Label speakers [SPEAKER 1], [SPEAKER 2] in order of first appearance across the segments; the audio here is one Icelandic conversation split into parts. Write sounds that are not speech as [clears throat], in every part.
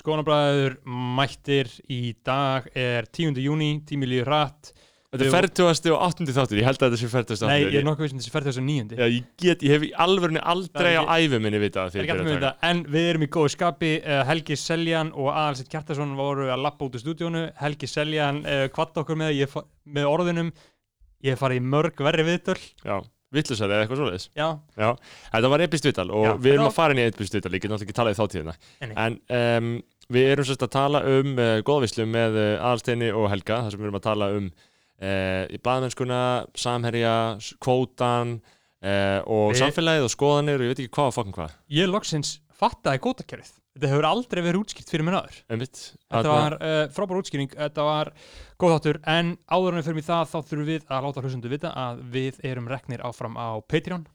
[SPEAKER 1] Skónabræður mættir í dag er 10. júni, tími líður hratt.
[SPEAKER 2] Þetta er fertugasti og áttundi þáttur, ég held að þetta sé fertugasti
[SPEAKER 1] Nei, ég er nokkuð vissum þessi 49.
[SPEAKER 2] Já, ég get, ég hef í alvörinu aldrei á æfi minni vitað
[SPEAKER 1] þetta, en við erum í góðu skapi uh, Helgi Seljan og Aðalsett Kjartason voru að lappa út úr stúdíónu. Helgi Seljan uh, kvatt okkur með, með orðunum. Ég hef farið í mörg verri viðtöl.
[SPEAKER 2] Já, vittlusari eða eitthvað svoleiðis.
[SPEAKER 1] Já,
[SPEAKER 2] Já, þetta var epist vital og
[SPEAKER 1] Já,
[SPEAKER 2] við erum
[SPEAKER 1] þetta
[SPEAKER 2] að fara inn í epist vital, ég get náttúrulega ekki talað í þáttíðina
[SPEAKER 1] Nei.
[SPEAKER 2] En um, við erum sérst að tala um uh, góðvislu með uh, Aðalsteini og Helga þar sem við erum að tala um uh, í blaðmennskuna, samherja, s- kvótan uh, og
[SPEAKER 1] Við-
[SPEAKER 2] samfélagið og skoðanir og ég veit ekki hvað og fokkin hvað.
[SPEAKER 1] Ég loksins fattaði gótakerfið Þetta hefur aldrei verið útskýrt fyrir mér aður
[SPEAKER 2] Einmitt,
[SPEAKER 1] Þetta
[SPEAKER 2] Þarna-
[SPEAKER 1] var uh, frábár útskýring, þetta var góð þáttur en áður en við fyrir í það þá þurfum við að láta hlustendu vita að við erum reknir áfram á Patreon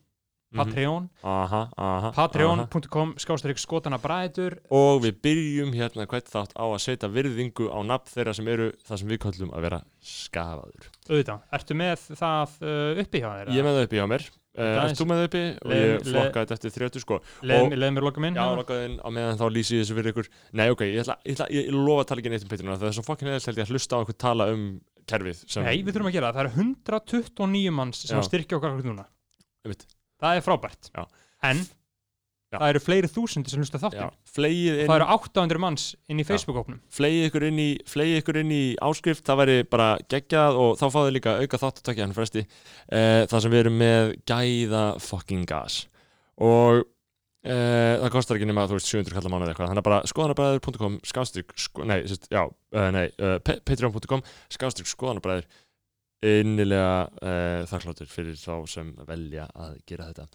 [SPEAKER 2] Mhm.
[SPEAKER 1] Patreon, patreon.com skástrík skotana bræður
[SPEAKER 2] Og við byrjum hérna hvert þátt á að setja virðingu á nafn þeirra sem eru það sem við kallum að vera skafaður.
[SPEAKER 1] auðvitað, ertu með það uh, uppi hjá þér?
[SPEAKER 2] Ég með það uppi hjá mér. Erst þú með það uppi? Og ég flokkaði þetta eftir 30 sko.
[SPEAKER 1] Leðum
[SPEAKER 2] og-
[SPEAKER 1] leð mér loka minn
[SPEAKER 2] Já,
[SPEAKER 1] hérna?
[SPEAKER 2] lokkaði inn á meðan þá lýsi ég þessu fyrir ykkur. Nei, ok, ég ætla, ég ætla, ég, ég lofa að tala ekki neitt um Patreon það er svo fokkin eða held ég að hlusta á einhvern tala um kerfið sem...
[SPEAKER 1] Nei, við þurfum að gera það, það eru 129 manns sem styrkja okkar okkur núna. Það er frábært
[SPEAKER 2] Já.
[SPEAKER 1] En
[SPEAKER 2] Já.
[SPEAKER 1] það eru fleiri þúsundir sem hlusta
[SPEAKER 2] flegið inn,
[SPEAKER 1] Það eru 800 manns inn í Facebook-ópnum
[SPEAKER 2] flegið ykkur ykkur inn í áskrift, það væri bara geggjað og þá fáðu líka auka þátt að takja hann fresti. Uh, það sem við erum með gæða fucking gas. Og Uh, það kostar ekki nema þú veist 700 kallar mánuð eitthvað þannig að bara skoðanabræður.com skástrík sko, nei, sérst, já, uh, nei uh, pe- patreon.com skástrík skoðanabræður innilega uh, þakkláttur fyrir þá sem velja að gera þetta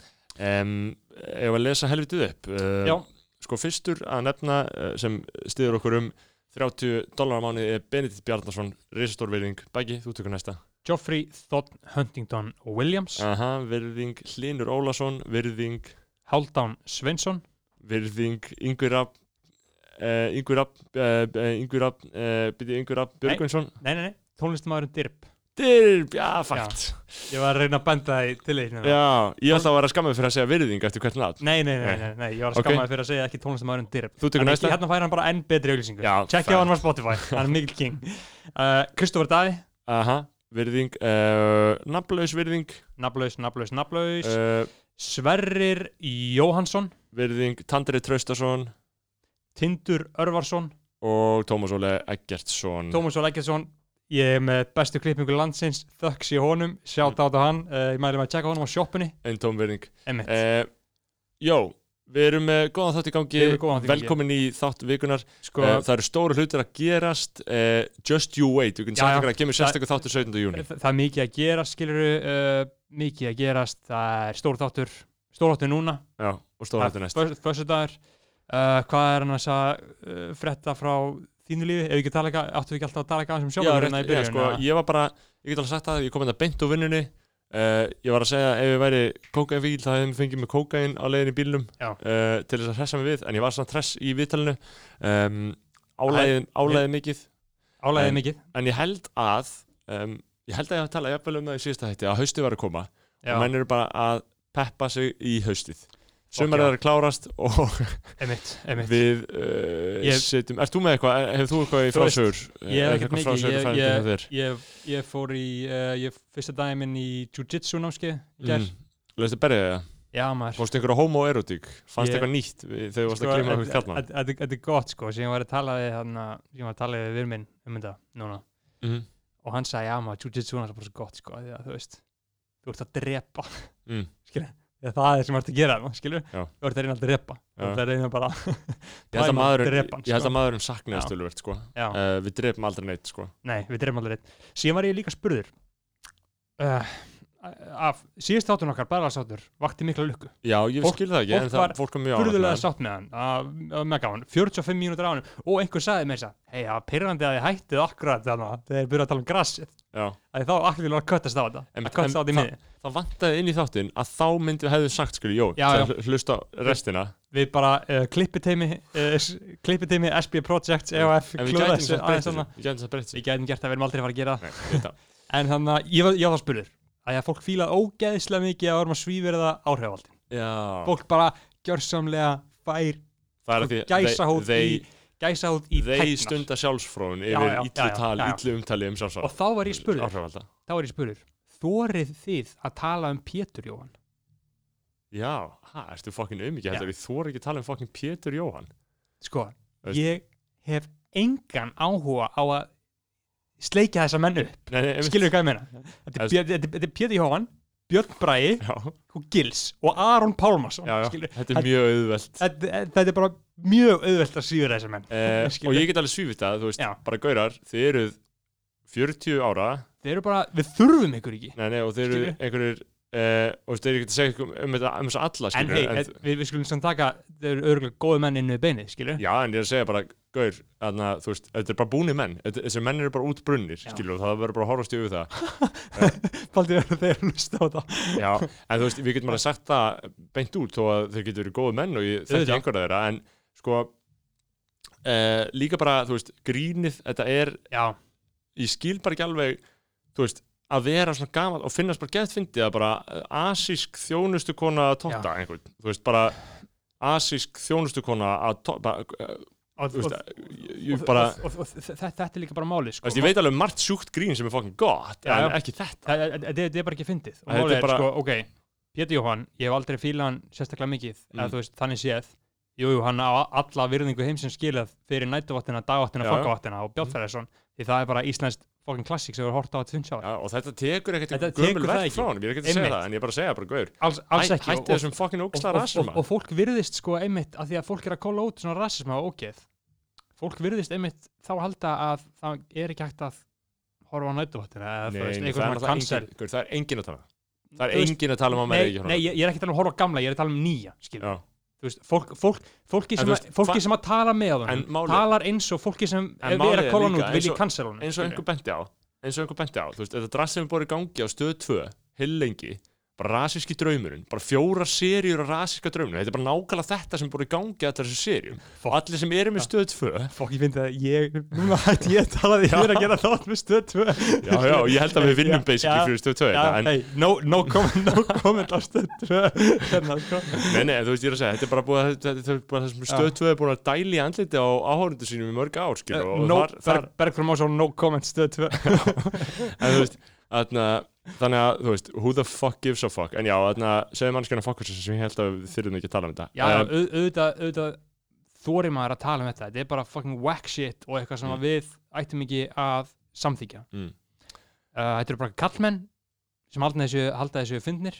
[SPEAKER 2] um, ef að lesa helvitið upp? Uh, sko fyrstur að nefna uh, sem stiður okkur um 30 dólar á mánuði er Benedikt Bjarnason risastór virðing, bæki, þú tökur næsta.
[SPEAKER 1] Geoffrey, Thod, Huntington Williams.
[SPEAKER 2] Aha, virðing, Hlinur Ólason virðing
[SPEAKER 1] Hálfdán Sveinsson.
[SPEAKER 2] Virðing Yngvi Rapp Yngvi Rapp Yngvi Rapp Yngvi Rapp Björgvinsson.
[SPEAKER 1] Nei, nei, nei, tónlistamæðurinn Dirb,
[SPEAKER 2] já, fakt.
[SPEAKER 1] Ég var að reyna að benda það til því
[SPEAKER 2] já, ég ætla að vera skammað fyrir að segja virðing eftir hvert nafn
[SPEAKER 1] Nei, nei, nei,
[SPEAKER 2] Nei.
[SPEAKER 1] nei, ég var að okay. fyrir að segja ekki tónlistamæðurinn Dirb
[SPEAKER 2] þú tekur næsta.
[SPEAKER 1] hérna fær hann bara enn betri auglýsingu.
[SPEAKER 2] Já,
[SPEAKER 1] Tjekkja á hann á Spotify, hann er mikill king. Uh, Kristoffer Daði,
[SPEAKER 2] aha, virðing uh, nafnlaus virðing.
[SPEAKER 1] Naflaus, naflaus, naflaus
[SPEAKER 2] uh,
[SPEAKER 1] Sverrir Jóhansson
[SPEAKER 2] virðing Tandri Traustason.
[SPEAKER 1] Tindur Örvarsson.
[SPEAKER 2] Og Tómas Óle Eggertsson.
[SPEAKER 1] Tómas Ól Eggertsson ég er með bestu klippingu landsins þökks í honum, sjátt át á hann. Uh, ég mæli með að tjekka honum á sjoppunni
[SPEAKER 2] einn tóm virðing
[SPEAKER 1] Emmett,
[SPEAKER 2] uh, Jó, við erum með góðan þátt í gangi.
[SPEAKER 1] Við erum með góðan þátt í gangi.
[SPEAKER 2] velkomin í þátt vikunar
[SPEAKER 1] sko,
[SPEAKER 2] uh, það eru stóru hlutir að gerast. Uh, Just You Wait, við
[SPEAKER 1] já.
[SPEAKER 2] ykkur að kemur sérstaklega þáttur 17. júni
[SPEAKER 1] það, það er mikið að gerast skiluru, uh, mikið að gerast. Það er stór þáttur, stór þáttur núna.
[SPEAKER 2] Já, og stóra þetta næst.
[SPEAKER 1] Fössudagur uh, hvað er hann að uh, frétta frá þínu lífi, ef við ekki tala eitthvað áttu við ekki alltaf að tala eitthvað um
[SPEAKER 2] Já,
[SPEAKER 1] sjálfur
[SPEAKER 2] rétt, já, sko, ég var bara, ég get alveg sagt það ég kom inn að beint úr vinnunni. Uh, ég var að segja ef ég væri kókainvíl þá hefðum við fengið mig kókain á leiðin í bílnum
[SPEAKER 1] Já.
[SPEAKER 2] uh, til þess að hressa mig við en ég var svona hress í viðtalinu. Um, álæðið, mikið.
[SPEAKER 1] Álæðið mikið.
[SPEAKER 2] en ég held að um, ég held að ég hafa talað jafnvel um það í síðasta hætti að haustið var að koma.
[SPEAKER 1] Já,
[SPEAKER 2] og menn eru bara að peppa sig í haustið sumar er að klárast og
[SPEAKER 1] emitt, emitt
[SPEAKER 2] við uh,
[SPEAKER 1] Ég-
[SPEAKER 2] setjum, ert þú með eitthvað, hefur þú eitthvað í frásögur
[SPEAKER 1] ég hef ekkert mikið ég, ég, fór í uh, ég fyrsta daginn minn í jiu-jitsu námskeið í gær,
[SPEAKER 2] mm. Lestu berið það?
[SPEAKER 1] já maður
[SPEAKER 2] Fórstu einhverja homoerotík? Fannst eitthvað nýtt þegar þú varst að glíma
[SPEAKER 1] þetta-
[SPEAKER 2] eitthvað kallmann?
[SPEAKER 1] þetta er gott sko, ég var að tala við hann sem ég var að tala við við minn um þetta núna
[SPEAKER 2] Mm.
[SPEAKER 1] og hann sagði, já maður, jiu-jitsu er bara svo gott sko, því að þú veist þú ert að drepa,
[SPEAKER 2] Mm. [laughs]
[SPEAKER 1] að það er sem ert að gera, þarna, skilur
[SPEAKER 2] Já.
[SPEAKER 1] þú ert að reyna að drepa, þú ert að reyna bara [laughs]
[SPEAKER 2] Ég held að ég maðurinn saknaðist tölvöld sko. Uh, Við drefum aldrei neitt sko.
[SPEAKER 1] Nei, við drefum alveg reitt. Síðan var ég líka spurður uh, af síðust þáttun okkar, barðarstáttur, vakti mikla lukku.
[SPEAKER 2] Já, ég
[SPEAKER 1] Fólk-
[SPEAKER 2] skil það ekki en það, fólk var mjög hann.
[SPEAKER 1] sátt með hann, með gáðan, 45 mínútur á hann og einhver sagði mér þess að, hei, það var pyrrandi að ég hættið akkurat þannig að þeir byrjuðu að tala um grassið. Að þá allir vilja að köttast á þetta,
[SPEAKER 2] En-
[SPEAKER 1] að köttast á þetta í
[SPEAKER 2] það-
[SPEAKER 1] miði.
[SPEAKER 2] Það vantaði inn í þáttinn að þá myndi við hefðu sagt skilju, jó, það hl- hlusta restina
[SPEAKER 1] Við bara uh, klippiteimi, uh, klippiteimi SB Projects, EOF, klúða
[SPEAKER 2] gætum
[SPEAKER 1] þessu.
[SPEAKER 2] Við gætum
[SPEAKER 1] gert það, við erum aldrei að fara að gera það.
[SPEAKER 2] Nei, það. [laughs]
[SPEAKER 1] En þannig að ég var, ég var þá spurður, að fólk fíla ógeðislega mikið að vorum að svíverða áhrifaldin. Fólk bara gjörsamlega fær
[SPEAKER 2] Það er
[SPEAKER 1] gæsahóð
[SPEAKER 2] they,
[SPEAKER 1] í gæsa út í
[SPEAKER 2] þeir
[SPEAKER 1] tæknar
[SPEAKER 2] stunda sjálfsfróun
[SPEAKER 1] Já,
[SPEAKER 2] yfir illu umtali um sjálfsfróun.
[SPEAKER 1] Og þá var ég spurður. Þá var ég spurður þórið þið að tala um Pétur Jóhann?
[SPEAKER 2] Já, hæ, ertu fokkin
[SPEAKER 1] Já.
[SPEAKER 2] heldur ég þóra ekki að tala um fokkin Pétur Jóhann.
[SPEAKER 1] Sko,
[SPEAKER 2] Veist-
[SPEAKER 1] ég hef engan áhuga á að sleikja þessa menn upp. Skilur við hvað ég meina? Þetta þetta þetta er Pétur Jóhann, Björn Bræi og Gils og Aron Pálmarsson
[SPEAKER 2] þetta er mjög auðvelt.
[SPEAKER 1] Þetta, þetta er bara mjög auðvelt að síður þessa menn
[SPEAKER 2] eh, [laughs] og ég get alveg svífitt að, þú veist,
[SPEAKER 1] Já.
[SPEAKER 2] bara gaurar þið eruð 40 ára.
[SPEAKER 1] Bara, við þurfum ykkur ekki.
[SPEAKER 2] Nei, nei, og þið eru
[SPEAKER 1] Skilur.
[SPEAKER 2] einhverjir eh, og þú veist, þeir eru ekki að segja um þetta um þess alla,
[SPEAKER 1] en
[SPEAKER 2] skilur
[SPEAKER 1] hei, við, við skulum samt taka þeir eru örgulega góði menn inn við beinið, skilur
[SPEAKER 2] Já, en ég er að segja bara, gaur, þarna, þú veist, þetta er bara búni menn, þessir menn eru bara út brunnir, skilur, og það verður bara að horfast yfir það. [laughs]
[SPEAKER 1] Faldi verður þeir að hlusta á þetta
[SPEAKER 2] Já, en þú veist, við getum bara sagt það beint út þó að þeir getur verið góði menn og ég þekki einhverja þeirra, en sko, eh, líka bara, þú veist, grínið, þetta er, að vera svona gaman og finnast bara gett fyndið að bara eh, asísk þjónustukona að totta einhvern, þú veist, bara asísk þjónustukona að totta, bara, eh,
[SPEAKER 1] og, þetta, er líka bara máli sko.
[SPEAKER 2] ég veit alveg um margt sjúkt grín sem er fokkin gott,
[SPEAKER 1] Já,
[SPEAKER 2] en ekki þetta.
[SPEAKER 1] Þetta er bara ekki fyndið sko, ok, Pétur Jóhann ég hef aldrei fílað hann sérstaklega mikið
[SPEAKER 2] Mm.
[SPEAKER 1] eða veist, þannig séð jú, jú, hann á alla virðingu heimsins skilað fyrir
[SPEAKER 2] Já, já.
[SPEAKER 1] fokkaváttina og Bjálfæðarsson, því það er bara íslenskt fokkin klassík sem við hort á að tvinnsjá
[SPEAKER 2] Já, og þetta tekur ekkert gömul
[SPEAKER 1] ekki.
[SPEAKER 2] frá honum, ég er ekki að segja það, en ég er bara að segja bara, gaur,
[SPEAKER 1] alls, alls
[SPEAKER 2] hæ,
[SPEAKER 1] ekki
[SPEAKER 2] hætti þessum fokkin
[SPEAKER 1] og,
[SPEAKER 2] rasisma.
[SPEAKER 1] og fólk virðist sko einmitt að því að fólk er að kóla út svona rasisma og ógeð fólk virðist einmitt þá að halda að það er ekki hægt að horfa á veist,
[SPEAKER 2] það er, engin, að tala. Það er engin að tala um að
[SPEAKER 1] Nei,
[SPEAKER 2] ekki
[SPEAKER 1] nei, ég, er ekki að tala um að horfa gamla, ég er að tala um nýja veist, fólk, fólk, fólki, sem
[SPEAKER 2] þú
[SPEAKER 1] að,
[SPEAKER 2] veist,
[SPEAKER 1] fólki sem að tala með
[SPEAKER 2] málið-
[SPEAKER 1] talar eins og fólki sem er að kóla hann út
[SPEAKER 2] og-
[SPEAKER 1] cancel honum
[SPEAKER 2] eins og einhver benti á, eins og einhver benti á, þú veist, þetta drast sem er búið í gangi á stöð 2, heil lengi, bara rasíski draumurinn, bara fjóra seríur af rasíska draumurinn, þetta er bara nákvæmlega þetta sem er búið í gangi allar þessu seríum. Og allir sem eru með stöð 2,
[SPEAKER 1] Fólk, ég fyndi að ég, núna hætti ég að tala því ég er að gera þátt með stöð 2
[SPEAKER 2] já, já, ég held að við vinnum basically fyrir stöð 2,
[SPEAKER 1] Já,
[SPEAKER 2] en,
[SPEAKER 1] hey, no, no, comment, no comment á stöð 2 hérna, sko.
[SPEAKER 2] Nei, nei, þú veist, ég er að segja, þetta er bara að, það sem stöð 2 er búin að dæli í andliti á áhórundu sínum í mörg ár,
[SPEAKER 1] Eh, Bergfram Ásson, no comment stöð 2 [laughs]
[SPEAKER 2] en þú veist, þarna, þannig að, þú veist, who the fuck gives a fuck, en já, þarna, segðu mannskjana fuck þessu sem ég held að við þurfum ekki að tala um þetta.
[SPEAKER 1] Já,
[SPEAKER 2] Um,
[SPEAKER 1] au- auðvitað, auðvitað þóri maður að tala um þetta þetta er bara fucking whack shit og eitthvað sem
[SPEAKER 2] Mm.
[SPEAKER 1] að við ættum ekki að samþykja
[SPEAKER 2] Mm.
[SPEAKER 1] uh, Þetta eru bara kallmenn sem halda þessu, halda þessu fyndnir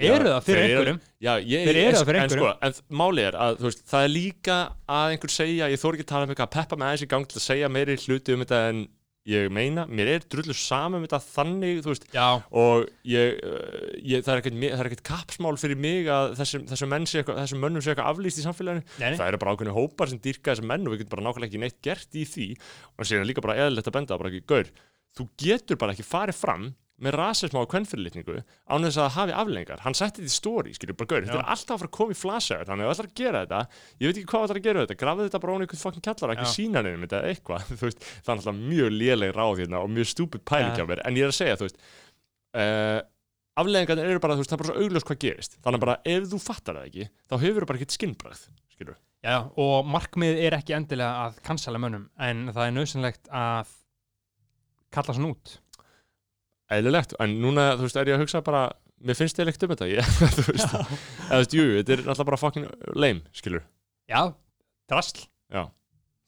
[SPEAKER 2] Já,
[SPEAKER 1] eru það fyrir einhverjum
[SPEAKER 2] Já, ég,
[SPEAKER 1] Þeir eru það fyrir
[SPEAKER 2] en sko,
[SPEAKER 1] einhverjum.
[SPEAKER 2] en máli er að, veist, það er líka að einhver segja, ég þór ekki að tala um eitthvað að peppa með aðeins í gang til að segja meiri hluti um þetta en ég meina, mér er drullu saman um þetta þannig, þú veist,
[SPEAKER 1] Já,
[SPEAKER 2] og ég, uh, ég, það er ekkert, er kapsmál fyrir mig að þessum, þessum, eitthvað, þessum mönnum sé eitthvað aflýst í samfélaginu.
[SPEAKER 1] Nei,
[SPEAKER 2] það eru bara ákveðinu hópar sem dýrka þessum menn og við getum bara nákvæmlega ekki neitt gert í því. Og síðan líka bara eðlilegt að benda bara ekki, gaur, þú getur bara ekki farið fram með rasisma og kvennfyrirlitningu án þess að það hafi aflengar hann setti þetta í stóri, skilur bara gaur, þetta er alltaf að fara að koma í flasaður þannig að það ætlar að gera þetta ég veit ekki hvað það ætlar að gera þetta, grafið þetta bara án einhvern fucking kjallar ekki sína nefnum þetta eitthvað [laughs] þú veist, það er alltaf mjög léleg ráð hérna og mjög stúpid pæling hjá mér. En ég er að segja, þú veist uh, afleðingarnir eru bara, þú veist, það er bara svo augljós hvað gerist. Þannig bara ef þú fattar það ekki þá hefur bara ekkert skinnbragð, skilur
[SPEAKER 1] Já, og markmið er ekki endilega að cancela mönnum en það er nöðsynlegt að kalla svona út
[SPEAKER 2] eðlilegt, en núna, þú veist, er ég að hugsa bara mér finnst þið leikt um þetta. Ég, [laughs] þú veist, eða þú veist, jú, þetta er alltaf bara fucking lame, skilur,
[SPEAKER 1] Já, drasl,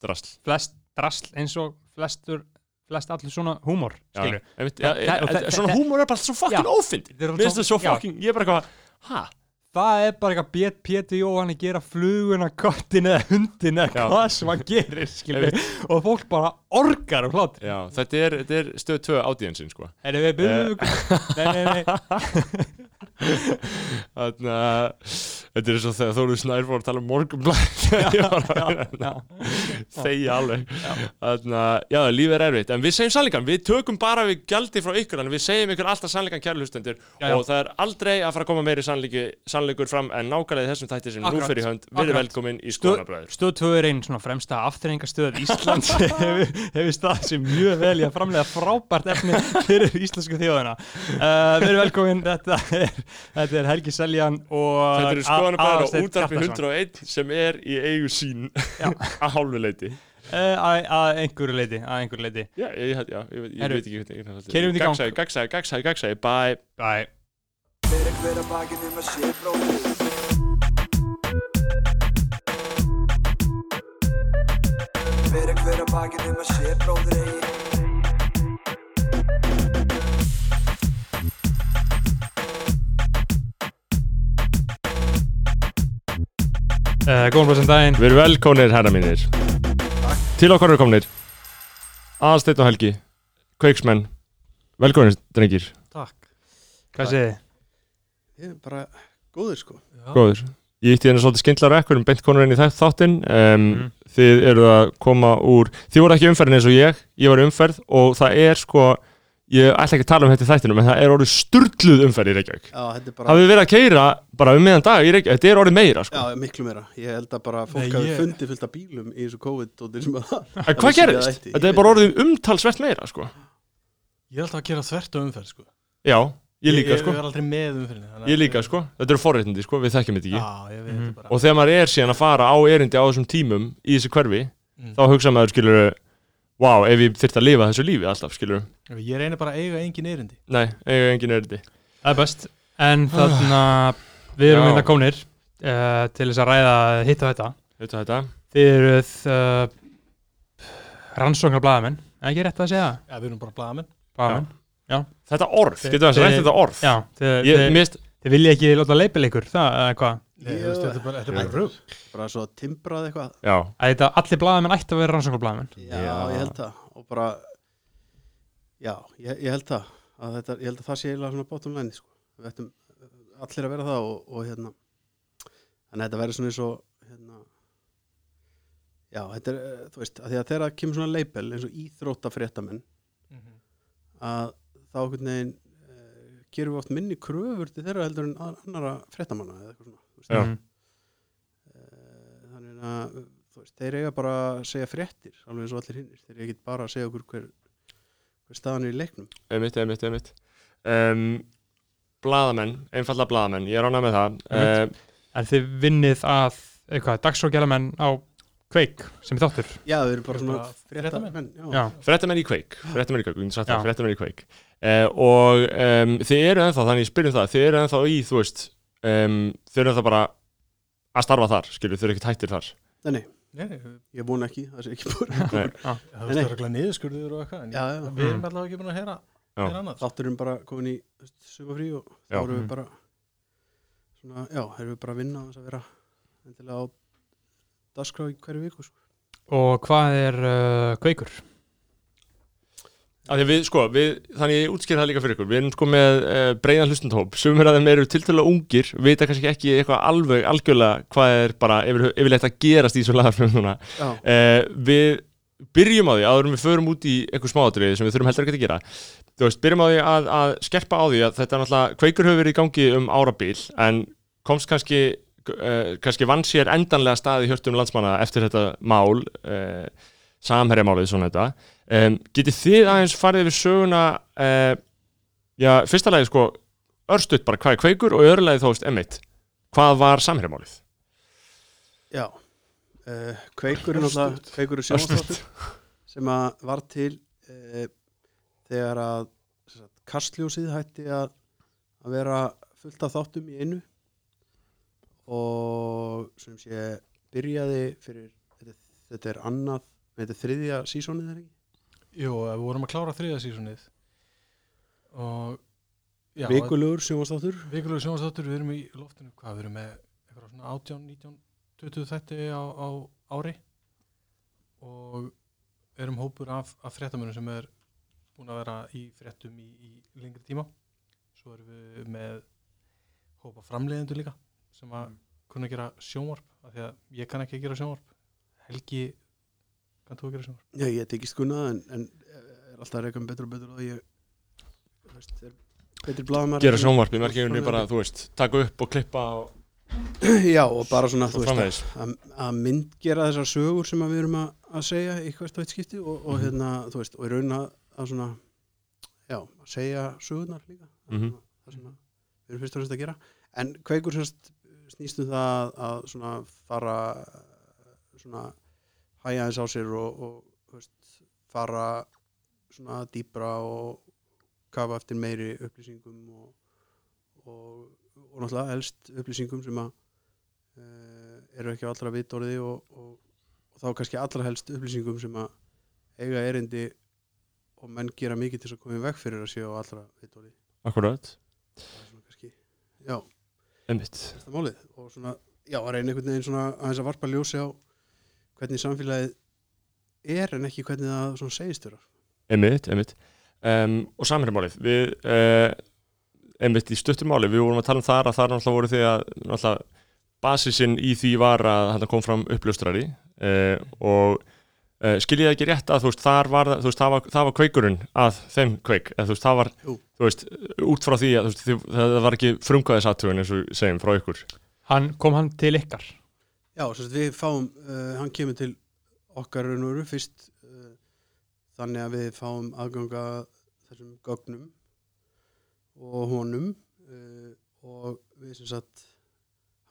[SPEAKER 2] drasl.
[SPEAKER 1] Flest drasl eins og flestur flest allir svona húmor,
[SPEAKER 2] Já,
[SPEAKER 1] skilur
[SPEAKER 2] einmitt,
[SPEAKER 1] Það- og
[SPEAKER 2] ja,
[SPEAKER 1] það-
[SPEAKER 2] svona húmor er bara svo fucking
[SPEAKER 1] Já.
[SPEAKER 2] ófynd
[SPEAKER 1] Þetta
[SPEAKER 2] mér finnst það svo
[SPEAKER 1] já.
[SPEAKER 2] fucking, ég er bara eitthvað ha,
[SPEAKER 1] það er bara eitthvað Bét Pétur Jóhann að gera fluguna, kottin eða hundin eða hvað sem hann gerir [laughs] skilur, og fólk bara orgar og hlátri.
[SPEAKER 2] Já, þetta er, er stöð 2 audiensin, sko.
[SPEAKER 1] Erum við byrjuð nei, nei, nei, [laughs]
[SPEAKER 2] þannig að þetta er svo þegar Þóruð Snær fór að tala um morgunblæð [laughs] ég þegja alveg. Þannig að, já, lífið er erfitt en við segjum sannleikan, við tökum bara við gjaldi frá ykkur, en við segjum ykkur alltaf sannleikan
[SPEAKER 1] já.
[SPEAKER 2] og það er aldrei að fara að koma meiri sannleikur fram en nákvæmlega þessum þætti sem nú fyrir hönd. Verið
[SPEAKER 1] Akkurat.
[SPEAKER 2] velkomin í Skónabræður
[SPEAKER 1] Stöð 2 er einn svona fremsta afturrengastöð Íslands. [laughs] Hefur, stað sem mjög vel í að framlega frábært efni fyrir íslensku þjóðina. Uh, Við erum þetta er Helgi Seljan og
[SPEAKER 2] Þetta eru skoðanabæðar á útarpi
[SPEAKER 1] Kjartansson.
[SPEAKER 2] 101 sem er í eigu sín [laughs] að hálfu leiti
[SPEAKER 1] Eh, Að einhverju leiti, að einhverju leiti
[SPEAKER 2] Já, ég, ég, já, ég, ég
[SPEAKER 1] Herru,
[SPEAKER 2] veit ekki hvernig
[SPEAKER 1] keyrum þetta í gang.
[SPEAKER 2] Gagsæði, gagsæði, gagsæði, bye
[SPEAKER 1] Bye
[SPEAKER 3] Fyrir hver að bakið um að sé bróðir Fyrir hver að bakið um að sé bróðir
[SPEAKER 1] uh, Góðan blessan daginn
[SPEAKER 2] Við erum velkomnir, herra mínir Til okkar eru komnir Aðalsteinn og Helgi Kveiksmenn Velkomnir, drengir
[SPEAKER 4] Takk.
[SPEAKER 1] Hvað segið þið?
[SPEAKER 4] Ég er bara góður sko.
[SPEAKER 2] Góður Ég ítti hérna svolítið skindlar ekkur um beint konur inn í þáttinn um,
[SPEAKER 1] Mhm.
[SPEAKER 2] Þið eru að koma úr Þið voru ekki umferðin eins og ég Ég var umferð og það er sko Ég ætla ekki að tala um þetta í þættinum En það er orðið sturluð umferð í Reykjavík.
[SPEAKER 4] Já, þetta er bara,
[SPEAKER 2] Hafið verið að keira bara um meðan dag í Reykjavík? Þetta er orðið meira sko.
[SPEAKER 4] Já, miklu meira. Ég held að bara fólk
[SPEAKER 1] Nei,
[SPEAKER 4] hafi
[SPEAKER 1] ég-
[SPEAKER 4] fundið fullt af bílum í þessu COVID og þessum að
[SPEAKER 2] En hvað [laughs] gerist? Þetta er bara orðið umtalsvert meira sko.
[SPEAKER 5] Ég er alltaf að gera þvert á umferð sko.
[SPEAKER 2] Já, ég líka
[SPEAKER 5] Ég,
[SPEAKER 2] sko.
[SPEAKER 5] ég er aldrei með umferðinni þannig að-
[SPEAKER 2] Ég líka sko, þetta eru forréttindi sko, við þekkjum þetta ekki.
[SPEAKER 5] Já, ég veit þetta bara
[SPEAKER 2] Og þegar maður er síðan að fara á erindi á þessum tímum í þessu hverfi
[SPEAKER 5] Mm.
[SPEAKER 2] Þá hugsa maður skilur Vá, ef ég þyrfti að lifa þessu lífi alltaf skilur
[SPEAKER 5] Ég reyni bara að eiga engin erindi.
[SPEAKER 2] Nei, eiga engin erindi.
[SPEAKER 1] Það er best. En þarna Við erum
[SPEAKER 2] Já.
[SPEAKER 1] hérna komnir uh, Til þess að ræða hitt og þetta
[SPEAKER 2] Veitu þetta?
[SPEAKER 1] Þið eruð uh, Rannsóknar blaðamenn Ekki rétt að segja?
[SPEAKER 5] Já, við erum bara blaðamenn.
[SPEAKER 1] Blaðamenn
[SPEAKER 2] Þetta orð, getur það
[SPEAKER 1] þi-
[SPEAKER 2] rætt þetta orð?
[SPEAKER 1] Já, þið,
[SPEAKER 2] Ég
[SPEAKER 1] þið,
[SPEAKER 2] mist,
[SPEAKER 1] þið vilja ekki láta leipil ykkur Það, eða hvað?
[SPEAKER 5] Þetta er bara, þetta er bara rugg
[SPEAKER 4] bara svo timbrað eitthvað.
[SPEAKER 2] já
[SPEAKER 1] Að þetta allir blaðamenn ætti að vera rannsóknar blaðamenn
[SPEAKER 4] Já,
[SPEAKER 2] Já.
[SPEAKER 4] ég held það. Og bara, já, ég, ég held það. Að þetta, ég held að það sé eiginlega svona bottom line, sko. Við ættum allir að vera það og, og hérna, þannig að þetta verður svona eins og, hérna, já, þetta er, uh, þú veist, að því að þegar það kemur svona label eins og íþróttafréttamenn,
[SPEAKER 5] Mhm.
[SPEAKER 4] að þá einhvern veginn uh, gerum við oft minni kröfur til þeirra heldur en annara fréttamanna eða eitthvað svona
[SPEAKER 1] Mhm.
[SPEAKER 4] Eh, þannig að veist, þeir eiga bara að segja fréttir alveg eins og allir hinnir, þeir eiga ekki bara að segja okkur hver, hver staðan er í leiknum.
[SPEAKER 2] Einmitt, einmitt, einmitt. Um, Blaðamenn, einfalda blaðamenn Ég er ánægð með það.
[SPEAKER 1] Einmitt.
[SPEAKER 2] uh,
[SPEAKER 1] En þið vinnið að eitthvað, dagsókjælamenn á kveik sem er þáttur?
[SPEAKER 4] Já, við erum bara svona. Já,
[SPEAKER 2] Fréttamenn í kveik. Fréttamenn í kveik, í kveik. Uh, Og um, þið eru ennþá, þannig ég spyrjum það Þið eru ennþá í, þú veist um, Þið eru ennþá bara að starfa þar Skilju, þið eru ekkert hættir þar.
[SPEAKER 4] Nei, nei,
[SPEAKER 5] Nei,
[SPEAKER 4] ég vona ekki, það sé ekki búin
[SPEAKER 2] Nei.
[SPEAKER 5] það er regla niðurskurður og eitthvað en
[SPEAKER 4] Já, já.
[SPEAKER 5] Við erum allavega ekki búin að heyra
[SPEAKER 4] Þátturinn bara komin í sumafrí og þá erum við
[SPEAKER 1] Mhm.
[SPEAKER 4] bara svona, já, erum við bara að vinna á þess að vera endilega á dagskrá í hverju viku sko.
[SPEAKER 1] og hvað er uh, kveikur?
[SPEAKER 2] Við, sko, við, þannig ég útskýr það líka fyrir ykkur. Við erum sko með uh, breiðan hlustundhóp Sumir af þeim eru tiltölulega ungir Vita kannski ekki eitthvað alveg algjörlega Hvað er bara yfir, yfirleitt að gerast í svo lagarfröðum núna. Uh, Við byrjum á því en við förum út í eitthvað smáatriði sem við þurfum heldur ekki að gera. Þú veist, byrjum á því að, að skerpa á því að þetta er náttúrulega Kveikur hefur verið í gangi um árabil En komst kannski uh, kannski vann sér endanlega staði hjörtum landsmanna eftir þetta mál samherjamálið svona þetta. Um, getið þið aðeins farið yfir söguna uh, já, fyrsta lagi sko örstutt bara hvað er kveikur og öðru lagi veist emitt hvað var samherjamálið?
[SPEAKER 4] Já uh, Kveikur er náttúrulega Kveikur er sjónastáttur sem að var til uh, þegar að sem sagt, kastljósið hætti að, að vera fullt af þáttum í einu. Og sem sé byrjaði fyrir þetta, þetta er annað, þetta er þriðja sísónið er ekki?
[SPEAKER 5] Jú, við vorum að klára þriða sísonið og já,
[SPEAKER 4] Vikulegur sjónastáttur
[SPEAKER 5] Vikulegur sjónastáttur, við erum í loftinu. Hvað, við erum með eitthvað svona 18, 19, 20 þætti á, á ári. Og erum hópur af, af fréttamönnum sem er búin að vera í fréttum í, í lengri tíma. Svo erum við með hópa framleiðendur líka sem að kunna gera sjónvarp af því að ég kann ekki að gera sjónvarp. Helgi, kann þú að gera sjónvarp?
[SPEAKER 4] Já, ég tekist kunnað en, en er alltaf að reyka um betur og betur og ég þú veist, er betri blaðamar
[SPEAKER 2] gera sjónvarp, ég merki henni bara, þú veist taka upp og klippa og, [clears throat]
[SPEAKER 4] Já, og bara svona,
[SPEAKER 2] og
[SPEAKER 4] þú veist, að, myndgera þessar sögur sem að við erum að, að segja í hvert og eitt skipti og, og
[SPEAKER 2] Mhm.
[SPEAKER 4] hérna, þú veist, og í raun að, að svona já, að segja sögurnar líka
[SPEAKER 2] Mhm.
[SPEAKER 4] það sem við erum fyrst og fremst að gera en kveikur semst snýst um það að svona fara svona hæja eins á sér og, og veist, fara svona dýbra og kafa eftir meiri upplýsingum og, og, og náttúrulega helst upplýsingum sem að uh, eru ekki allra vitorði og, og, og þá kannski allra helst upplýsingum sem að eiga erindi og menn gera mikið til þess að koma í veg fyrir að séu á allra vitorði.
[SPEAKER 2] Akkurat,
[SPEAKER 4] það er svona kannski, já,
[SPEAKER 2] einmitt.
[SPEAKER 4] Þetta málið. Og svona, já, að reyna einhvern veginn svona aðeins að varpa ljósi á hvernig samfélagið er en ekki hvernig það svona segist vera
[SPEAKER 2] Einmitt, einmitt um, Og samherjumálið Við, uh, einmitt í stuttumáli Við vorum að tala um þar að þar náttúrulega voru því að náttúrulega basisinn í því var að þetta kom fram uppljóstrari uh, og uh, skiljið ekki rétt að þú veist, þar var, þú veist, það var, það var kveikurinn að þeim kveik, eða þú veist, það var
[SPEAKER 4] Jú.
[SPEAKER 2] þú veist, út frá því að veist, það var ekki frumkvæðisathugun eins og segjum frá ykkur
[SPEAKER 1] Hann, kom hann til ykkar?
[SPEAKER 4] Já, við fáum, uh, hann kemur til okkar raun og veru fyrst uh, þannig að við fáum aðganga þessum gögnum og honum uh, og við sem sagt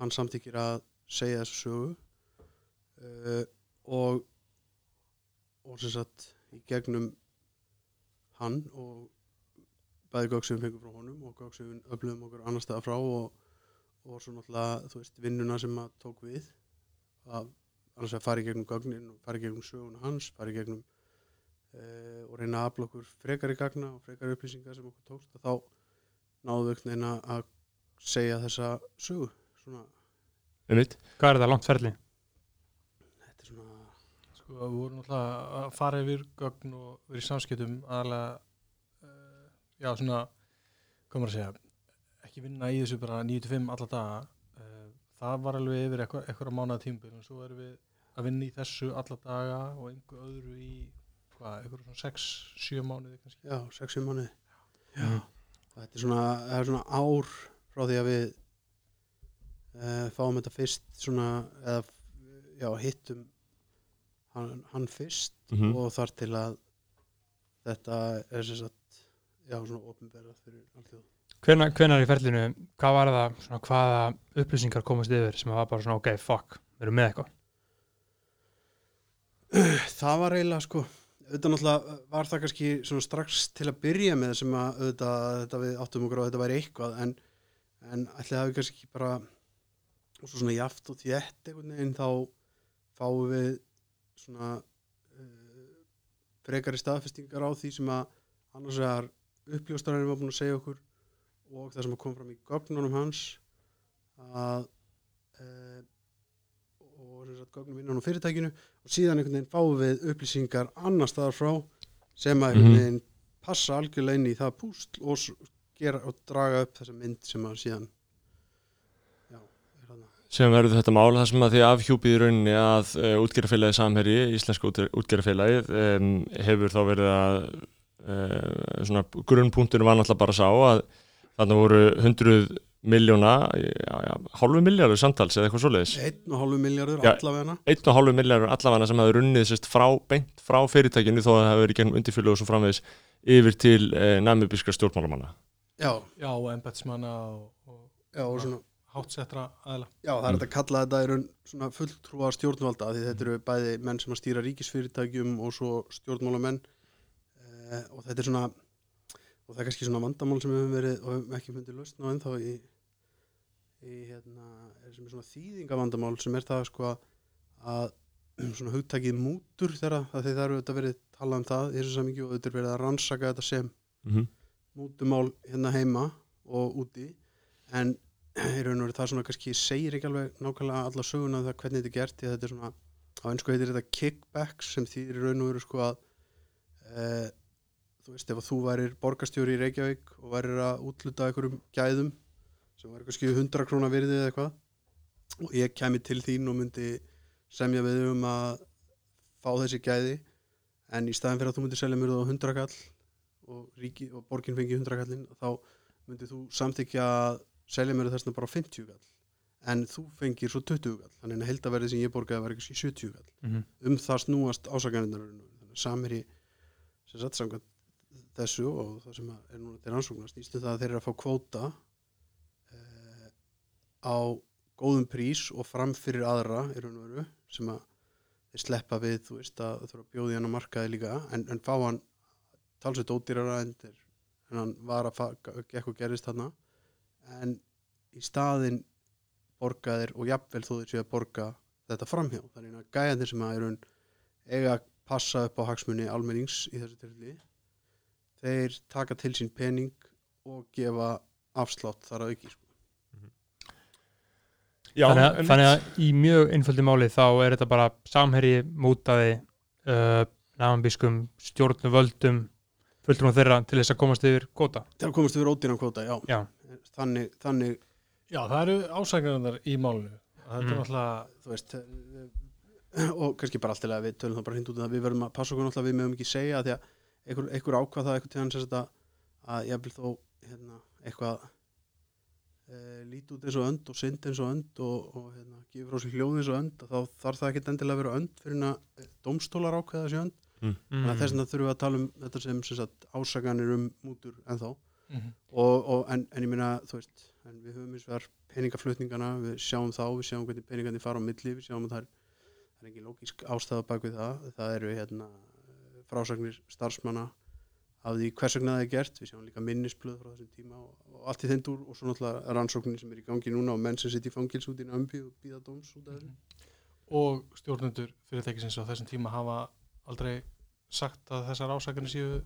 [SPEAKER 4] hann samþykir að segja þessu sögu og og sem sagt í gegnum hann og bæði við fengum frá honum og við öflugum okkur annar staða frá og, og svo náttúrulega þú veist vinnuna sem að tók við að annars að fara í gegnum gögnin og fara í gegnum söguna hans, fara í gegnum uh, og reyna að afla okkur frekari gagna og frekari upplýsingar sem okkur tókst og þá náðu við einhvern veginn að- segja þessa sögu svona,
[SPEAKER 2] einmitt,
[SPEAKER 1] Hvað er það langt ferli?
[SPEAKER 4] þetta er svona
[SPEAKER 5] Sko, við vorum náttúrulega að fara yfir gögn og verið í samskiptum aðalega uh, já, svona, maður að segja ekki vinna í þessu bara 9-5 alla daga það var alveg yfir eitthvað, eitthvað mánuða tímbil en svo erum við að vinna í þessu alla daga og einhver öðru í hvað, eitthvað svona 6-7 mánuði kannski
[SPEAKER 4] Já, 6 mánuði
[SPEAKER 1] Já.
[SPEAKER 4] og þetta er svona, er svona ár frá því að við uh, fáum þetta fyrst svona, eða já, hittum hann, hann fyrst
[SPEAKER 2] Mhm.
[SPEAKER 4] og þar til að þetta er sem sagt já, svona opinberað fyrir alltaf
[SPEAKER 1] Hvenar, hvenar í ferlinu, hvað var það, svona, hvaða upplýsingar komast yfir sem var bara svona, ok, fuck, við erum með eitthvað?
[SPEAKER 4] það var eiginlega sko auðvitað náttúrulega var það kannski svona strax til að byrja með sem að auðvitað þetta við áttum okkur á að þetta væri eitthvað en, en ætli það hafi kannski bara og svo svona jaft og þétt einhvern veginn þá fáum við svona uh, frekari staðfestingar á því sem að annars vegar uppljóstararinn var búin að segja okkur og það sem að kom fram í gögnunum hans að uh, og sem sagt gögnum innan á fyrirtækinu og síðan einhvern veginn fáum við upplýsingar annar staðar frá sem að einhvern
[SPEAKER 2] Mhm.
[SPEAKER 4] veginn passa algjörlega inn í það púsl og, gera, og draga upp þessa mynd sem að síðan já, er þarna
[SPEAKER 2] sem verður þetta mál það sem að því afhjúpið í rauninni að uh, útgerðarfélagi samherji, íslenska útgerðarfélagið um, hefur þá verið að uh, svona grunnpunktur var náttúrulega bara sá að þarna voru hundruð miljóna, já, já, hálfu miljardur samtals eða eitthvað svoleiðis.
[SPEAKER 4] Einn og hálfu miljardur
[SPEAKER 2] og hálfu miljardur allavega sem hefur runnið sérst frá, beint frá fyrirtækinu þó að það hefur verið gegnum undirfjölu og svo framvegis yfir til uh, namibíska stjórnmálamanna.
[SPEAKER 4] Já,
[SPEAKER 5] já, og embetsmanna og, og
[SPEAKER 4] og svona
[SPEAKER 5] hátsettra aðila.
[SPEAKER 4] Já, það er þetta að kalla þetta er svona fulltrúa stjórnvalda því þetta eru bæði menn sem að stýra ríkisfyrirtækjum og svo stjórnmálamenn. Eh, og þetta er svona og það er kannski svona vandamál sem við höfum verið og höfum ekki fundið lausn á ennþá í, í hérna, er sem er svona þýðingavandamál sem er það sko að [clears throat] svona hugtakið mútur þegar það því það eru þetta verið talað um það í þessu samingi og er verið að rannsaka þetta sem
[SPEAKER 2] mm -hmm.
[SPEAKER 4] mútumál hérna heima og úti en [clears throat] í raun og veru það svona kannski segir ekki alveg nákvæmlega alla söguna um það hvernig þetta er gert þetta er svona, á einsku heitir þetta kickbacks sem þýðir í raun og veru sko að e, þú veist ef að þú værir borgarstjóri í Reykjavík og værir að útluta einhverjum gæðum sem væri kannski 100 krónar virðið eða eitthvað og ég kemi til þín og myndi semja við um að fá þessi gæði en í staðin fyrir að þú myndir selja mér það á 100 kall og, og borgin fengi 100 kallin þá myndir þú samþykja að selja mér þessna bara á 50 kall en þú fengir svo 20 kall. Þannig að heldaverði sem ég borgaði var ekki 70 kall
[SPEAKER 1] Mm -hmm.
[SPEAKER 4] um það snúast ásakanirnar samir í samkvæmt þessu og það sem er núna til rannsóknar snýstu það að þeir eru að fá kvóta á góðum prís og fram fyrir aðra veru sem að þeir sleppa við þú veist að þurfa að bjóði hann á markaði líka. En, en fá hann talsveit ódýrara en, þeir, en hann var að og gerist þarna. En í staðinn borgaðir og jafnvel þeir séu að borga þetta framhjá. Þannig að gæjandir sem að eru eiga að passa upp á hagsmunni almennings í þessu tilfelli þeir taka til sín pening og gefa afslátt þar að auki sko.
[SPEAKER 2] Já,
[SPEAKER 1] þannig, að, þannig að í mjög einföldi máli þá er þetta bara samherji mútaði uh, náambískum stjórnvöldum fulltrúum þeirra til þess að komast yfir kóta
[SPEAKER 4] þegar komast við ódýran kvóta, já,
[SPEAKER 1] Já.
[SPEAKER 4] Þannig, þannig
[SPEAKER 5] Já, það eru ásækjarnar í málinu þetta er
[SPEAKER 1] Mm.
[SPEAKER 5] náttúrulega
[SPEAKER 4] þú veist eh, og kannski bara alltaf að við tölum það bara hreint út um það við verðum að passa okkur náttúrulega við meðum ekki segja því að einhver, einhver ákvað það einhver tíðan að, að ég vil þó hérna, eitthvað e, líti út eins og önd og synd eins og önd og, og hérna, gefur á sig hljóð eins og önd þá þarf það ekki endilega að vera önd fyrir að domstólar ákveða þessi önd
[SPEAKER 1] mm.
[SPEAKER 4] þannig að þess vegna þurfum við að tala um þetta sem, sem sagt, ásaganir um mútur ennþá
[SPEAKER 5] Mhm.
[SPEAKER 4] og, og, en, en ég meina þú veist, en við höfum eins og þar peningaflutningana, við sjáum þá, við sjáum hvernig peningandi fara á milli, við sjáum að það er, það er ekki lógísk ástæða bak við það það eru hérna frásagnir starfsmanna af því hvers vegna það er gert, við sjáum líka minnisblöð frá þessum tíma og, og allt í þindur og svo náttúrulega rannsóknir sem er í gangi núna og menn sem sitt í fangils út í nömbi og býða dóms út af þessu.
[SPEAKER 5] Og stjórnendur fyrirtækisins á þessum tíma hafa aldrei sagt að þessar ásakarnir séu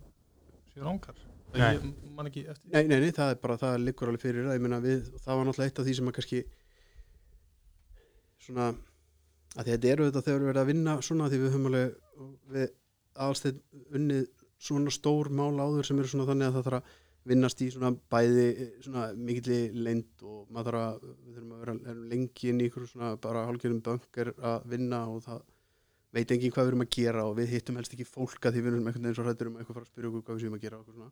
[SPEAKER 5] séu rángar
[SPEAKER 1] Nei.
[SPEAKER 5] ég man ekki eftir
[SPEAKER 4] Nei, nei, nei, það er bara, það liggur alveg fyrir. Það, ég meina við, það var náttúrulega eitt af því sem að kannski svona að þetta eru þetta þegar við erum að vinna svona því við höfum alveg við aðalsteinn unnið svona stór mál áður sem eru svona þannig að það þarf að vinnast í svona bæði svona mikilli leynd og maður þarf að við þurfum að vera lengi inn í ykkur svona bara hálfgerðum böngar að vinna og það veit engin hvað við erum að gera og við hittum helst ekki fólk að því við erum einhvern veginn svo hrættur um eitthvað fara að spyrja okkur hvað við séum að gera eitthvað svona.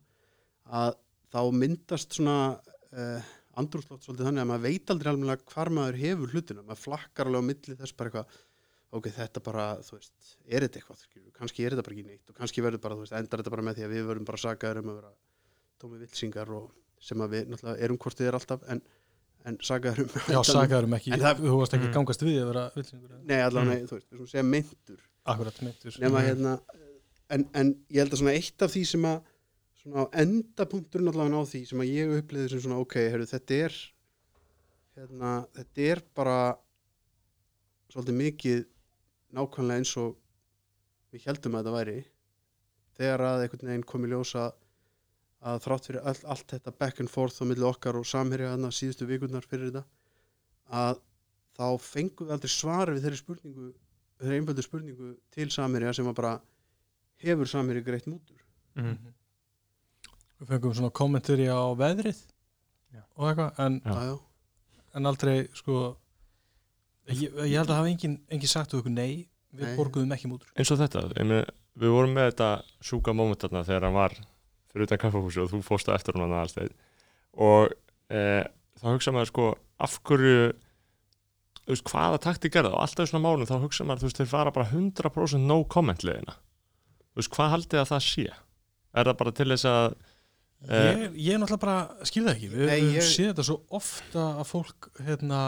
[SPEAKER 4] Að þá myndast svona uh, andrúrslótt svolítið þannig að maður veit aldrei alveg hvar maður hefur hlutina, maður flakkar alveg á milli þess bara eitthvað, ok, þetta bara þú veist, er þetta eitthvað, skilur, kannski er þetta bara ekki neitt og kannski verður bara, þú veist, endar þetta bara með því að við verðum bara sagaður um að vera tómi vilsingar og sem að við náttúrulega erum hvort þið er alltaf en, en sagaður um
[SPEAKER 5] Já, sagarum ekki,
[SPEAKER 4] En það-
[SPEAKER 5] þú varst ekki
[SPEAKER 1] Mm.
[SPEAKER 5] gangast við að vera vilsingur
[SPEAKER 4] Nei, allavega, þú veist, við svona segja meintur.
[SPEAKER 5] Akkurat, meintur.
[SPEAKER 4] Nema hérna en, en ég held að svona eitt af því sem að svona á endapunkturinn allavega á því sem að ég upplýði sem svona ok, heru, þetta er hérna, þetta er bara svolítið mikið nákvæmlega eins og við heldum að þetta væri þegar að einhvern veginn kom í ljósa að þrátt fyrir all, allt þetta back and forth á milli okkar og samherja þarna síðustu vikurnar fyrir þetta að þá fengum við aldrei svar við þeirri spurningu þeirri einföldu spurningu til samherja sem að bara hefur samherja greitt mútur
[SPEAKER 1] mm.
[SPEAKER 5] Við fengum svona kommentari á veðrið
[SPEAKER 1] Já.
[SPEAKER 5] og eitthvað en, en aldrei sko ég, ég held að hafa engin, engin sagt við ykkur nei við
[SPEAKER 4] Nei.
[SPEAKER 5] borguðum ekki mútur.
[SPEAKER 2] Eins og þetta meni, við vorum með þetta sjúka moment þarna þegar hann var fyrir utan kaffahúsi og þú fórst á eftir hann aðalsteð og e, þá hugsa maður sko af hverju þú veist, hvaða taktík er það? Og alltaf í svona málum þá hugsa maður þú veist þeir fara bara 100% no comment liðina þú veist hvað haldið að það sé? Er það bara til þess að Eh.
[SPEAKER 5] ég, ég er náttúrulega bara skil það ekki. Við,
[SPEAKER 4] Nei,
[SPEAKER 5] við
[SPEAKER 4] ég-
[SPEAKER 5] séð þetta svo ofta að fólk hérna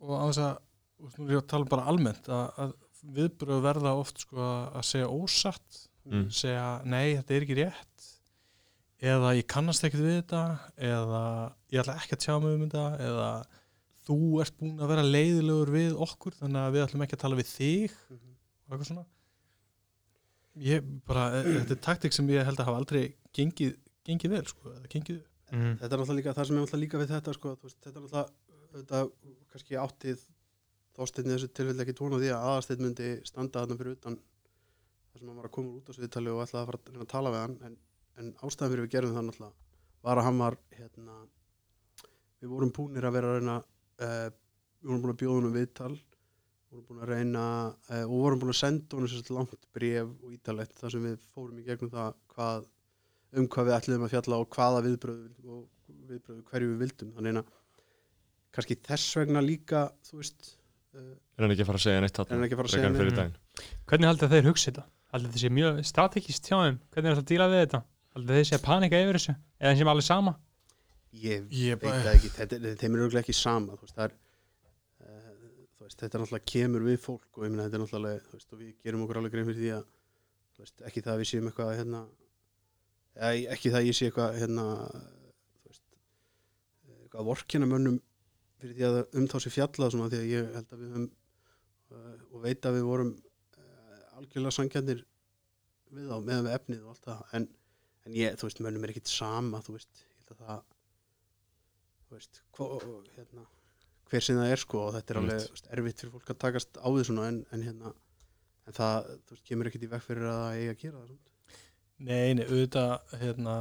[SPEAKER 5] og á þess að þú veist, nú er ég að tala bara almennt að, að viðbröð verða oft sko að að segja ósatt
[SPEAKER 2] Mm.
[SPEAKER 5] segja nei þetta er ekki rétt eða ég kannast ekkert við þetta eða ég ætla ekki að tjá mig um þetta eða þú ert búin að vera leiðilegur við okkur þannig að við ætlum ekki að tala við þig
[SPEAKER 4] Mhm.
[SPEAKER 5] og eitthvað svona ég bara, e- þetta er taktik sem ég held að hafa aldrei gengið, gengið vel sko, eða gengið upp.
[SPEAKER 1] Mm.
[SPEAKER 4] þetta er náttúrulega líka það sem er náttúrulega líka við þetta sko, þú veist, þetta er náttúrulega þetta, kannski áttið þósteinn í þessu tilfelli ekki tóna því að aðasteinn myndi standa þarna fyrir utan þar sem hann var að koma út á sviðtali og ætlaði að fara að tala við hann. En, en ástæðan fyrir við gerðum það náttúrulega var að hann var hérna, við vorum búnir að vera að reyna uh, við vorum búin að bjóða honum viðtal vorum búin að reyna uh, og vorum búin að senda honum sér langt bref og ítalett þar sem við fórum í gegnum það hvað um hvað við ætliðum að fjalla og hvaða viðbröð og viðbröð við kannski þess vegna líka þú veist
[SPEAKER 2] er hann ekki að fara að segja neitt
[SPEAKER 4] Er hann ekki að fara að segja
[SPEAKER 2] fyrir
[SPEAKER 1] neitt?
[SPEAKER 2] daginn
[SPEAKER 1] Hvernig haldið þeir hugsa þetta? Haldið þeir sé mjög strategist hjá þeim? Hvernig er þetta að díla við þetta? Haldið þeir sé að panika yfir þessu? Eða þeim sem alveg sama?
[SPEAKER 4] ég
[SPEAKER 5] Ég
[SPEAKER 4] veit það ekki þetta, þeim er auðvitað ekki sama þú veist, það er veist, þetta er náttúrulega kemur við fólk og ég meina þetta er náttúrulega þú veist, og við gerum okkur alveg grein fyrir því að þú veist, ekki það að við séum eitthvað hérna, eða, ekki það að ég sé eitthvað hérna, þú veist, eitthvað vorkina mönnum fyrir því að um þá sé fjallað svona því að ég held að við höfum uh, og veit að við vorum uh, algjörlega sangjarnir við á meðan við efnið og allt það en, en ég, þú veist, mönnum er ekkit sama þú veist, ég held að það þú veist, hva, hérna hver sem það er sko og þetta er alveg veist, erfitt fyrir fólk að takast á því svona en, en hérna en það, þú veist, kemur ekkit í veg fyrir að það eigi að gera það svona.
[SPEAKER 5] Nei, nei, auðvitað hérna,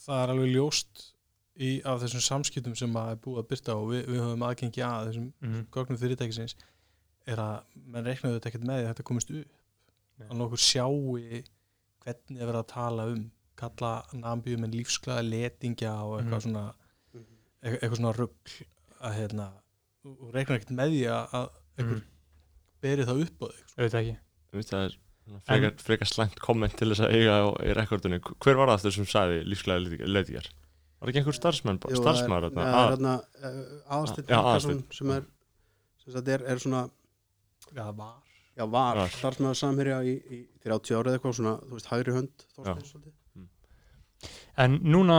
[SPEAKER 5] það er alveg ljóst í, af þessum samskiptum sem að er búið að byrta og við, við höfum aðgengi að þessum
[SPEAKER 1] Mhm.
[SPEAKER 5] gögnum fyrirtækisins er að menn reiknaðu þetta ekkert með því að þetta komist upp
[SPEAKER 1] Nei.
[SPEAKER 5] að nokkur sjáu hvernig er verið að tala um kalla nambjum en lífsglæða letingja og eitthvað
[SPEAKER 1] Mhm.
[SPEAKER 5] svona e- eitthvað svona rugg að hérna og reiknaðu ekkert með því að, að eitthvað
[SPEAKER 1] Mhm.
[SPEAKER 5] beri það upp á þig sko.
[SPEAKER 1] auðvitað ekki
[SPEAKER 2] það er svona frekar, frekar slæmt komment til þess að eiga í rekordinu hver var það sem sagði lífsglæði leitingar var ekki einhver starfsmenn, starfsmæður
[SPEAKER 4] það
[SPEAKER 2] þarna?
[SPEAKER 4] er, hérna, aðastitt
[SPEAKER 2] Já,
[SPEAKER 4] Helgason
[SPEAKER 2] Aðalsteinn.
[SPEAKER 4] sem er sem sagt er, er svona
[SPEAKER 5] Já, var.
[SPEAKER 4] Já, var,
[SPEAKER 2] Var.
[SPEAKER 4] starfsmæður samherja í, í 30 ára eða eitthvað svona, þú veist, hægri hönd Þorsteins svolítið.
[SPEAKER 1] En núna,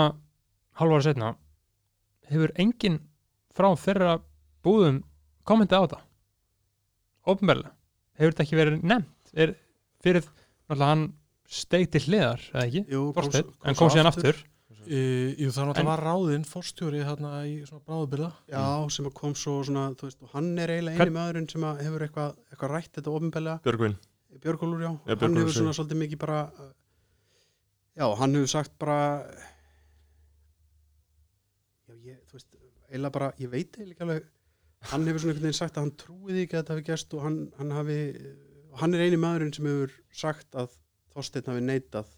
[SPEAKER 1] hálfara setna hefur enginn frá þeirra búðum kommentið á þetta ofnverðlega hefur þetta ekki verið nefnt? Er fyrir, náttúrulega hann steig til hliðar, eða ekki?
[SPEAKER 4] Jú, kom
[SPEAKER 1] Þorsteinn,
[SPEAKER 4] svo-
[SPEAKER 1] en kom síðan aftur
[SPEAKER 5] E, jú, það
[SPEAKER 1] En-
[SPEAKER 5] var ráðinn fórstjóri þarna í svona bráðubyrða
[SPEAKER 4] Já, sem kom svo svona, þú veist, og hann er eiginlega eini maðurinn sem að hefur eitthvað, eitthvað rætt þetta ofinbeglega,
[SPEAKER 2] Björgvin.
[SPEAKER 4] Björgólfur, já,
[SPEAKER 2] Já,
[SPEAKER 4] hann hefur svona svolítið mikið bara, já, hann hefur sagt bara, já, ég, þú veist, eiginlega bara, ég veit eiginlega ekki alveg, hann hefur svona einhvern veginn sagt að hann trúi því ekki að þetta hafi gerst og hann, hann hafi, hann er eini maðurinn sem hefur sagt að Þorsteinn hafi neitað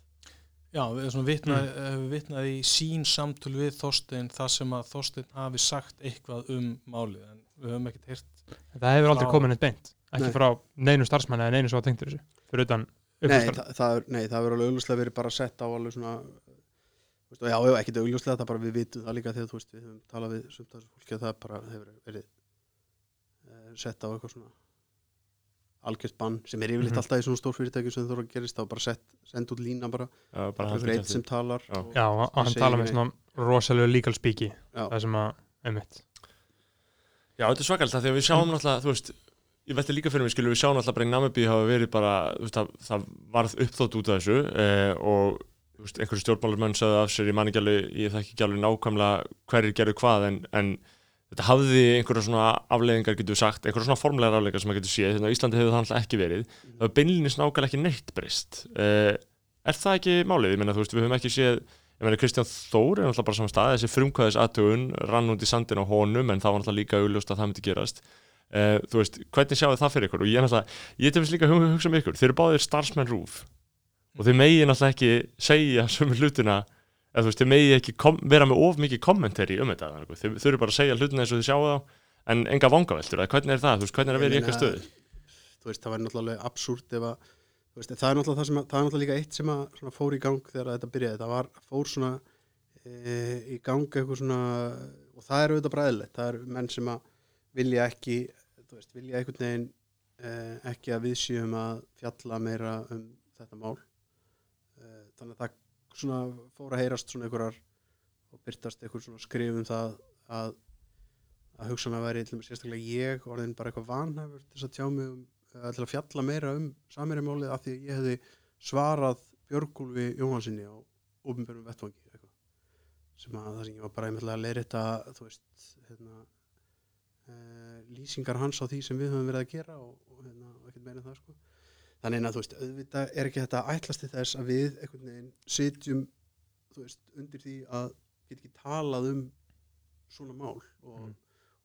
[SPEAKER 5] Já, við erum svona vitnað, mm. vitnað í sín samtöl við Þorstein þar sem að Þorstein hafi sagt eitthvað um málið en við höfum ekkert heyrt
[SPEAKER 1] það hefur aldrei komið neitt beint ekki
[SPEAKER 4] Nei.
[SPEAKER 1] frá neinu starfsmanni eða neinu svo að tengtur þessu fyrir utan
[SPEAKER 4] Nei, það, það er, nei, það hefur alveg augljóslega verið bara sett á alveg svona þú veist, og já, já, ekkert augljóslega það bara við vitum það líka þegar þú veist við höfum talað við sumt af þessu fólki að það bara hefur verið uh, sett á eitthvað svona algjört bann sem er yfirleitt
[SPEAKER 1] Mhm.
[SPEAKER 4] alltaf í svona stór fyrirtæki sem þú þarf að gerist þá bara sett, send út lína bara
[SPEAKER 2] Já, bara
[SPEAKER 4] það er eitt sem talar
[SPEAKER 2] Já.
[SPEAKER 4] og-
[SPEAKER 1] já, og hann
[SPEAKER 4] segir
[SPEAKER 1] tala með svona rosalega legal speaki
[SPEAKER 4] Já.
[SPEAKER 1] það sem að, einmitt
[SPEAKER 2] Já, þetta er svakalt það því að við sjáum náttúrulega, þú veist ég velti líka fyrir mig, skilur við sjáum náttúrulega bara í Namibí hafa verið bara, þú veist, það, það varð uppþótt út af þessu eh, og þú veist, einhverju stjórnmálumenn sögðu af sér, ég man ekki alveg, ég þekki ekki alveg nákvæmlega hverjir gerðu hvað, en, en þetta hafði einhverja svona afleiðingar, getur sagt, einhverja svona formlegar afleiðingar sem maður getur séð, þannig að Íslandi hefur það alltaf ekki verið, það var beinlínis nákvæmlega ekki neitt breyst. Eh, er það ekki málið? Ég meina, þú veist, við höfum ekki séð ég meina Kristján Þór er náttúrulega bara saman stað. Þessi frumkvæðis aðtugun rann út í sandin á honum en það var náttúrulega líka augljóst að það myndi gerast. Uh, þú veist, hvernig sjáu það fyrir ykkur? Og ég er náttúrulega, ég þess líka hugsa um ykkur. Þeir eru báðir starfsmenn rúf og þeir megi náttúrulega ekki segja sömu hlutina eða þú veist, þeir megi ekki kom, vera með of mikið kommentari um þetta þeir, þeir eru bara að segja hlutina eins og þeir sjáu þá en enga vangaveltur, eða hvernig er það, þú veist, hvernig er að vera í eitthvað stöðu?
[SPEAKER 4] þú veist, það væri náttúrulega absúrt ef að þú veist, það er náttúrulega það sem að, það er náttúrulega líka eitt sem að fór í gang þegar þetta byrjaði. Það var, fór svona e, í gang eitthvað svona og það er auðvitað bræðilegt, það er menn sem að vilja ekki, þú veist, vilja einhvern veginn e, ekki að við séum að fjalla meira um þetta mál. E, þannig að það svona fór að heyrast svona einhverjar og byrtast einhver svona skrif um það að að hugsanlega væri til og með sérstaklega ég orðin bara eitthvað vanhæfur til að tjá mig um, til að fjalla meira um samirjamálið af því að ég hefði svarað Björgúlfi Jóhansinni á ofinbjörnum vettvangi eitthvað. sem að það sem ég var bara einmitt að leira þetta þú veist hérna, e, lýsingar hans á því sem við höfum verið að gera og, og hérna, og ekkert meira en það sko. Þannig að þú veist, auðvitað er ekki þetta ætlasti þess að við einhvern veginn sitjum þú veist, undir því að geta ekki talað um svona mál og,
[SPEAKER 1] Mm.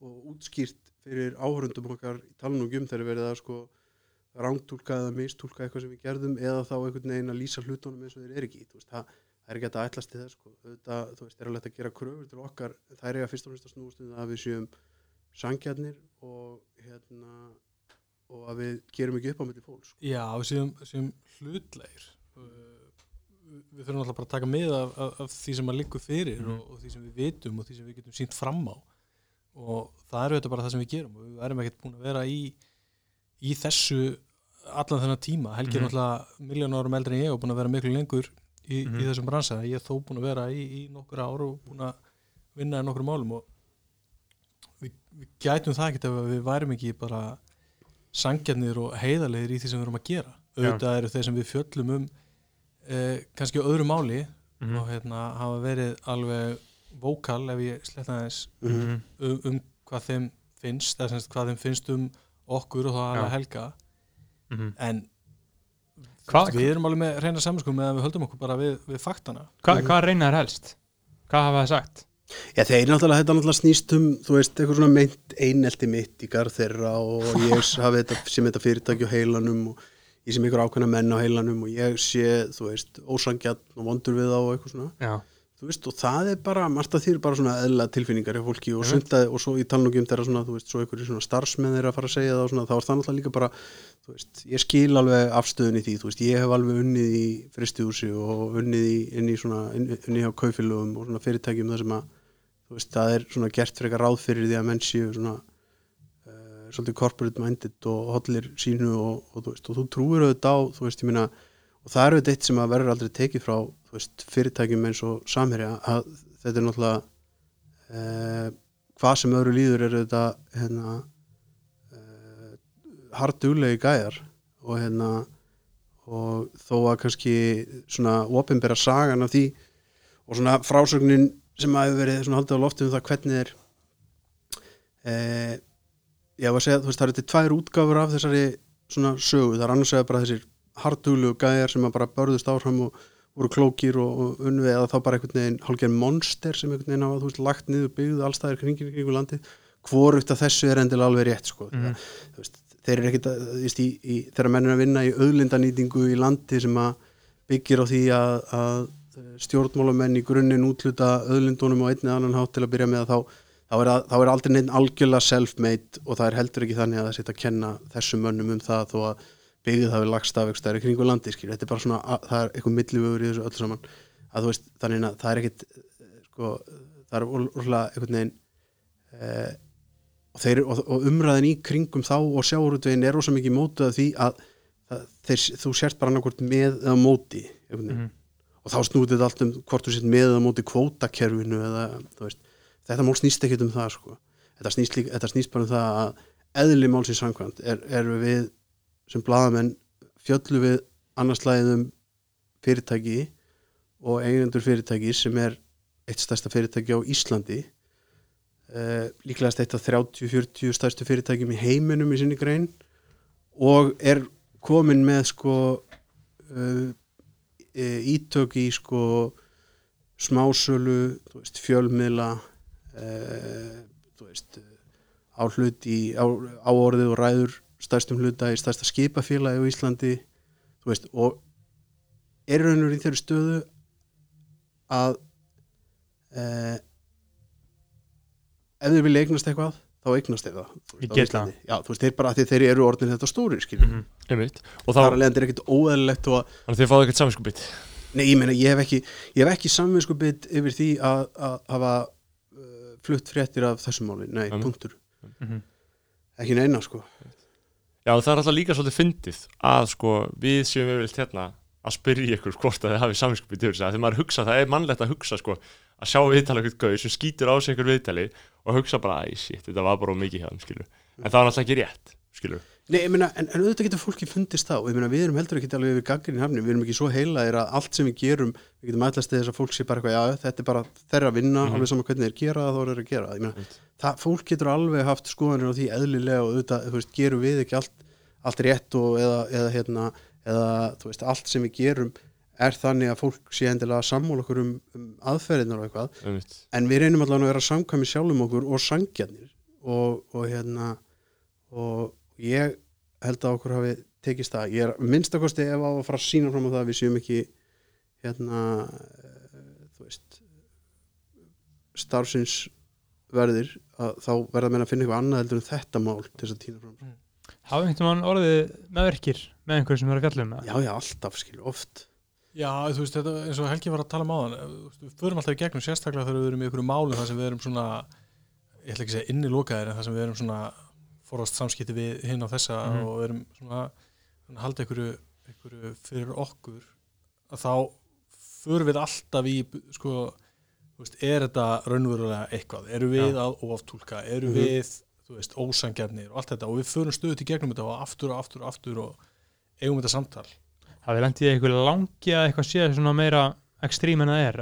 [SPEAKER 4] og útskýrt fyrir áhörundum okkar í talnum um þegar verið að sko rángtúlka eða mistúlka eitthvað sem við gerðum eða þá einhvern veginn að lýsa hlutunum eins og þeir eru ekki veist, það, það er ekki hægt að ætlast til þess sko. auðvitað, þú veist, er alveg að gera kröfur til okkar það er eiga fyrst og fremst að snúast um það að við séum sangjarnir og hérna og að við gerum ekki upp á milli fólks sko.
[SPEAKER 5] Já, við séum, séum hlutlegir Uh, við þurfum alltaf bara að taka með af, af, af því sem að liggur fyrir
[SPEAKER 1] Mhm.
[SPEAKER 5] og, og því sem við vitum og því sem við getum sínt fram á og það er auðvitað bara það sem við gerum og við erum ekkert búin að vera í í þessu allan þennan tíma Helgi er
[SPEAKER 1] Mhm.
[SPEAKER 5] náttúrulega miljón árum eldri en ég og búin að vera miklu lengur í,
[SPEAKER 1] Mhm.
[SPEAKER 5] í þessum bransa ég er þó búin að vera í, í nokkur ár og búin að vinna í nokkur málum og við, við gætum það ekkert ef við værum ekki bara sangjarnir og heiðarlegir í því sem við erum að gera auðvitað eru þeir sem við fjöllum um eh, kannski á öðru máli
[SPEAKER 1] Mhm.
[SPEAKER 5] og hérna hafa verið alveg vókal ef ég sletta þess
[SPEAKER 1] Mhm.
[SPEAKER 5] um, um hvað þeim finnst eða semst hvað þeim finnst um okkur og
[SPEAKER 1] Já.
[SPEAKER 5] alveg helga
[SPEAKER 1] Mhm.
[SPEAKER 5] en
[SPEAKER 1] Hva-
[SPEAKER 5] við erum alveg með reyna samanskum meðan við höldum okkur bara við, við faktana
[SPEAKER 1] Hva, Hvað reyna þær helst? Hvað hafa það sagt?
[SPEAKER 4] Já, þeir náttúrulega, þetta náttúrulega snýst um, þú veist, eitthvað svona meint einelti mitt í garð þeirra og [laughs] ég hafi þetta sem þetta fyrirtæki á heilanum og ég sem ykkur ákveðna menn á heilanum og ég sé, þú veist, ósangjarn og vondur við þá og eitthvað svona.
[SPEAKER 1] Já,
[SPEAKER 4] Þú veist, og það er bara, margt af því er bara svona eðla tilfinningar hjá fólki og
[SPEAKER 1] Einmitt.
[SPEAKER 4] sunda, og svo í talningum þeirra svona, þú veist, svo ykkur svona starfsmenn þeirra að fara að segja það og svona, þá er það náttúrulega líka bara, þú veist, ég skil alveg afstöðun í því, þú veist, ég hef alveg unnið í fristihúsi og unnið í, inn í svona, unnið hjá kaufélögum og svona fyrirtækjum þar sem að, þú veist, það er svona gert frekar ráð fyrir því að menn séu svona uh, svolítið corporate minded og hollir sínu og, og, þú veist, og þú trúir auðvitað á, þú veist, ég meina og það er auðvitað eitt sem að verður aldrei tekið frá þú veist, fyrirtækjum eins og samherja að þetta er náttúrulega uh, hvað sem öðru líður er þetta hérna uh, hardulegi gæjar og hérna og þó að kannski svona opinbera sagan af því og svona frásögnin sem að hefur verið haldið á lofti um það hvernig er eh, ég var að segja, þú veist, það eru til tvær útgáfur af þessari svona sögu, það er annars vegar bara þessir harduglu gæjar sem að bara börðust áfram og voru klókir og, og unnvið eða þá bara einhvern veginn hálfgerð monster sem einhvern veginn hafa, þú veist, lagt niður byggðu allstæðir kringin kringu landi hvorugt af þessu er endilega alveg rétt sko.
[SPEAKER 1] Mhm.
[SPEAKER 4] þú veist, þeir eru að, þú veist, í, í, þegar menn er að vinna í auðlindanýtingu í landi sem að byggir á því að, að stjórnmálamenn í grunninn útluta auðlindunum á einni annan hátt til að byrja með þá, þá, er, að, þá er aldrei neitt algjörlega self-made og það er heldur ekki þannig að það setja að kenna þessum mönnum um það þó að byggðið hafi lagst af eitthvað kringu landi skil. þetta er bara svona, að, það er eitthvað millivögur í þessu öllu saman að þú veist, þannig að það er ekkit sko, það er úrlega einhvern veginn eh, og, þeir, og, og umræðin í kringum þá og sjáurútvegin er rosa mikið mótuð af því að það, þeir, þú sért bara annarkvort með eða móti veginn
[SPEAKER 1] Mhm.
[SPEAKER 4] Og þá snúið þetta allt um hvort þú sért með eða móti kvótakerfinu eða, veist, þetta mál snýst ekkit um það sko. þetta, snýst líka, þetta snýst bara um það að eðli málsins samkvæmt er, er við sem blaðamenn fjöllu við annarslæðið um fyrirtæki og eigendur fyrirtæki sem er eitt stærsta fyrirtæki á Íslandi uh, líklegast eitt af 30-40 stærstu fyrirtækjum í heiminum í sinni grein og er komin með sko uh, ítök í sko smásölu, veist, fjölmiðla þú veist á hlut í áorðið og ræður stærstum hluta í stærsta skipafélagi á Íslandi. Veist, og er raunur í þeirri stöðu að uh, ef þeir vilja eignast eitthvað þá eignast þeir það
[SPEAKER 1] Ég get
[SPEAKER 4] Íslandi. Já, þú veist, þeir bara, af því þeir eru orðin þetta stóri
[SPEAKER 1] Mhm.
[SPEAKER 2] einmitt og
[SPEAKER 4] það er alveg endur ekkit óeðlilegt og að
[SPEAKER 2] þannig að þið fáðu ekkert saminskupið
[SPEAKER 4] Nei, ég meina, ég hef ekki, ég hef ekki samvinsku bit yfir því að, að hafa uh, flutt fréttir af þessum máli, nei,
[SPEAKER 2] Nei.
[SPEAKER 4] punktur
[SPEAKER 1] Mhm.
[SPEAKER 4] ekki neina, sko
[SPEAKER 2] Já, það er alltaf líka svolítið fyndið að sko við séum yfirleitt hérna að spyrja ykkur hvort að þið hafið saminskupið til þess að þegar maður hugsa, það er mannlegt að hugsa sko að sjá viðtala ykkur gauð sem skýtur á sig ykkur viðtali og hugsa bara, shit, þetta var bara mikið hjá þeim, skilur en það var náttúrulega ekki rétt, skilur
[SPEAKER 4] Nei, ég meina, en, en auðvitað getur fólki fundist ég meina, við erum heldur ekki alveg yfir gaggrinn hafni við erum ekki svo heilaðir að allt sem við gerum við getum til þess að fólk sé bara eitthvað já, þetta er bara þeirra að vinna,
[SPEAKER 2] Mhm.
[SPEAKER 4] alveg saman hvernig þeir gera þá er þeir að gera meina,
[SPEAKER 2] Einmitt.
[SPEAKER 4] það, fólk getur alveg haft skoðanir á því eðlilega og auðvitað, þú veist, gerum við ekki allt, allt rétt og eða, eða hérna, eða, þú veist, allt sem við gerum er þannig að fólk sé endilega að sammóla okkur um, um aðferðinar og eitthvað.
[SPEAKER 2] Einmitt.
[SPEAKER 4] en við reynum allavega að vera samkvæmi sjálfum okkur og sangjarnir og, og hérna og ég held að okkur hafi tekist það. Ég er minnstakosti ef á að fara að sína fram á það að við séum ekki hérna eh, þú veist starfsins verðir að þá verða menn að finna eitthvað annað heldur en þetta mál til þess að týna fram.
[SPEAKER 1] Hafa einhvern veginn orðið meðverkir með einhverjum sem er að fjalla um það?
[SPEAKER 4] já já alltaf skil oft
[SPEAKER 5] Já, þú veist, þetta, eins og Helgi var að tala um áðan veist, við förum alltaf í gegnum sérstaklega þegar við erum í einhverju málu þar sem við erum svona ég ætla ekki að segja inni lokaðir en það sem við erum svona forast samskipti við hinn á þessa
[SPEAKER 1] Mhm.
[SPEAKER 5] og erum svona að halda einhverju, einhverju fyrir okkur að þá förum við alltaf í sko, þú veist, er þetta raunverulega eitthvað, eru við
[SPEAKER 1] Já.
[SPEAKER 5] að oftúlka, eru
[SPEAKER 4] Mhm.
[SPEAKER 5] við þú veist, ósangjafnir og allt þetta og við förum stöðut í gegnum þetta og aftur og aftur og aftur og eigum þetta samtal
[SPEAKER 1] hafið lendið eitthvað langi að eitthvað sé svona meira ekstrím en það er,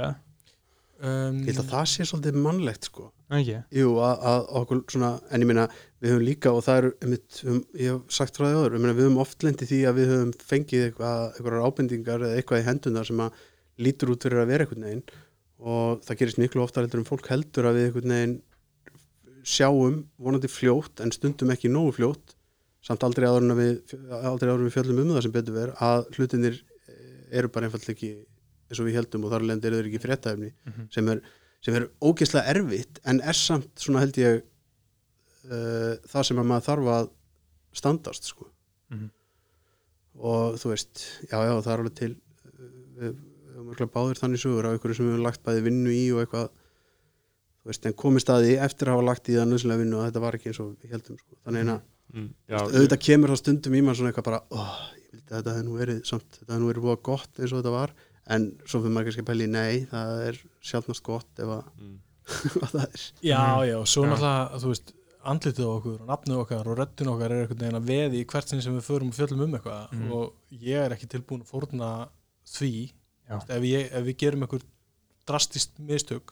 [SPEAKER 5] um,
[SPEAKER 4] Ég held að það sé svolítið mannlegt sko.
[SPEAKER 1] Ekki?
[SPEAKER 4] Jú, að, að okkur svona, en ég meina við höfum líka og það er, einmitt, um, ég hef sagt frá því meina við höfum oft lendið því að við höfum fengið eitthvað, eitthvað ábendingar eða eitthvað í hendunar sem að lítur út fyrir að vera einhvern veginn. Og það gerist miklu oftar heldur en fólk heldur að við einhvern veginn sjáum vonandi fljótt en stundum ekki nógu fljótt samt aldrei áður en við, við fjöllum um það sem betur ver að hlutinir eru bara einfall ekki eins og við heldum og þar lendir eru ekki fréttaefni
[SPEAKER 1] Mhm.
[SPEAKER 4] sem er, er ógeðslega erfitt en er samt svona held ég uh, það sem að maður þarf að standast sko
[SPEAKER 1] Mhm.
[SPEAKER 4] og þú veist já já það er alveg til uh, við höfum örugglega báðir þannig sögur af einhverju sem við höfum lagt bæði vinnu í og eitthvað þú veist en komist að því eftir að hafa lagt í það nöðslega vinnu að þetta var ekki eins og við heldum sko þannig að
[SPEAKER 2] mm, já,
[SPEAKER 4] auðvitað kemur það stundum í maður svona eitthvað bara oh, ég vildi að þetta hefði nú verið samt, þetta hefði nú verið búið gott eins og þetta var. En svo fyrir maður kannski að pæli nei, það er sjálfnast gott ef að,
[SPEAKER 2] mm, [laughs]
[SPEAKER 4] að það er.
[SPEAKER 5] Já,
[SPEAKER 1] Mhm.
[SPEAKER 5] já, og svo náttúrulega, þú veist, andlitið okkur og nafnið okkar og röddin okkar er einhvern veginn að veði í hvert sinn sem við förum og fjöllum um eitthvað.
[SPEAKER 1] Mhm.
[SPEAKER 5] og ég er ekki tilbúin að fórna því.
[SPEAKER 1] Já.
[SPEAKER 5] ef, ég, ef við gerum einhver drastist mistök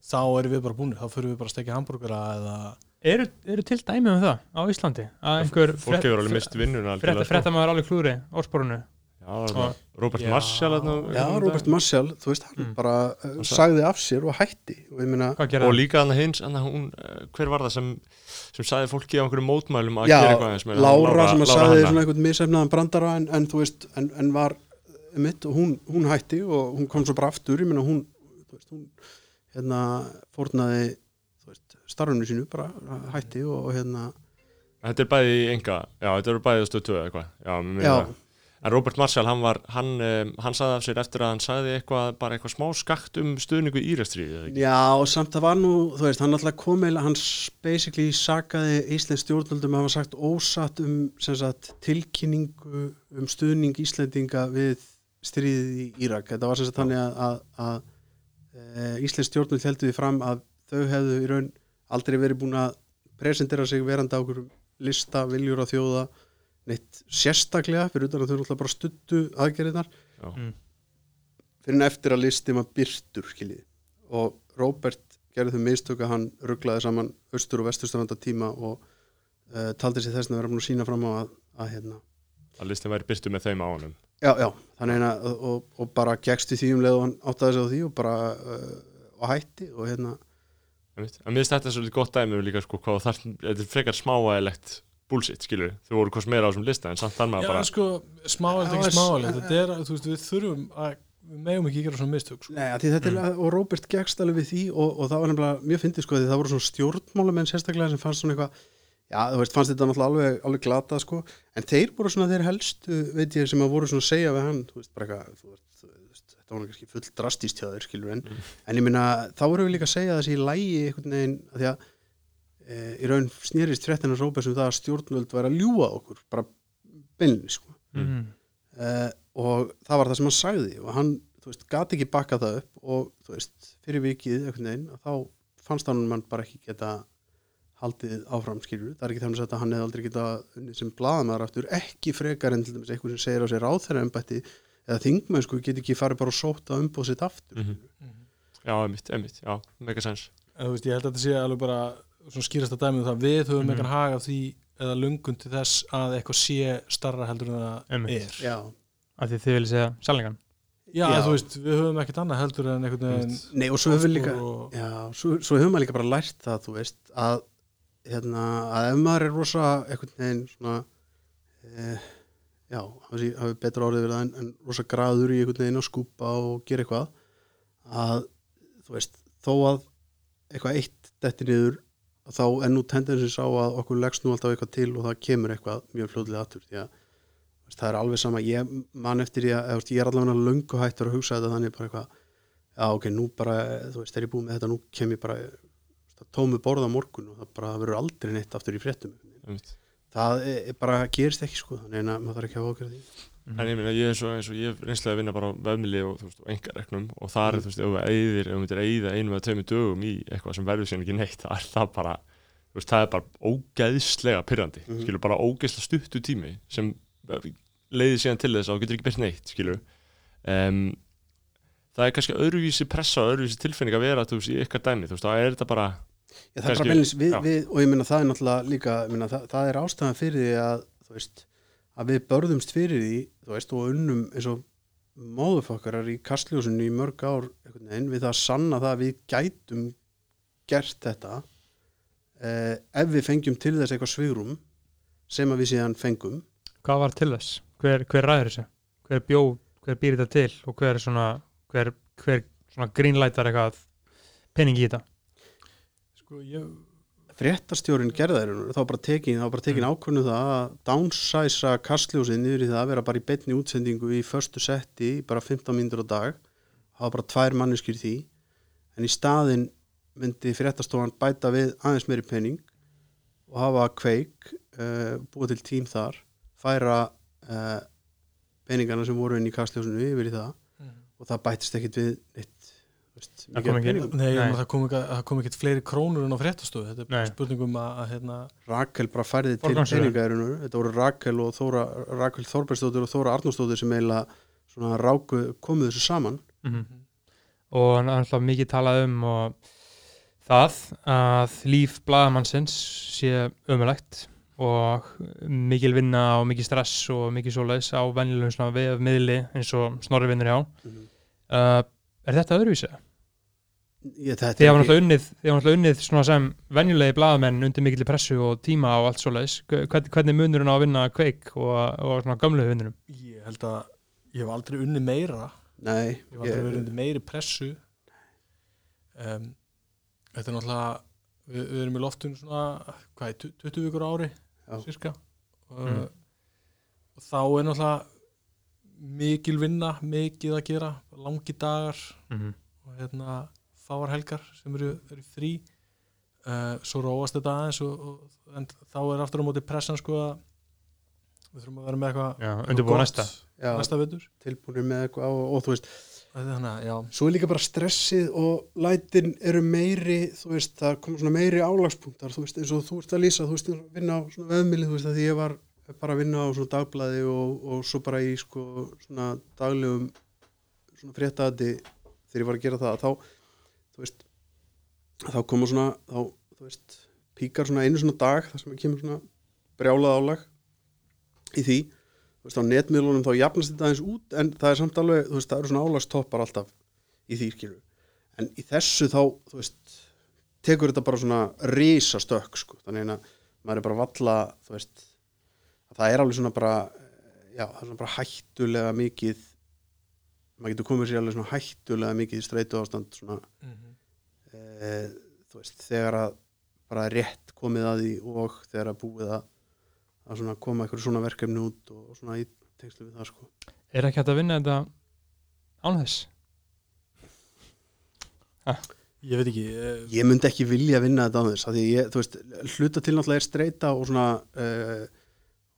[SPEAKER 5] þá erum við bara búin, þá förum við bara að stekja hambúrgara eða
[SPEAKER 1] Eru, eru til dæmi um það á Íslandi? Að einhver
[SPEAKER 2] fólk hefur alveg mist vinnuna sko.
[SPEAKER 1] frétta maður alveg klúri orðsporunu
[SPEAKER 2] Já, Robert
[SPEAKER 5] Já.
[SPEAKER 2] Marshall þarna,
[SPEAKER 4] Já,
[SPEAKER 2] um
[SPEAKER 4] Robert. Marshall, þú veist, hann
[SPEAKER 1] Mm.
[SPEAKER 4] bara uh, sagði af sér og hætti og ég meina,
[SPEAKER 1] Hvað gerði
[SPEAKER 2] og líka hann hins hann, hún, eh, hver var það sem, sem sagði fólki á einhverjum mótmælum að
[SPEAKER 4] já,
[SPEAKER 2] gera eitthvað meira?
[SPEAKER 4] Lára sem að sagði svona einhvern misefnaðan brandara en, en þú veist, en, en var mitt og hún, hún hætti og hún kom svo bara aftur, ég meina hún, þú veist, hún hérna fórnaði starfinu sínu bara hætti og, hérna,
[SPEAKER 2] Þetta er bæði enga, já, þetta eru bæði stöð 2 eða eitthvað. En Robert Marshall, hann var, hann, hann sagði af sér eftir að hann sagði eitthvað, bara eitthvað smá skakt um stuðningu í Írastriði?
[SPEAKER 4] Já, og samt það var nú, þú veist, hann alltaf kom eða, hann basically sagaði Íslands stjórnvöldum að hafa sagt ósatt um sem sagt, tilkynningu um stuðning Íslendinga við stríðið í Írak. Þetta var sem sagt þannig að, að, að e, Íslands stjórnvöld heldur því fram að þau hefðu í raun aldrei verið búin að presentera sig verandi á okkur lista, viljur á þjóða neitt sérstaklega fyrir utan að þau eru alltaf bara stuttu aðgerðinar
[SPEAKER 2] Já.
[SPEAKER 1] Mm.
[SPEAKER 4] fyrir en eftir að listi maður byrtur skiljið og Robert gerði þau mistök að hann rugglaði saman austur og vesturstranda tíma og uh, taldi sér þess að vera búin að sína fram á að, að hérna
[SPEAKER 2] Að listin væri byrtu með þeim á honum.
[SPEAKER 4] já, já, þannig að og, og, bara gegst í því um leið og hann áttaði sig á því og bara uh, og hætti og hérna.
[SPEAKER 2] En mér finnst þetta svolítið gott dæmi um líka, sko, hvað þar, þetta er frekar smáægilegt bullshit, skilur Þau voru hvort meira á þessum lista, en samt þannig
[SPEAKER 5] Já,
[SPEAKER 2] að bara,
[SPEAKER 5] sko,
[SPEAKER 4] Já,
[SPEAKER 5] ekki
[SPEAKER 4] es-
[SPEAKER 5] smáalegt þetta er, þú veist, við þurfum að við megum ekki gera svona mistök sko.
[SPEAKER 4] Nei, að því þetta er, og Robert gegst alveg við því og, og það var nefnilega mjög fyndið sko því það voru svona stjórnmálamenn sérstaklega sem fannst svona eitthvað já, þú veist, fannst þetta náttúrulega alveg, alveg glata sko, en þeir voru svona þeir helstu veit ég, sem að voru svona að segja við hann þú veist, bara eitthvað, þú veist, þú veist þetta var kannski full drastíst hjá þeir, skilur en en ég minna, þá voru við líka að segja þessi í lægi einhvern veginn, að því að e, í raun snýrist fréttina Robert sem það að stjórnvöld væri að ljúga okkur bara beinni, sko
[SPEAKER 1] Mm.
[SPEAKER 4] uh, og það var það sem hann sagði og hann, þú veist, gati ekki bakka það upp og þú veist, fyrir vikið einhvern veginn, að þá fannst hann mann bara ekki geta haldið áfram skilur, það er ekki þannig að hann hefði aldrei geta unnið sem blaðamaður aftur ekki frekar en til dæmis eitthvað sem segir á sér ráþæra embætti eða þingmennsku get ekki farið bara og sótt að umbóð sitt aftur
[SPEAKER 2] Mhm. já, einmitt, einmitt, já, mega sens.
[SPEAKER 5] en þú veist, ég held að þetta sé alveg bara svona skýrasta dæmi um það, við höfum mm -hmm. hag af því eða lungun til þess að eitthvað sé starra heldur en það
[SPEAKER 1] Einmitt.
[SPEAKER 5] er
[SPEAKER 4] Já,
[SPEAKER 1] Af því þið viljið segja sannleikan
[SPEAKER 5] Já,
[SPEAKER 4] Já.
[SPEAKER 5] þú veist, við höfum ekkert annað heldur en einhvern veginn
[SPEAKER 4] nei og svo hefur líka
[SPEAKER 5] og,
[SPEAKER 4] Já, svo, svo hefur maður líka bara lært það, þú veist, að, hérna, að ef maður er rosa einhvern veginn svona, e, já, hafi, betra orðið verið en, en rosa graður í einhvern veginn og skúpa og gera eitthvað, að, þú veist, þó að eitthvað eitt detti niður, þá er nú tendensin sá að okkur leggst nú alltaf eitthvað til og það kemur eitthvað mjög fljóðlega aftur, því að veist, það er alveg sama, ég man eftir að, eða, ég er allavega löngu hættur að hugsa þetta þannig bara eitthvað já ok, nú bara, þú veist, þegar ég búið með þetta nú kem ég bara, tómu borða morgun og það bara verður aldrei neitt aftur í fréttum. Það er, er bara gerist ekki sko þannig að maður þarf ekki að ákjöra því
[SPEAKER 2] En ég meina, ég er svo eins og ég hef reynslega að vinna bara á vefmili og, og engareknum og það er, þú veist, ef þú eyðir, ef þú myndir eyða einu eða tveimur dögum í eitthvað sem verður síðan ekki neitt, það er það bara, þú veist, það er bara ógeðslega pyrrandi,
[SPEAKER 4] Mhm.
[SPEAKER 2] skilur, bara ógeðslega stuttu tími sem leiðir síðan til þess að þú getur ekki byrst neitt, skilur. Um, það er kannski öðruvísi pressa og öðruvísi er
[SPEAKER 4] Já, það er bara meðlins við, við, og ég meina það er náttúrulega líka meina, það, það er ástæðan fyrir því að veist, að við börðumst fyrir því veist, og unnum eins og móðufokkarar í kastljósinu í mörg ár veginn, við það að sanna það að við gætum gert þetta eh, ef við fengjum til þess eitthvað svigrum sem að við síðan fengum
[SPEAKER 1] Hvað var til þess? Hver, hver ræður þessu? Hver bjó, hver býr þetta til og hver svona, hver, hver svona greenlightar eitthvað pening í þetta?
[SPEAKER 5] Sko, ég,
[SPEAKER 4] fréttastjórin gerðar þá bara tekin, þá bara tekin ákvörnu það að downsæsa kastljósið niður í það að vera bara í betni útsendingu í förstu setti bara 15 mínútur á dag. Hafa bara tvær manneskir því. En í staðin myndi fréttastofan bæta við aðeins meiri penning og hafa kveik uh, búið til tím þar færa uh, peningana sem voru inn í kastljósinu yfir í það og það bætist ekkit við neitt veist,
[SPEAKER 1] Það kom
[SPEAKER 4] af
[SPEAKER 1] ekki-
[SPEAKER 5] nei,
[SPEAKER 1] Nei.
[SPEAKER 5] það kom ekki, það kom ekki fleiri krónur en á fréttastofu þetta er
[SPEAKER 1] Nei.
[SPEAKER 5] spurningum að, að hérna,
[SPEAKER 4] Rakel bara færði til peningaðurinu þetta voru Rakel og Þóra Rakel Þorbergsdóttir og Þóra Arnósdóttir sem eiginlega svona ráku komuð þessu saman
[SPEAKER 1] Mm Og hann er alltaf mikið talað um og það að líf bladamannsins sé ömulegt og mikil vinna og mikil stress og mikil svoleiðis á venjulegum svona vef miðli eins og snorri vinnur hjá. Uh, er þetta öðruvísi?
[SPEAKER 4] Ég, þetta
[SPEAKER 1] Þið hafa
[SPEAKER 4] ekki-
[SPEAKER 1] náttúrulega unnið, þið hafa náttúrulega unnið svona sem venjulegi blaðamenn undir mikil pressu og tíma og allt svoleiðis. Hvern, hvernig er munurinn á að vinna kveik og, og svona gömlu vinnunum?
[SPEAKER 5] ég held að ég hef aldrei unni meira
[SPEAKER 4] Nei,
[SPEAKER 5] ég hef aldrei verið undir meiri pressu um, þetta er náttúrulega við, við erum í loftun svona hvað, er, 20 vikur á ári cirka og,
[SPEAKER 1] Mm.
[SPEAKER 5] og þá er náttúrulega mikil vinna, mikið að gera langi dagar
[SPEAKER 1] Mm -hmm.
[SPEAKER 5] og hérna fáar helgar sem eru, eru frí uh, svo róast þetta aðeins og, og, en þá er aftur á móti pressan sko að við þurfum að vera með eitthvað
[SPEAKER 1] undirbúið næsta.
[SPEAKER 5] næsta vetur.
[SPEAKER 4] tilbúinir með eitthvað og, og þú veist,
[SPEAKER 5] þannig
[SPEAKER 4] svo er líka bara stressið og lætin eru meiri þú veist, það koma svona meiri álagspunktar þú veist, eins og þú ert að lýsa, þú veist, að vinna á svona vefmili, þú veist, að því ég var bara að vinna á svona dagblæði og, og svo bara í sko svona daglegum svona fréttaði þegar ég var að gera það, þá þú veist, þá koma svona þá, þú veist, píkar svona einu svona dag þar sem kemur svona brjálað álag í því. Þú veist, á netmiðlunum þá jafnast þetta aðeins út en það er samt alveg, þú veist, það eru svona álagstoppar alltaf í því skilur en í þessu þá, þú veist tekur þetta bara svona risa stökk sko, þannig að maður er bara valla, þú veist að það er alveg svona bara já, það er svona bara hættulega mikið maður getur komið sér alveg svona hættulega mikið streitu ástand svona e, þú veist, þegar að bara rétt komið að því og þegar að búið að, að svona koma eitthvað svona verkefni út og, og svona í tengslu við það sko.
[SPEAKER 1] Er ekki hægt að vinna þetta án þess?
[SPEAKER 5] ég veit ekki eh,
[SPEAKER 4] Ég myndi ekki vilja vinna þetta á þess af því ég, veist, hluta til náttúrulega er streita og svona uh,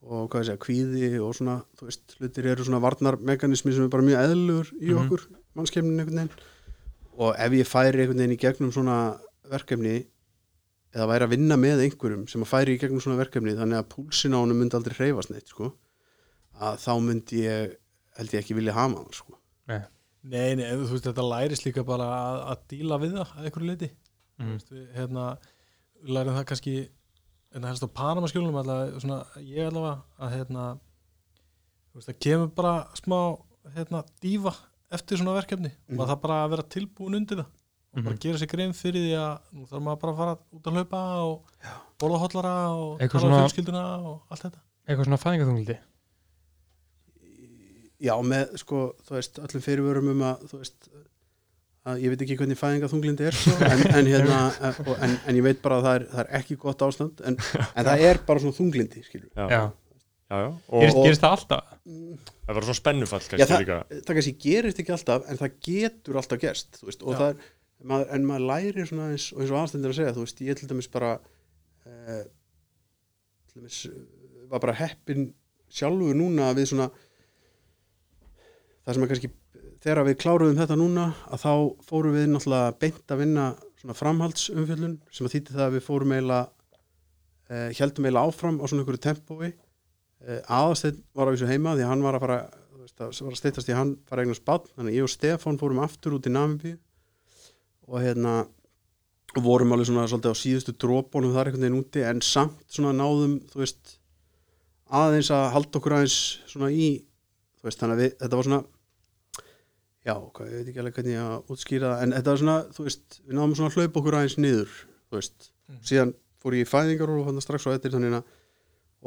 [SPEAKER 4] og hvað ég segja, kvíði og svona þú veist, hlutir eru svona varnarmekanismi sem er bara mjög eðlur í
[SPEAKER 1] Mhm.
[SPEAKER 4] okkur mannskemnin einhvern veginn og ef ég færi einhvern veginn í gegnum svona verkefni eða væri að vinna með einhverjum sem að færi í gegnum svona verkefni þannig að púlsin á honum myndi aldrei hreyfast neitt sko, að þá myndi ég held ég ekki vilja hafa hann sko.
[SPEAKER 5] Nei, nei, þú veist, þetta lærist líka bara að, að díla við það að einhverju leiti
[SPEAKER 1] Mm.
[SPEAKER 5] Hérna, lærum það kannski en helst á Panamaskjólunum allavega, svona, ég allavega að hérna þú veist, það kemur bara smá hérna, dífa eftir svona verkefni
[SPEAKER 4] Mhm.
[SPEAKER 5] og það er bara að vera tilbúin undir það og bara
[SPEAKER 1] Mhm.
[SPEAKER 5] gera sér grein fyrir því að nú þarf maður bara að fara út að hlaupa og borða hóllara og
[SPEAKER 1] Eitthvað
[SPEAKER 5] tala um fjölskylduna og allt þetta
[SPEAKER 1] Eitthvað svona fæðingaþungliti?
[SPEAKER 4] Já, með sko, þú veist, öllum fyrirvörum um að, þú veist, að ég veit ekki hvernig fæðinga þunglindi er svo, en, en, hérna, en, en ég veit bara að það er, það er ekki gott ástand, en, en það er bara svona þunglindi, skilur.
[SPEAKER 2] já,
[SPEAKER 1] Já.
[SPEAKER 2] já, já. og
[SPEAKER 1] Gerist, það alltaf?
[SPEAKER 2] það var svona spennufall
[SPEAKER 4] Já, það, það kannski gerist ekki alltaf, en það getur alltaf gerst, þú veist, og
[SPEAKER 5] Já.
[SPEAKER 4] það er, en maður, en maður læri svona eins og eins og aðstendir að segja þú veist, ég til dæmis bara eh, til dæmis eh, var bara heppin sjálfur núna við svona það sem er kannski þegar við kláruðum þetta núna að þá fórum við náttúrulega beint að vinna svona framhaldsumfjöllun sem að þýtti það að við fórum eiginlega eh, heldum eiginlega áfram á svona einhverju tempói. Eh, aðasteinn var á þessu heima því hann var að fara það var að steytast í hann fara eignast bann þannig ég og Stefán fórum aftur út í Namibíu og hérna vorum alveg svona svolítið á síðustu drópunum þar einhvern veginn úti en samt svona náðum þú veist aðeins að halda okkur aðeins svona í þú veist þannig að við, þetta var svona já, hvað, ég veit ekki alveg hvernig ég að útskýra það en þetta var svona, þú veist, við náðum svona að hlaupa okkur aðeins niður, þú veist
[SPEAKER 5] Mhm.
[SPEAKER 4] síðan fór ég í fæðingar og þannig strax á eftir þannig að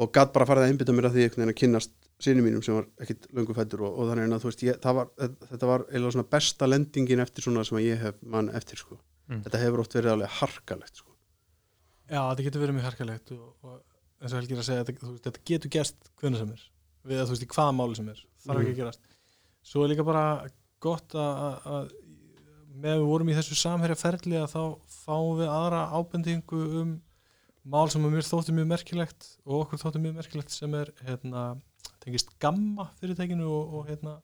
[SPEAKER 4] og gatt bara farið að einbytta mér að því einhvern veginn að kynnast sinni mínum sem var ekkit löngu fættur og, og þannig að þú veist, ég, það var, þetta var eiginlega svona besta lendingin eftir svona sem að ég hef mann eftir sko.
[SPEAKER 1] Mm.
[SPEAKER 4] þetta hefur oft verið alveg harkalegt sko.
[SPEAKER 5] Já, þetta getur verið mjög harkalegt og, og eins og Helgi er að segja, þetta, veist, þetta getur gerst hvernig sem er, við að þú veist í hvaða máli sem er, þarf ekki að gerast svo er líka bara gott að, með við vorum í þessu samherja ferli að þá fáum við aðra ábendingu um mál sem mér þótti mjög merkilegt og okkur þótti mjög merkilegt sem er hérna, tengist gamma fyrirtækinu og, og hérna,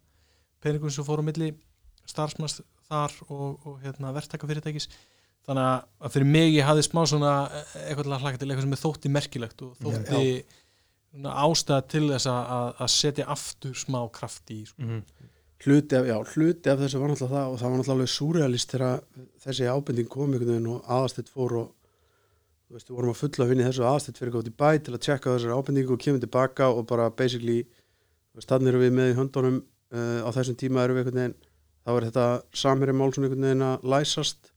[SPEAKER 5] peningum sem fór á milli starfsmanns þar og, og hérna, verktaka fyrirtækis þannig að- fyrir mig ég hafði smá svona eh, eitthvað til að hlaka til eitthvað sem er þótti merkilegt og þótti svona ástæða til þess að, að setja aftur smá kraft í sko.
[SPEAKER 1] Mhm.
[SPEAKER 4] Hluti af, já, hluti af þessu var náttúrulega það og það var náttúrulega alveg súrealist þegar þessi ábending kom einhvern veginn og aðastett fór og þú veist, við vorum að fulla að vinna þessu aðastett fyrir gótt í bæ til að tjekka þessari ábendingu og kemur tilbaka og bara basically þú veist, þannig erum við með í höndunum uh, á þessum tíma erum við einhvern veginn þá er þetta samherja mál svona einhvern veginn að læsast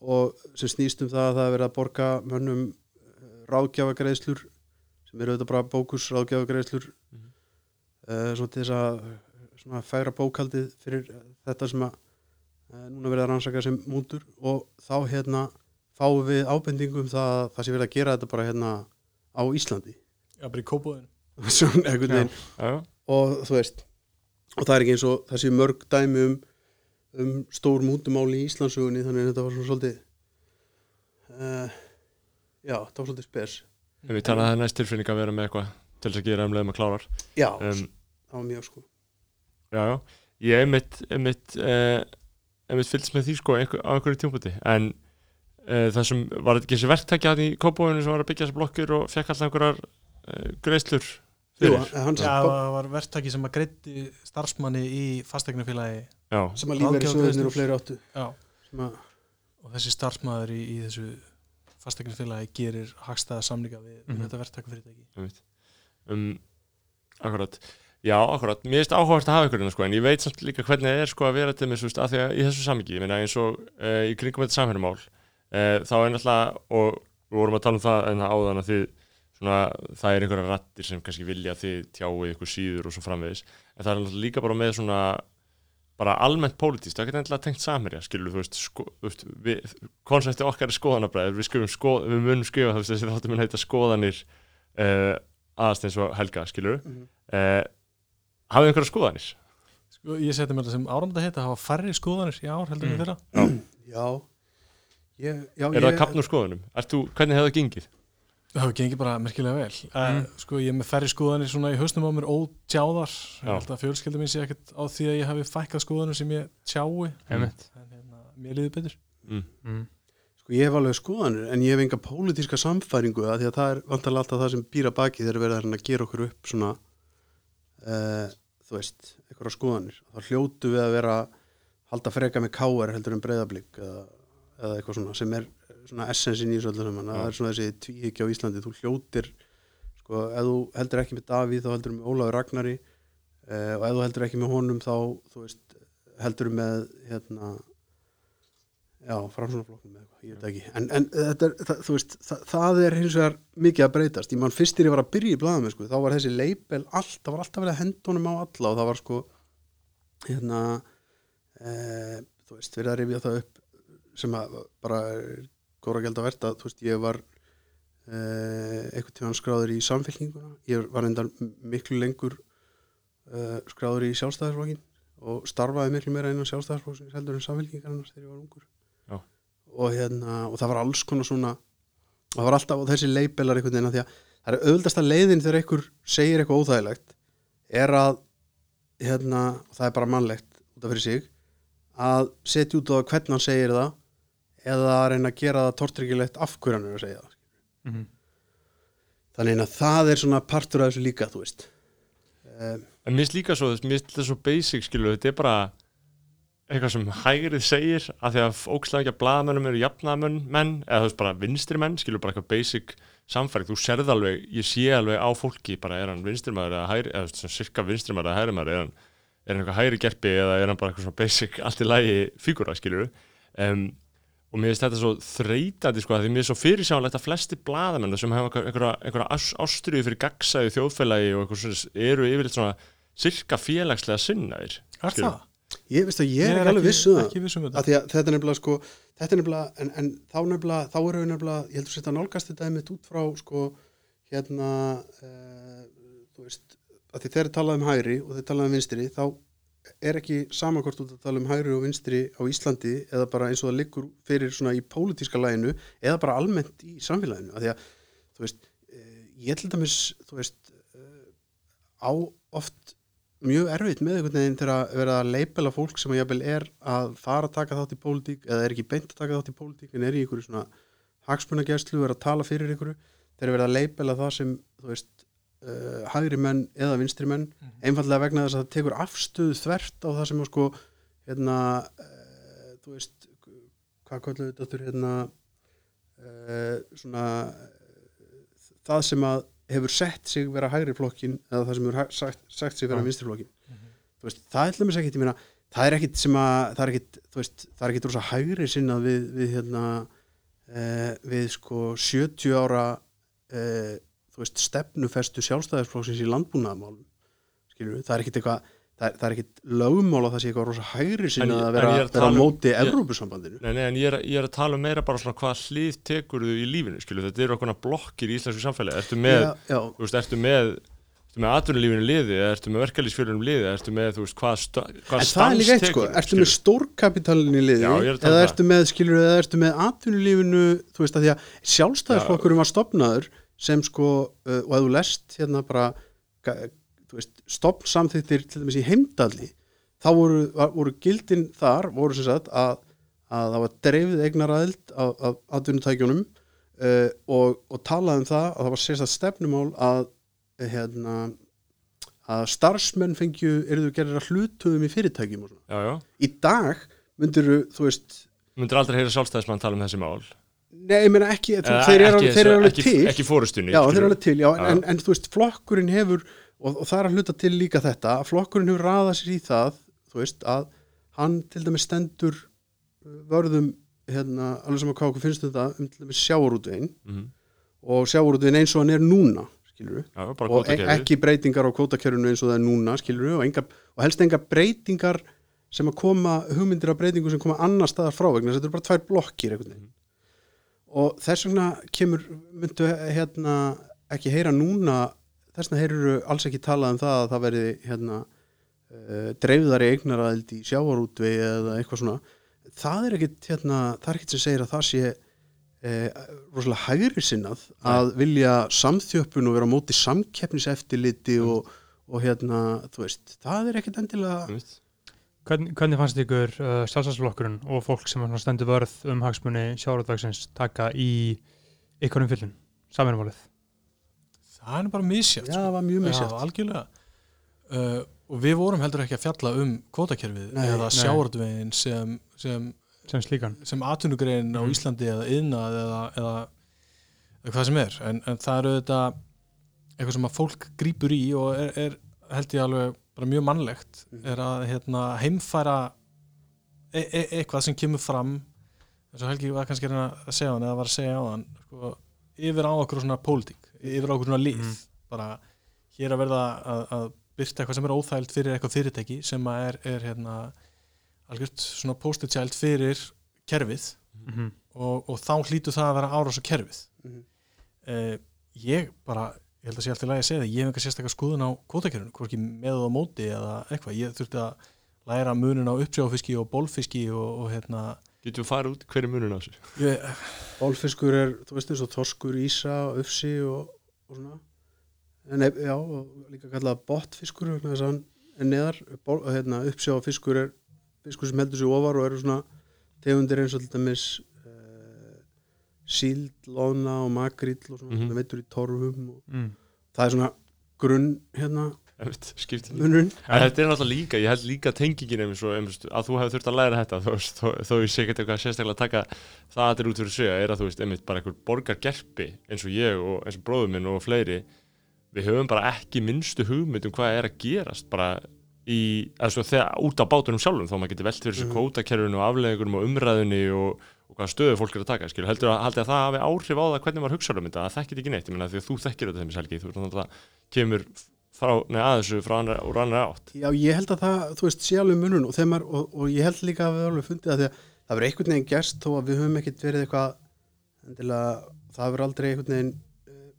[SPEAKER 4] og sem snýst um það að það er verið að borga mönnum uh, ráðgjafagreiðslur sem eru auðvitað bara bókus ráðgjafagreiðslur
[SPEAKER 2] Mhm.
[SPEAKER 4] uh, svona að færa bókaldið fyrir þetta sem að uh, núna verið að rannsaka sem mútur og þá hérna fáum við ábendingum það að það sé verið að gera þetta bara hérna á Íslandi.
[SPEAKER 5] Já, bara í kópúðinu [laughs]
[SPEAKER 4] svona
[SPEAKER 2] já, já.
[SPEAKER 4] og þú veist og það er ekki eins og þessi mörg dæmi um, um stór mútumál í Íslandsugunni þannig að þetta var svona svolítið uh, já, þetta var svolítið spes.
[SPEAKER 2] En við talaðum það næst tilfinning að vera með eitthvað til þess að gera um leiðum að klárar.
[SPEAKER 4] Já,
[SPEAKER 2] um,
[SPEAKER 4] það var mjög sko
[SPEAKER 2] Já, já, ég hef mitt, mitt, uh, mitt fylgst með því sko einhver, á einhverju tjómpúti en uh, það sem var þetta ekki þessi verktækja í kópóinu sem var að byggja þessi blokkir og fekk alltaf einhverjar uh, greiðslur
[SPEAKER 4] Jú,
[SPEAKER 2] fyrir
[SPEAKER 4] hann,
[SPEAKER 5] Já, það var verktaki sem að greiddi starfsmanni í fastegnafélagi
[SPEAKER 2] Já,
[SPEAKER 4] sem að lífið er sögurnir og fleiri áttu.
[SPEAKER 5] Já,
[SPEAKER 4] sem að,
[SPEAKER 5] og þessi starfsmæður í, í þessu fastegnafélagi gerir hagstæða samlinga við, við
[SPEAKER 1] Mhm.
[SPEAKER 5] þetta verktakafyrirtæki
[SPEAKER 2] einmitt. um, akkurat Já, akkurat, mér finnst áhugavert að hafa ykkur hérna sko, en ég veit samt líka hvernig það er sko að vera til með, svo veist, að því að í þessu samingi, ég meina eins og uh, í kringum þetta samhörumál uh, þá er náttúrulega, og við vorum að tala um það en það áðan að þið svona, það er einhverja rattir sem kannski vilja að þið tjáið ykkur síður og svo framvegis en það er náttúrulega líka bara með svona bara almennt pólitíst, það getur endilega tengt samherja, skilur þú veist, sko, þú við, konsepti okkar er skoðanabræður, við, skrifum sko, við munum skrifa þú veist, þessi þáttum mun heita skoðanir uh, aðast eins og Helga, skilur
[SPEAKER 4] Mhm.
[SPEAKER 2] uh, hafið einhverja skoðanir?
[SPEAKER 5] Sko, ég seti mér það sem áramönda heita að hafa færri skoðanir í ár heldur en
[SPEAKER 2] Mm.
[SPEAKER 5] í fyrra
[SPEAKER 4] já ég, já,
[SPEAKER 2] Er það kapn úr skoðunum? Ert þú, hvernig hefur það gengið?
[SPEAKER 5] Það hefur gengið bara merkilega vel mm. Sko ég er með færri skoðanir svona í hausnum á mér ótjáðar Ég
[SPEAKER 2] Já.
[SPEAKER 5] held að fjölskylda mín sé ekkert á því að ég hafi fækkað skoðanum sem ég tjái
[SPEAKER 1] Einmitt.
[SPEAKER 5] en hérna, mér liði betur
[SPEAKER 2] Mm.
[SPEAKER 1] Mm.
[SPEAKER 4] Sko ég hef alveg skoðanir en ég hef enga pólitíska samfæringu að því að það er vantarlega alltaf það sem býra baki þegar verið að reyna að gera okkur upp svona uh, þú veist, einhverja skoðanir. Þá hljótu við að vera halda freka með káar heldur en breyðablík eða, eða eitthvað svona sem er svona essensin í þessu öllu saman. Það er svona þessi tvíhyggja á Íslandi. Þú hljótir sko, ef þú heldur ekki með Davíð þá heldur með Ólafur Ragnari uh, og ef þú heldur ekki með honum þá þú veist, heldur með hérna já, framsónaflokknum eða eitthvað, ég veit ekki. En, en þetta er, það, þú veist, það, það er hins vegar mikið að breytast, ég mann fyrst þegar ég var að byrja í blaðum sko, þá var þessi leipel allt, það var alltaf verið að henda honum á alla og það var sko hérna e, þú veist, verið að rifja það upp sem að bara góra gæld að verta, þú veist, ég var e, eitthvað tíma skráður í samfélkinguna, ég var endar miklu lengur e, skráður í sjálfstæðarsflokkin og starfaði miklu meira innan sjálfstæðarsflokkin og hérna og það var alls konar svona og það var alltaf þessi leibelar einhvern veginn af því að það er auðvöldasta leiðin þegar einhver segir eitthvað óþægilegt er að hérna, og það er bara mannlegt út af fyrir sig að setja út á það hvernig hann segir það eða að reyna að gera það tortryggilegt af hverju hann er að segja það
[SPEAKER 1] Mhm.
[SPEAKER 4] þannig að það er svona partur af þessu líka þú veist um,
[SPEAKER 2] En mér finnst líka svo, mér finnst þetta svo basic skilu, þetta er bara eitthvað sem hægrið segir að því að ókslega ekki að blaðmennum eru jafnamenn menn, eða þú veist bara vinstri menn skilu bara eitthvað basic samfæring. Þú sérð alveg, ég sé alveg á fólki bara er hann vinstri maður eða hægri eða svona cirka vinstri maður eða hægri maður er hann, er hann eitthvað hægri gerpi eða er hann bara eitthvað svona basic [laughs] allt í lagi fígúra skilu um, og mér finnst þetta svo þreytandi sko, því mér er svo fyrirsjánlegt að flesti blaðamenn sem hafa einhverja, einhverja, einhverja ás- ástriðu fyrir
[SPEAKER 5] Er
[SPEAKER 4] ég veist að ég er ekki alveg viss um það.
[SPEAKER 5] um
[SPEAKER 4] að
[SPEAKER 5] þetta
[SPEAKER 4] að er nefnilega sko þetta er nefnilega, en, en þá nefnilega þá eru við nefnilega, ég heldur að setja nálgast þetta einmitt út frá sko hérna uh, þú veist að því þeir talað um hægri og þeir talað um vinstri þá er ekki samankort út að tala um hægri og vinstri á Íslandi eða bara eins og það liggur fyrir svona í pólitíska læginu eða bara almennt í samfélaginu. Að því að þú veist, uh, ég til dæmis þú veist uh, á oft mjög erfitt með einhvern veginn þegar að vera að leipela fólk sem að jafnvel er að fara að taka þátt í pólitík eða er ekki beint að taka þátt í pólitík en er í einhverju svona hagsmunagerslu er að tala fyrir einhverju þeir verið að leipela það sem veist uh, hægri menn eða vinstri menn einfallega vegna þess að það tekur afstöðu þvert á það sem sko hérna uh, þú veist hvað kallar þetta þurr hérna uh, svona uh, það sem að hefur sett sig vera hægri flokkin eða það sem hefur sagt, sagt sig vera vinstri flokkin þú veist, það er dæmis ekkit, meina það er ekkit sem að, það er ekkit veist, það er ekkit rosa hægri sinnað við, við hérna uh, við sko 70 ára þú veist, stefnufestu sjálfstæðisflokksins í landbúnaðamálum það er ekkit eitthvað það það er ekkit lögmál að það sé eitthvað rosa hægri
[SPEAKER 2] En
[SPEAKER 4] sinnað
[SPEAKER 2] ég-
[SPEAKER 4] að
[SPEAKER 2] en
[SPEAKER 4] vera,
[SPEAKER 2] er að
[SPEAKER 4] vera
[SPEAKER 2] um-
[SPEAKER 4] móti Evrópusambandinu.
[SPEAKER 2] Nei, nei, en ég er, ég er að tala um meira bara svona hvað hlið tekur þú í lífinu, skilu, þetta eru okkur blokkir í íslensku samfélagi, ertu með,
[SPEAKER 4] já, já,
[SPEAKER 2] þú veist, ertu með ertu með atvinnulífinu liði, ertu með verkalýsfjölunum liði, ertu með, þú veist, hvað, hvað
[SPEAKER 4] En er líka eitt sko, ertu með stórkapitalin í liði
[SPEAKER 2] Já, að um
[SPEAKER 4] eða
[SPEAKER 2] það.
[SPEAKER 4] ertu með, skilur, eða ertu með atvinnulífinu, þú veist að því að sjálfstæðisflokkurum var stopnaður sem sko, uh, og ef þú lest hérna bara, ga- þú veist stopn samþýttir til dæmis í heimdalli þá voru, voru gildin þar voru sem sagt að, að það var dreifið eignaræðild af, atvinnutækjunum uh, og, og talað um það að það var sérstætt stefnumál að eh, hérna að starfsmenn fengju, eru þau gerir að hlutuðum í fyrirtækjum.
[SPEAKER 2] Já, já,
[SPEAKER 4] Í dag myndir þú veist,
[SPEAKER 2] myndir aldrei heyra sjálfstæðismann tala um þessi mál
[SPEAKER 4] nei, ég meina ekki,
[SPEAKER 2] Eða
[SPEAKER 4] þeir eru alveg, til.
[SPEAKER 2] Ekki fórustunni
[SPEAKER 4] já, þeir eru alveg til, já, en,
[SPEAKER 2] Já.
[SPEAKER 4] en, en þú veist, flokkurinn hefur, og, og það er að hluta til líka þetta, að flokkurinn hefur raðað sér í það, þú veist, að hann til dæmis stendur uh, vörðum, hérna, alveg saman hvað okkur finnst um þetta, um til dæmis sjáurútvegin
[SPEAKER 2] Mhm.
[SPEAKER 4] og sjáurútvegin eins og hann er núna,
[SPEAKER 2] bara
[SPEAKER 4] og e ekki breytingar á kvótakjörunu eins og það er núna, og, enga, og helst enga breytingar sem að koma, hugmyndir af breytingu sem koma annar staðar frá vegna, þetta eru bara tvær blokkir einhvern veginn. Og þess vegna kemur, myndu hérna ekki heyra núna þess vegna heyruru alls ekki talað um það að það verði hérna uh, dreifðari eignaraðild í sjávarútvegi eða eitthvað svona það er ekkit, hérna, það er ekkit sem segir að það sé eh, rosalega hægri sinnað að vilja samþjöppun og vera á móti samkeppniseftiliti og, og hérna, þú veist, það er ekkit endilega.
[SPEAKER 1] Hvern, hvernig fannst ykkur uh, sjálfstæðsflokkurinn og fólk sem stendur vörð um hagsmunni sjáratvagsins taka í ykkur umfyllun, saminumálið?
[SPEAKER 5] Það er bara misjátt
[SPEAKER 4] Já, það var mjög misjafnt.
[SPEAKER 5] Já, algjörlega uh, Og við vorum heldur ekki að fjalla um kvótakerfið
[SPEAKER 4] Nei,
[SPEAKER 5] eða
[SPEAKER 1] nei.
[SPEAKER 5] sjávartvegin sem, sem,
[SPEAKER 1] sem slíkan.
[SPEAKER 5] sem atvinnugrein á
[SPEAKER 1] Mm.
[SPEAKER 5] Íslandi eða yðnað eða, eða, eða hvað sem er en, en það eru þetta eitthvað sem að fólk grípur í og er, er held ég alveg bara mjög mannlegt
[SPEAKER 4] Mm.
[SPEAKER 5] er að hérna, heimfæra e e eitthvað sem kemur fram eins og Helgi var kannski að segja hann eða var að segja á hann sko, yfir á okkur svona pólitík yfir á okkur svona lið
[SPEAKER 1] Mhm.
[SPEAKER 5] bara hér að verða að, að byrta eitthvað sem er óþægild fyrir eitthvað fyrirtæki sem að er, er hérna algjört svona post-it child fyrir kerfið
[SPEAKER 1] Mm -hmm.
[SPEAKER 5] og, og þá hlýtur það að vera árás á kerfið
[SPEAKER 4] Mhm.
[SPEAKER 5] eh, ég bara ég held að sé alltaf lægi að segja það, ég hef ekki sérstaklega skoðun á kvotakerfinu, hvorki með og móti eða eitthvað, ég þurfti að læra munin á uppsjáfiski og bólfiski og, og hérna
[SPEAKER 2] Getum við farið út hverju munun á þessu?
[SPEAKER 5] Ég,
[SPEAKER 4] Bólfiskur er, þú veist eins og þorskur, ísa, ufsi og, og svona en ef- já, og líka kallað botfiskur vegna þess að hann er neðar ból, hérna, uppsjá fiskur er fiskur sem heldur sig ofar og eru svona tegundir eins og til dæmis uh, síld, lóna og makrill og svona, mm veitur í torfum og
[SPEAKER 1] mm.
[SPEAKER 4] það er svona grunn hérna,
[SPEAKER 2] Skiptir
[SPEAKER 4] munurinn.
[SPEAKER 2] En þetta er náttúrulega líka, ég held líka tengingin svo, einmitt, að þú hefur þurft að læra þetta. Þú veist, þó, þó ég sé ekki eitthvað sérstaklega að taka það að þetta er út fyrir sig er að þú veist, einmitt bara einhver borgargerpi eins og ég og eins og bróður minn og fleiri. Við höfum bara ekki minnstu hugmynd um hvað er að gerast bara í, svo þegar út á bátunum sjálfum þá maður getur velt fyrir sig
[SPEAKER 4] Mhm.
[SPEAKER 2] kvótakerfinu og afleðingunum og umræðunni og, og hvaða stöðu fólk er að taka, skilur, heldur að, haldi að það hafi áhrif á það hvernig maður hugsa um þetta, það þekkir ekki neitt, ég meina því að þú þekkir þetta þeim selgi, þú veist, þannig að það kemur frá, neða að þessu frá annar, úr annar átt.
[SPEAKER 4] Já, ég held að það, þú veist, sé alveg munun og, er, og, og ég held líka að við alveg fundið að að það verður einhvern veginn gerst þó að við höfum ekkert verið eitthvað endilega, það verður aldrei einhvern veginn eh,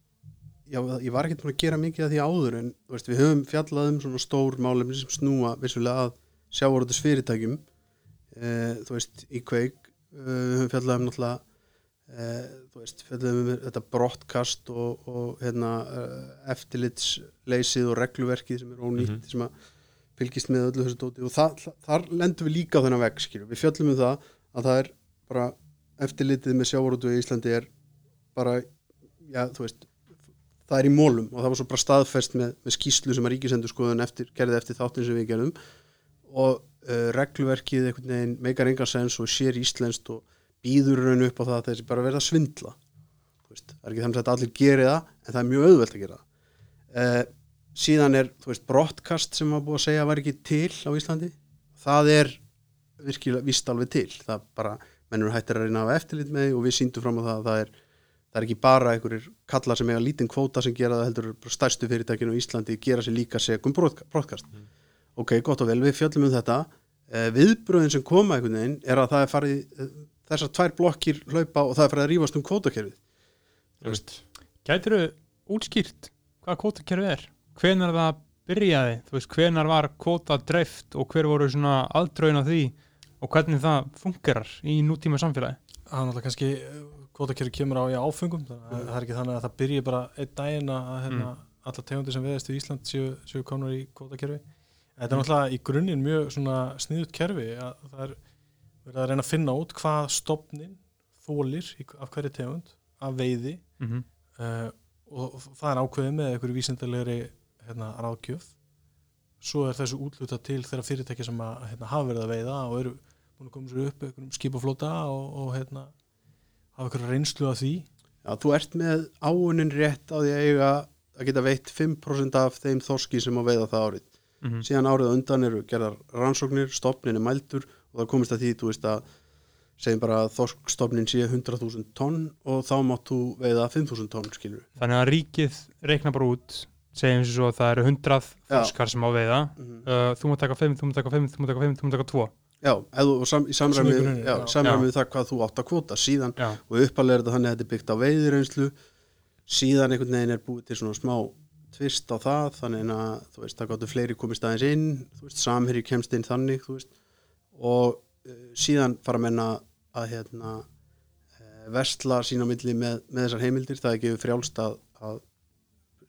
[SPEAKER 4] já, ég var ekkert búin að gera mikið af því áður en veist, við höfum fjallað um svona stór málefni sem snúa vissulega að sjávarútis fyrirtækjum e, þú veist, í kveik e, við höfum fjallað um náttúrulega þú veist, fjallað um þetta brottkast og, og hérna e, eftirlitsleysið og regluverkið sem er ónýtt
[SPEAKER 2] Mhm.
[SPEAKER 4] sem að fylgist með öllu þessu dóti og það, þar lendum við líka á þennan veg skilur. við fjöllum um það að það er bara eftirlitið með sjávarútu í Íslandi er bara já, þú veist, það er í mólum og það var svo bara staðfest með, með skýslu sem að ríkisendur eftir, gerði eftir þáttin sem við gerðum og uh, regluverkið einhvern veginn meikar engan sens og sér íslenskt og býður raun upp á það að þessi bara verða að svindla. Veist, það er ekki þannig að allir geri það en það er mjög auðvelt að gera það. Uh, síðan er, þú veist, brottkast sem var búið að segja var ekki til á Íslandi. Það er virkilega vist alveg til, það bara mennur hættir að reyna að hafa eftirlit með og við síndum fram á það að það er, það er ekki bara einhverjir kallar sem eiga lítinn kvóta sem gera það heldur stærstu fyrirtækinu á Íslandi gera sér líka segum brottkast ok, gott og vel, við fjöllum um þetta. Uh, viðbröðin sem koma einhvern veginn er að það er farið uh, þessar tvær blokkir hlaupa og það er farið að rífast um kvótakerfið
[SPEAKER 2] Einmitt.
[SPEAKER 1] Gætir þú útskýrt hvað kvótakerfið er? Hvenar það byrjaði? Þú veist, hvenar var kvóta dreift og hver voru svona aðdraun á því og hvernig það fungerar í nútíma samfélagi?
[SPEAKER 5] það er náttúrulega kannski kvotakerri kemur á í áfengum þannig að það er ekki þannig að það byrji bara einn daginn að hérna, alla tegundir sem veðast í Ísland séu, séu komnar í kvotakerfi þetta er náttúrulega í grunninn mjög svona sniðut kerfi að það er verið að reyna að finna út hvað stopnin þólir í- af hverju tegund af veiði
[SPEAKER 1] Mm -hmm.
[SPEAKER 5] uh, og það er ákveðið með einhverju vísindalegri hérna, ráðgjöf svo er þessu útluta til þeirra fyrirtæki sem að, hérna, hafa verið að veiða og eru búin að koma sér upp einhverjum skipaflóta og, og hérna, hafa einhverju reynslu af því
[SPEAKER 4] Já, þú ert með áunin rétt á því að eiga að geta veitt 5% af þeim þorski sem að veiða það árið
[SPEAKER 1] Mm -hmm.
[SPEAKER 4] síðan árið á undan eru gerðar rannsóknir stopnin er mældur og það komist að því þú veist að segjum bara að þorskstopnin sé 100.000 tonn og þá mátt þú veiða 5.000 tonn skilur
[SPEAKER 1] Þannig að ríkið reikna bara út segjum sem svo að það eru 100
[SPEAKER 4] Já.
[SPEAKER 1] þorskar sem á veiða.
[SPEAKER 4] Mm
[SPEAKER 1] uh, þú mútt taka 5, þú mútt taka 5, þú mútt taka 5, þú mútt taka 2
[SPEAKER 4] Já, ef þú, og sam, í samræmi,
[SPEAKER 5] Svona í grunninn,
[SPEAKER 4] já,
[SPEAKER 5] já.
[SPEAKER 4] samræmi það hvað þú átt að kvota síðan
[SPEAKER 1] Já,
[SPEAKER 4] og uppalega er þetta þannig að þetta er byggt á veiðireynslu. Síðan einhvern veginn er búið til svona smá tvist á það þannig að þú veist, það gáttu fleiri komist aðeins inn þú veist, samherji kemst inn þannig þú veist, og uh, síðan fara menna að hérna uh, versla sín á milli með, með þessar heimildir, það er gefið frjálst að, að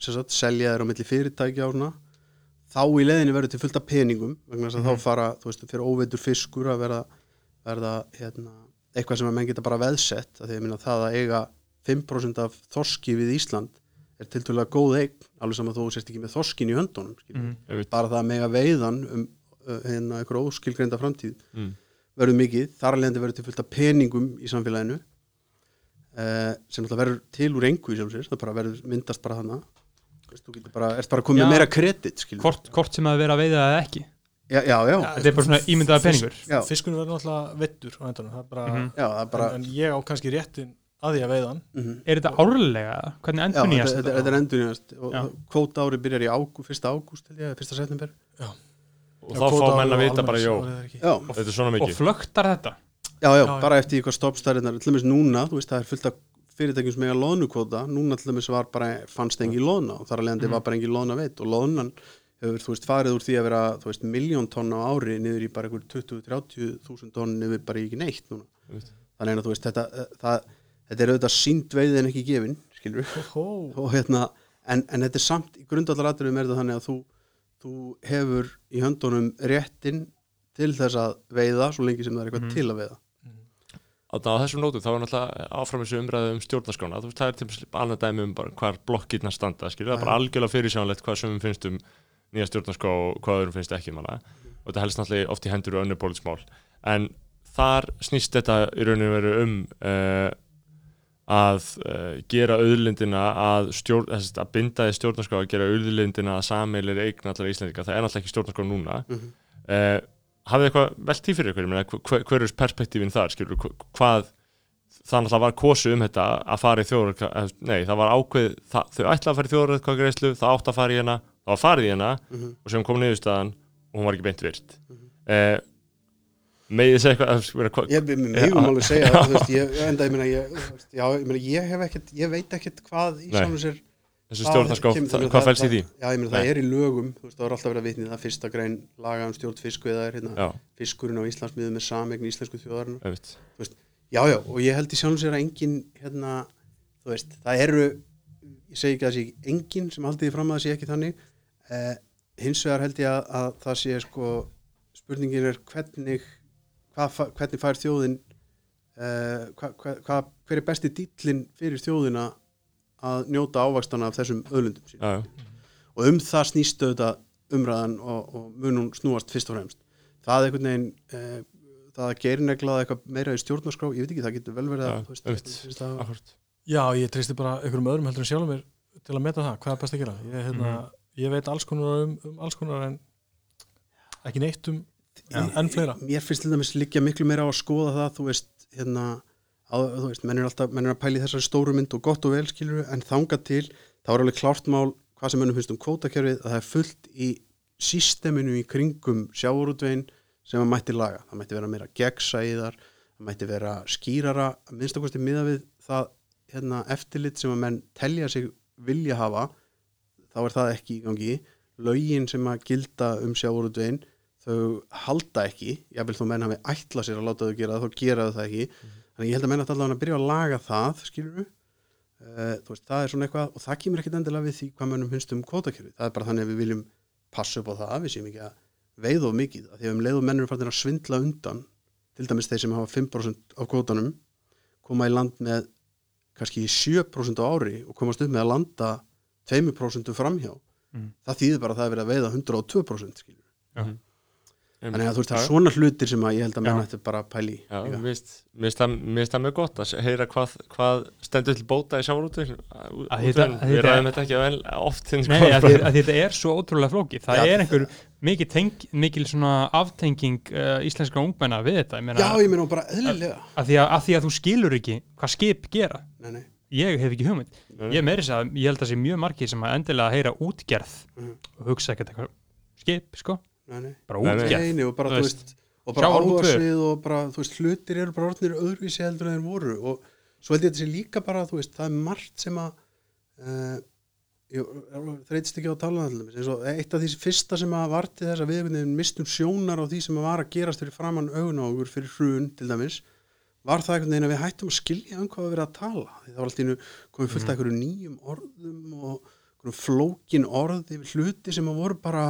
[SPEAKER 4] sagt, selja þér á milli fyrirtækja og svona þá í leiðinni verður til fullt af peningum vegna þess að
[SPEAKER 1] Mhm.
[SPEAKER 4] þá fara, þú veist, fyrir óveitur fiskur að verða, verða hérna, eitthvað sem að menn geta bara veðsett að því að minna það að eiga 5% af þorski við Ísland er tiltölulega góð eign, alveg saman þó sérst ekki með þorskin í höndunum mm.
[SPEAKER 1] mm.
[SPEAKER 2] Einmitt.
[SPEAKER 4] bara það að mega veiðan um hérna einhver óskilgreinda framtíð
[SPEAKER 2] Mm.
[SPEAKER 4] verður mikið, þar alveg verður til fullt af peningum í samfélaginu uh, sem náttúrulega verður til úr engu í sjálfsins, það bara verður myndast bara hana þú getur bara, ert bara komið
[SPEAKER 1] Já.
[SPEAKER 4] með meira kredit
[SPEAKER 1] hvort, hvort sem að vera að veiða eða ekki.
[SPEAKER 4] Já, já, já,
[SPEAKER 1] Þetta er bara svona ímyndaða peningur.
[SPEAKER 4] já,
[SPEAKER 5] fiskunum verður náttúrulega vettur á endanum. Það er bara,
[SPEAKER 1] Mhm.
[SPEAKER 4] já, það er bara
[SPEAKER 5] en, en ég á kannski réttin að því að veiðan
[SPEAKER 4] mhm.
[SPEAKER 1] Er þetta árlega? Hvernig
[SPEAKER 4] Já,
[SPEAKER 1] endur
[SPEAKER 4] þetta,
[SPEAKER 1] nýjast
[SPEAKER 4] þetta, er endurnýjast. Og
[SPEAKER 1] Já.
[SPEAKER 4] kvóta ári byrjar í ágú, fyrsta ágúst fyrsta september
[SPEAKER 2] og þá fá menn að vita bara, jó,
[SPEAKER 4] já,
[SPEAKER 2] þetta er svona
[SPEAKER 1] Og
[SPEAKER 2] mikið
[SPEAKER 1] flögtar þetta?
[SPEAKER 4] já, já,
[SPEAKER 5] Já, já.
[SPEAKER 4] bara eftir hvað stoppstæriðnar til dæmis núna, þú veist, það er fullt af fyrirtækjum sem eiga loðnukvóta, núna til dæmis var bara fannst engi loðna og þar að leiðandi
[SPEAKER 1] Mhm.
[SPEAKER 4] var bara engi loðna veit og loðnan hefur, þú veist, farið úr því að vera, þú veist, miljón tonn á ári niður í bara einhver 20-30 þúsund tonn niður bara ekki neitt núna. Þannig að þú veist þetta, eh, það, þetta er auðvitað sínd veiði en ekki gefin skilur
[SPEAKER 5] Hó.
[SPEAKER 4] og hérna en, en þetta er samt í grundallaratriðum er þetta þannig að þú, þú hefur í höndunum réttin til þess að veiða svo lengi sem það er eitthvað
[SPEAKER 1] Mhm.
[SPEAKER 4] til að veiða.
[SPEAKER 2] Á á þessum nótum þá er náttúrulega áfram þessu umræðu um stjórnarskrána. Þú veist það er til dæmis annað dæmi um bara hvar blokkirna standa skilur, það er bara algjörlega fyrirsjánlegt hvað sem finnst um nýja stjórnarskrá og hvað öðrum finnst ekki um hana og þetta helst náttúrulega oft í hendur og önnur pólitismál en þar snýst þetta í rauninu veru um uh, að uh, gera auðlindina að, stjórn, að binda í stjórnarskrá að gera auðlindina að sameilir eign allar íslendinga, það er náttúrulega ekki stjórnarskrá núna
[SPEAKER 4] Mhm.
[SPEAKER 2] uh, hafið eitthvað velt í fyrir ykkur, hver, er perspektífin þar, skilur, hvað það náttúrulega var kosið um þetta að fara í þjóður, nei, það var ákveð það, þau ætla að fara í þjóður það átt að fara í hana, það var farið í hana
[SPEAKER 4] Mhm.
[SPEAKER 2] og sem kom niðurstaðan og hún var ekki beint virt
[SPEAKER 4] Mhm.
[SPEAKER 2] uh, megið segja eitthvað
[SPEAKER 4] Ég við megum alveg segja [laughs] það, ég, veit ekkert hvað í sjálfum sér
[SPEAKER 2] þessu
[SPEAKER 4] meina,
[SPEAKER 2] hvað fælst í því?
[SPEAKER 4] Já, ég meina það er í lögum, þú veist, það er alltaf verið að vitni það fyrsta grein laga um stjórn fiskveðar hérna, fiskurinn á Íslandsmiðum með samegn íslensku þjóðarinnar.
[SPEAKER 2] Einmitt.
[SPEAKER 4] Já, já, og ég held í sjálfum sér að engin hérna, þú veist, það eru ég segi ekki að það sé engin sem haldið því fram að það sé ekki þannig eh, hins vegar held ég að, að það sé sko, spurningin er hvernig hvað, fa- hvernig fær þjóðin eh, hva, hva, hva, hver er besti dýllin fyrir þjóðina að njóta ávakstana af þessum öðlundum sín
[SPEAKER 2] Já, já,
[SPEAKER 4] og um það snýstu þetta umræðan og, og mun hún snúast fyrst og fremst. Það er einhvern veginn eh, það að gerineglaða eitthvað meira í stjórnarskrá ég veit ekki, það getur vel verið að þú veist, það-
[SPEAKER 2] akkurat
[SPEAKER 5] Já, ég treysti bara einhverjum öðrum heldur en sjálfum mér til að meta það, hvað er best að gera. Ég, hérna, ég veit alls konar um, um alls konar en ekki neitt um en, en fleira?
[SPEAKER 4] mér finnst til dæmis liggja miklu meira á að skoða það þú veist, hérna á, þú veist, menn er alltaf, menn er að pæla í þessari stóru mynd og gott og vel skilur en þangað til, þá er alveg klárt mál hvað sem mennum finnst um kvótakerfið að það er fullt í sísteminu í kringum sjáurútvegin sem að mætti laga, það mætti vera meira gegnsæðar, það mætti vera skýrara, að minnstakosti miða við það hérna, eftirlit sem að menn telja sig vilja hafa þá er það ekki í gangi. Lögin sem að gilda um sjáurútvegin þau halda ekki jáfnvel þó menn hafi ætla sér að láta þau gera það þá gera þau það ekki. Þannig ég held að menn að allavega að byrja að laga það skilur við veist, það er svona eitthvað og það kemur ekkit endilega við því hvað mönnum finnst um kvótakerfi það er bara þannig að við viljum passa upp á það við séum ekki að veið of mikið. Því að um leið og menn eru farin að svindla undan til dæmis þeir sem hafa 5% af kvótanum koma í land með kannski 7% á ári og komast upp með að landa 2% framhjá.
[SPEAKER 1] Mm.
[SPEAKER 4] það Þannig að þú veist, það er svona hlutir sem að ég held að menn
[SPEAKER 1] Já.
[SPEAKER 4] ættu bara að pæli
[SPEAKER 2] Já, mér finnst það- það mjög gott að heyra hvað, hvað stendur til bóta í
[SPEAKER 1] Að þetta- að
[SPEAKER 2] Við
[SPEAKER 1] þetta-
[SPEAKER 2] ræðum þetta ekki vel oft
[SPEAKER 1] Nei, að því, að því þetta er svo ótrúlega flókið. Það
[SPEAKER 4] Já,
[SPEAKER 1] er einhver mikil, teng, mikil svona aftenging uh, íslenskra ungmenna við þetta ég meina,
[SPEAKER 4] Já, ég meina bara eðlilega.
[SPEAKER 1] Að, því að, að því að þú skilur ekki hvað skip gera.
[SPEAKER 4] Nei, nei,
[SPEAKER 1] ég hef ekki hugmynd.
[SPEAKER 2] Nei.
[SPEAKER 1] ég, meiri að, ég held að sé mjög margir sem að endilega heyra útgerð
[SPEAKER 4] Mhm.
[SPEAKER 1] og hugsa ekkert eitthvað skip sko,
[SPEAKER 4] nei, nei.
[SPEAKER 1] Bara
[SPEAKER 2] nei,
[SPEAKER 4] og bara,
[SPEAKER 1] veist,
[SPEAKER 4] og bara áhugasvið og bara, þú veist, hlutir eru bara orðnir öðruvísi heldur en þeir voru. Og svo held ég að þetta sé líka bara, þú veist, það er margt sem að uh, ég þreytist ekki á að tala um og eitt af því fyrsta sem að varti þess að við mistum sjónar á því sem að var að gerast fyrir framann augun á okkur fyrir hrun til dæmis var það einhvern veginn að við hættum að skilja um hvað við verið að tala. Því það var alltaf einu komið fullt af einhverju nýjum orðum og flókin orð yfir hluti sem að voru bara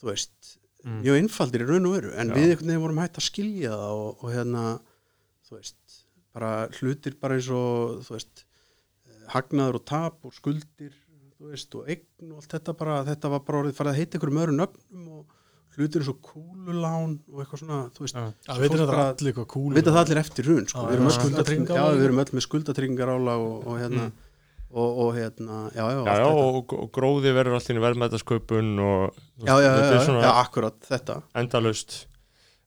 [SPEAKER 4] þú veist,
[SPEAKER 1] Mm.
[SPEAKER 4] mjög einfaldir í raun og veru en
[SPEAKER 2] Já.
[SPEAKER 4] við einhvern veginn vorum hægt að skilja það og, og hérna þú veist, bara hlutir bara eins og þú veist, eh, hagnaður og tap og skuldir þú veist, og eign og allt þetta bara þetta var bara orðið farið að heita einhverjum öðrum nöfnum og hlutir eins og kúlulán og eitthvað svona, þú veist,
[SPEAKER 5] hvað kúl
[SPEAKER 4] vita það allir eftir hrun sko.
[SPEAKER 5] Já,
[SPEAKER 4] við erum öll skuldatryggingar
[SPEAKER 5] skuldatryggingarálag.
[SPEAKER 4] já, við erum öll með skuldatryggingarálag og, og hérna
[SPEAKER 1] Mm.
[SPEAKER 4] Og, og hérna, já, já,
[SPEAKER 2] Já, já, og, og gróði verður allt í verðmætasköpun og
[SPEAKER 4] já, já, já, já, akkurat þetta.
[SPEAKER 2] endalaust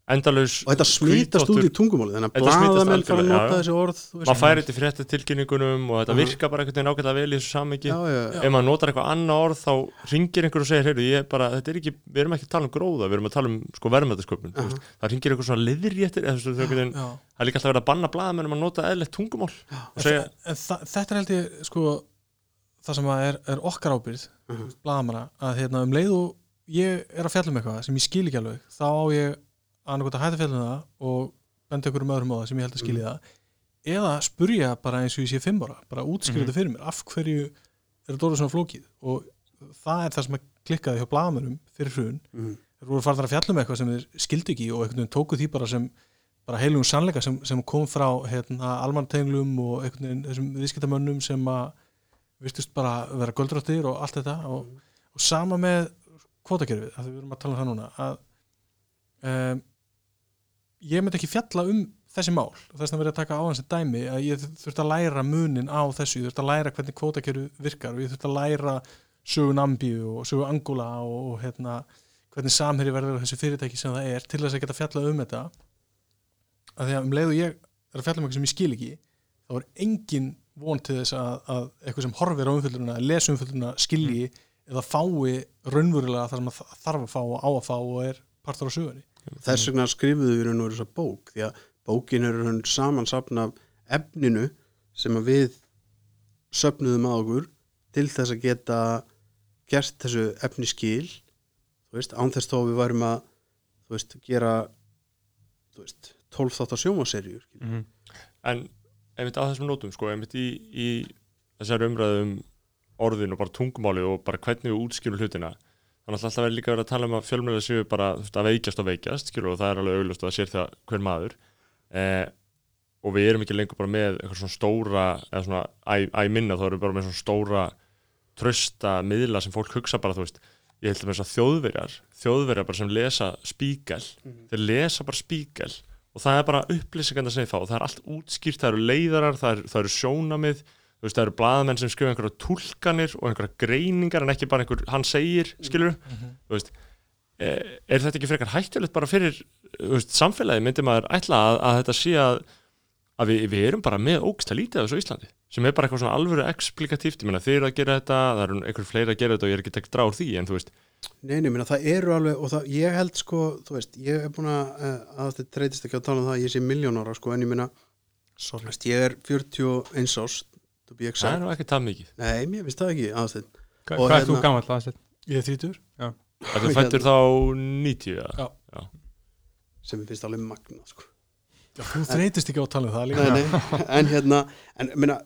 [SPEAKER 2] endalaust
[SPEAKER 4] og þetta smítast út í tungumálið þannig að
[SPEAKER 2] Þetta
[SPEAKER 4] blaðamenn fara að nota þessi orð
[SPEAKER 2] maður færi þetta frétta tilkynningunum og þetta
[SPEAKER 4] Aha.
[SPEAKER 2] virkar bara einhvern veginn ágætlega vel í þessu
[SPEAKER 4] já.
[SPEAKER 2] ef maður notar eitthvað annað orð þá ringir einhver og segir, heyrðu, ég bara, þetta er ekki við erum ekki að tala um gróða, við erum að tala um sko verðmætasköpun, þú
[SPEAKER 4] Aha.
[SPEAKER 2] veist. það ringir einhver svona liðréttir, það er líka alltaf verið að banna blaðamennum að nota eðlegt tungumál og segja,
[SPEAKER 5] en þa þetta er held ég sko það sem að er, er okkar ábyrgð
[SPEAKER 4] Mhm.
[SPEAKER 5] blaðamanna að hérna, um leið og ég er að fjalla um eitthvað sem ég skil ekki alveg þá á ég annarkot að hætta það og benda ykkur um öðrum á það sem ég held að skilja það. Eða spurja bara eins og ég sé fimm ára bara útskýra
[SPEAKER 1] Mhm.
[SPEAKER 5] þetta fyrir mér, af hverju er þetta orðið svona flókið? Og það er það sem að klikkaði hjá blagamönnum fyrir hrun.
[SPEAKER 4] Mhm.
[SPEAKER 5] þeir voru farnar að fjalla um eitthvað sem þeir skildu ekki og einhvern veginn tóku því bara sem bara heilugum sannleika sem, sem kom frá hérna, almantenglum og einhvern veginn þessum viðskiptamönnum sem að vistust bara vera göldráttir og allt þetta. Og, og sama með kvotakerfið, að við erum að tala um það núna að um, ég myndi ekki fjalla um þessi mál. Og þess að verið að taka á hans dæmi að ég þurfti að læra munin á þessu. Ég þurfti að læra hvernig kvotakerfið virkar og ég þurfti að læra sögu Nambíu og sögu Angula og, og hérna, hvernig samherji verður þessu fyrirtæki sem það er til þess að geta fjallað um þetta. Að því að um leið og ég er að fjalla um eitthvað sem ég skil ekki þá er engin von til þess að, að eitthvað sem horfir á umfylluna, lesi umfylluna skilji eða fái raunverulega það sem það þarf að fá og á að fá og er partur á sögunni
[SPEAKER 4] þess vegna skrifuðu við raun og veru þessa bók því að bókin er raun samansapna efninu sem að við söfnuðum að okkur til þess að geta gert þessu efni skil þú veist, án þess þó að við værum að veist, gera þú veist, 12 þátt á sjómaserjur
[SPEAKER 1] Mhm.
[SPEAKER 2] en einmitt á þessum nótum sko, einmitt í, í þessari umræðu um orðin og bara tungumáli og bara hvernig við útskýrum hlutina þannig að alltaf líka verið að tala um að fjölmjölega séu bara að veikjast og veikjast skilur, og það er alveg auglust og það sér það hver maður. Eh, og við erum ekki lengur bara með eitthvað svona stóra eða svona æ minna þá erum við bara með svona stóra trösta miðla sem fólk hugsa bara þú veist. Ég held að með þess að þjóðverjar þjóðverjar bara sem lesa spíkel þeir lesa bara spíkel og það er bara upplýsinganda sem þið fá og það er allt útskýrt, það eru leiðarar, það eru, það eru sjónamið þú veist, það eru blaðamenn sem skrifa einhverja túlkanir og einhverja greiningar en ekki bara einhver, hann segir, skilur þú veist, er, er þetta ekki frekar hættulegt bara fyrir, þú veist, samfélagi myndi maður ætla að, að þetta sé að að við, við erum bara með ógsta lítið af þessu Íslandi, sem er bara eitthvað svona alvöru explikatíft, ég meina þeir eru að gera þetta það eru einhver fleiri að gera þetta og ég er ekki tekkt drá úr því en þú veist,
[SPEAKER 4] Nei, nei, minna, það eru alveg og það, ég held sko, þú veist, ég er búin að uh, að þetta treytist ekki að tala um það að ég sé miljónara sko, en ég minna,
[SPEAKER 5] Sorry.
[SPEAKER 4] ég er 41 árs
[SPEAKER 2] það er
[SPEAKER 4] exact,
[SPEAKER 2] nú ekki það mikið.
[SPEAKER 4] Nei, mér finnst það ekki aðstætt,
[SPEAKER 1] Hvað er þú
[SPEAKER 4] hérna-
[SPEAKER 1] gammal aðeins?
[SPEAKER 5] Ég er þrítur
[SPEAKER 2] Það [laughs] er fættur þá 90 eða?
[SPEAKER 5] Já.
[SPEAKER 4] sem mér finnst alveg magna sko.
[SPEAKER 5] Já, þú þreytist ekki á að tala um það líka.
[SPEAKER 4] Nei, nei, [laughs] en hérna en, minna,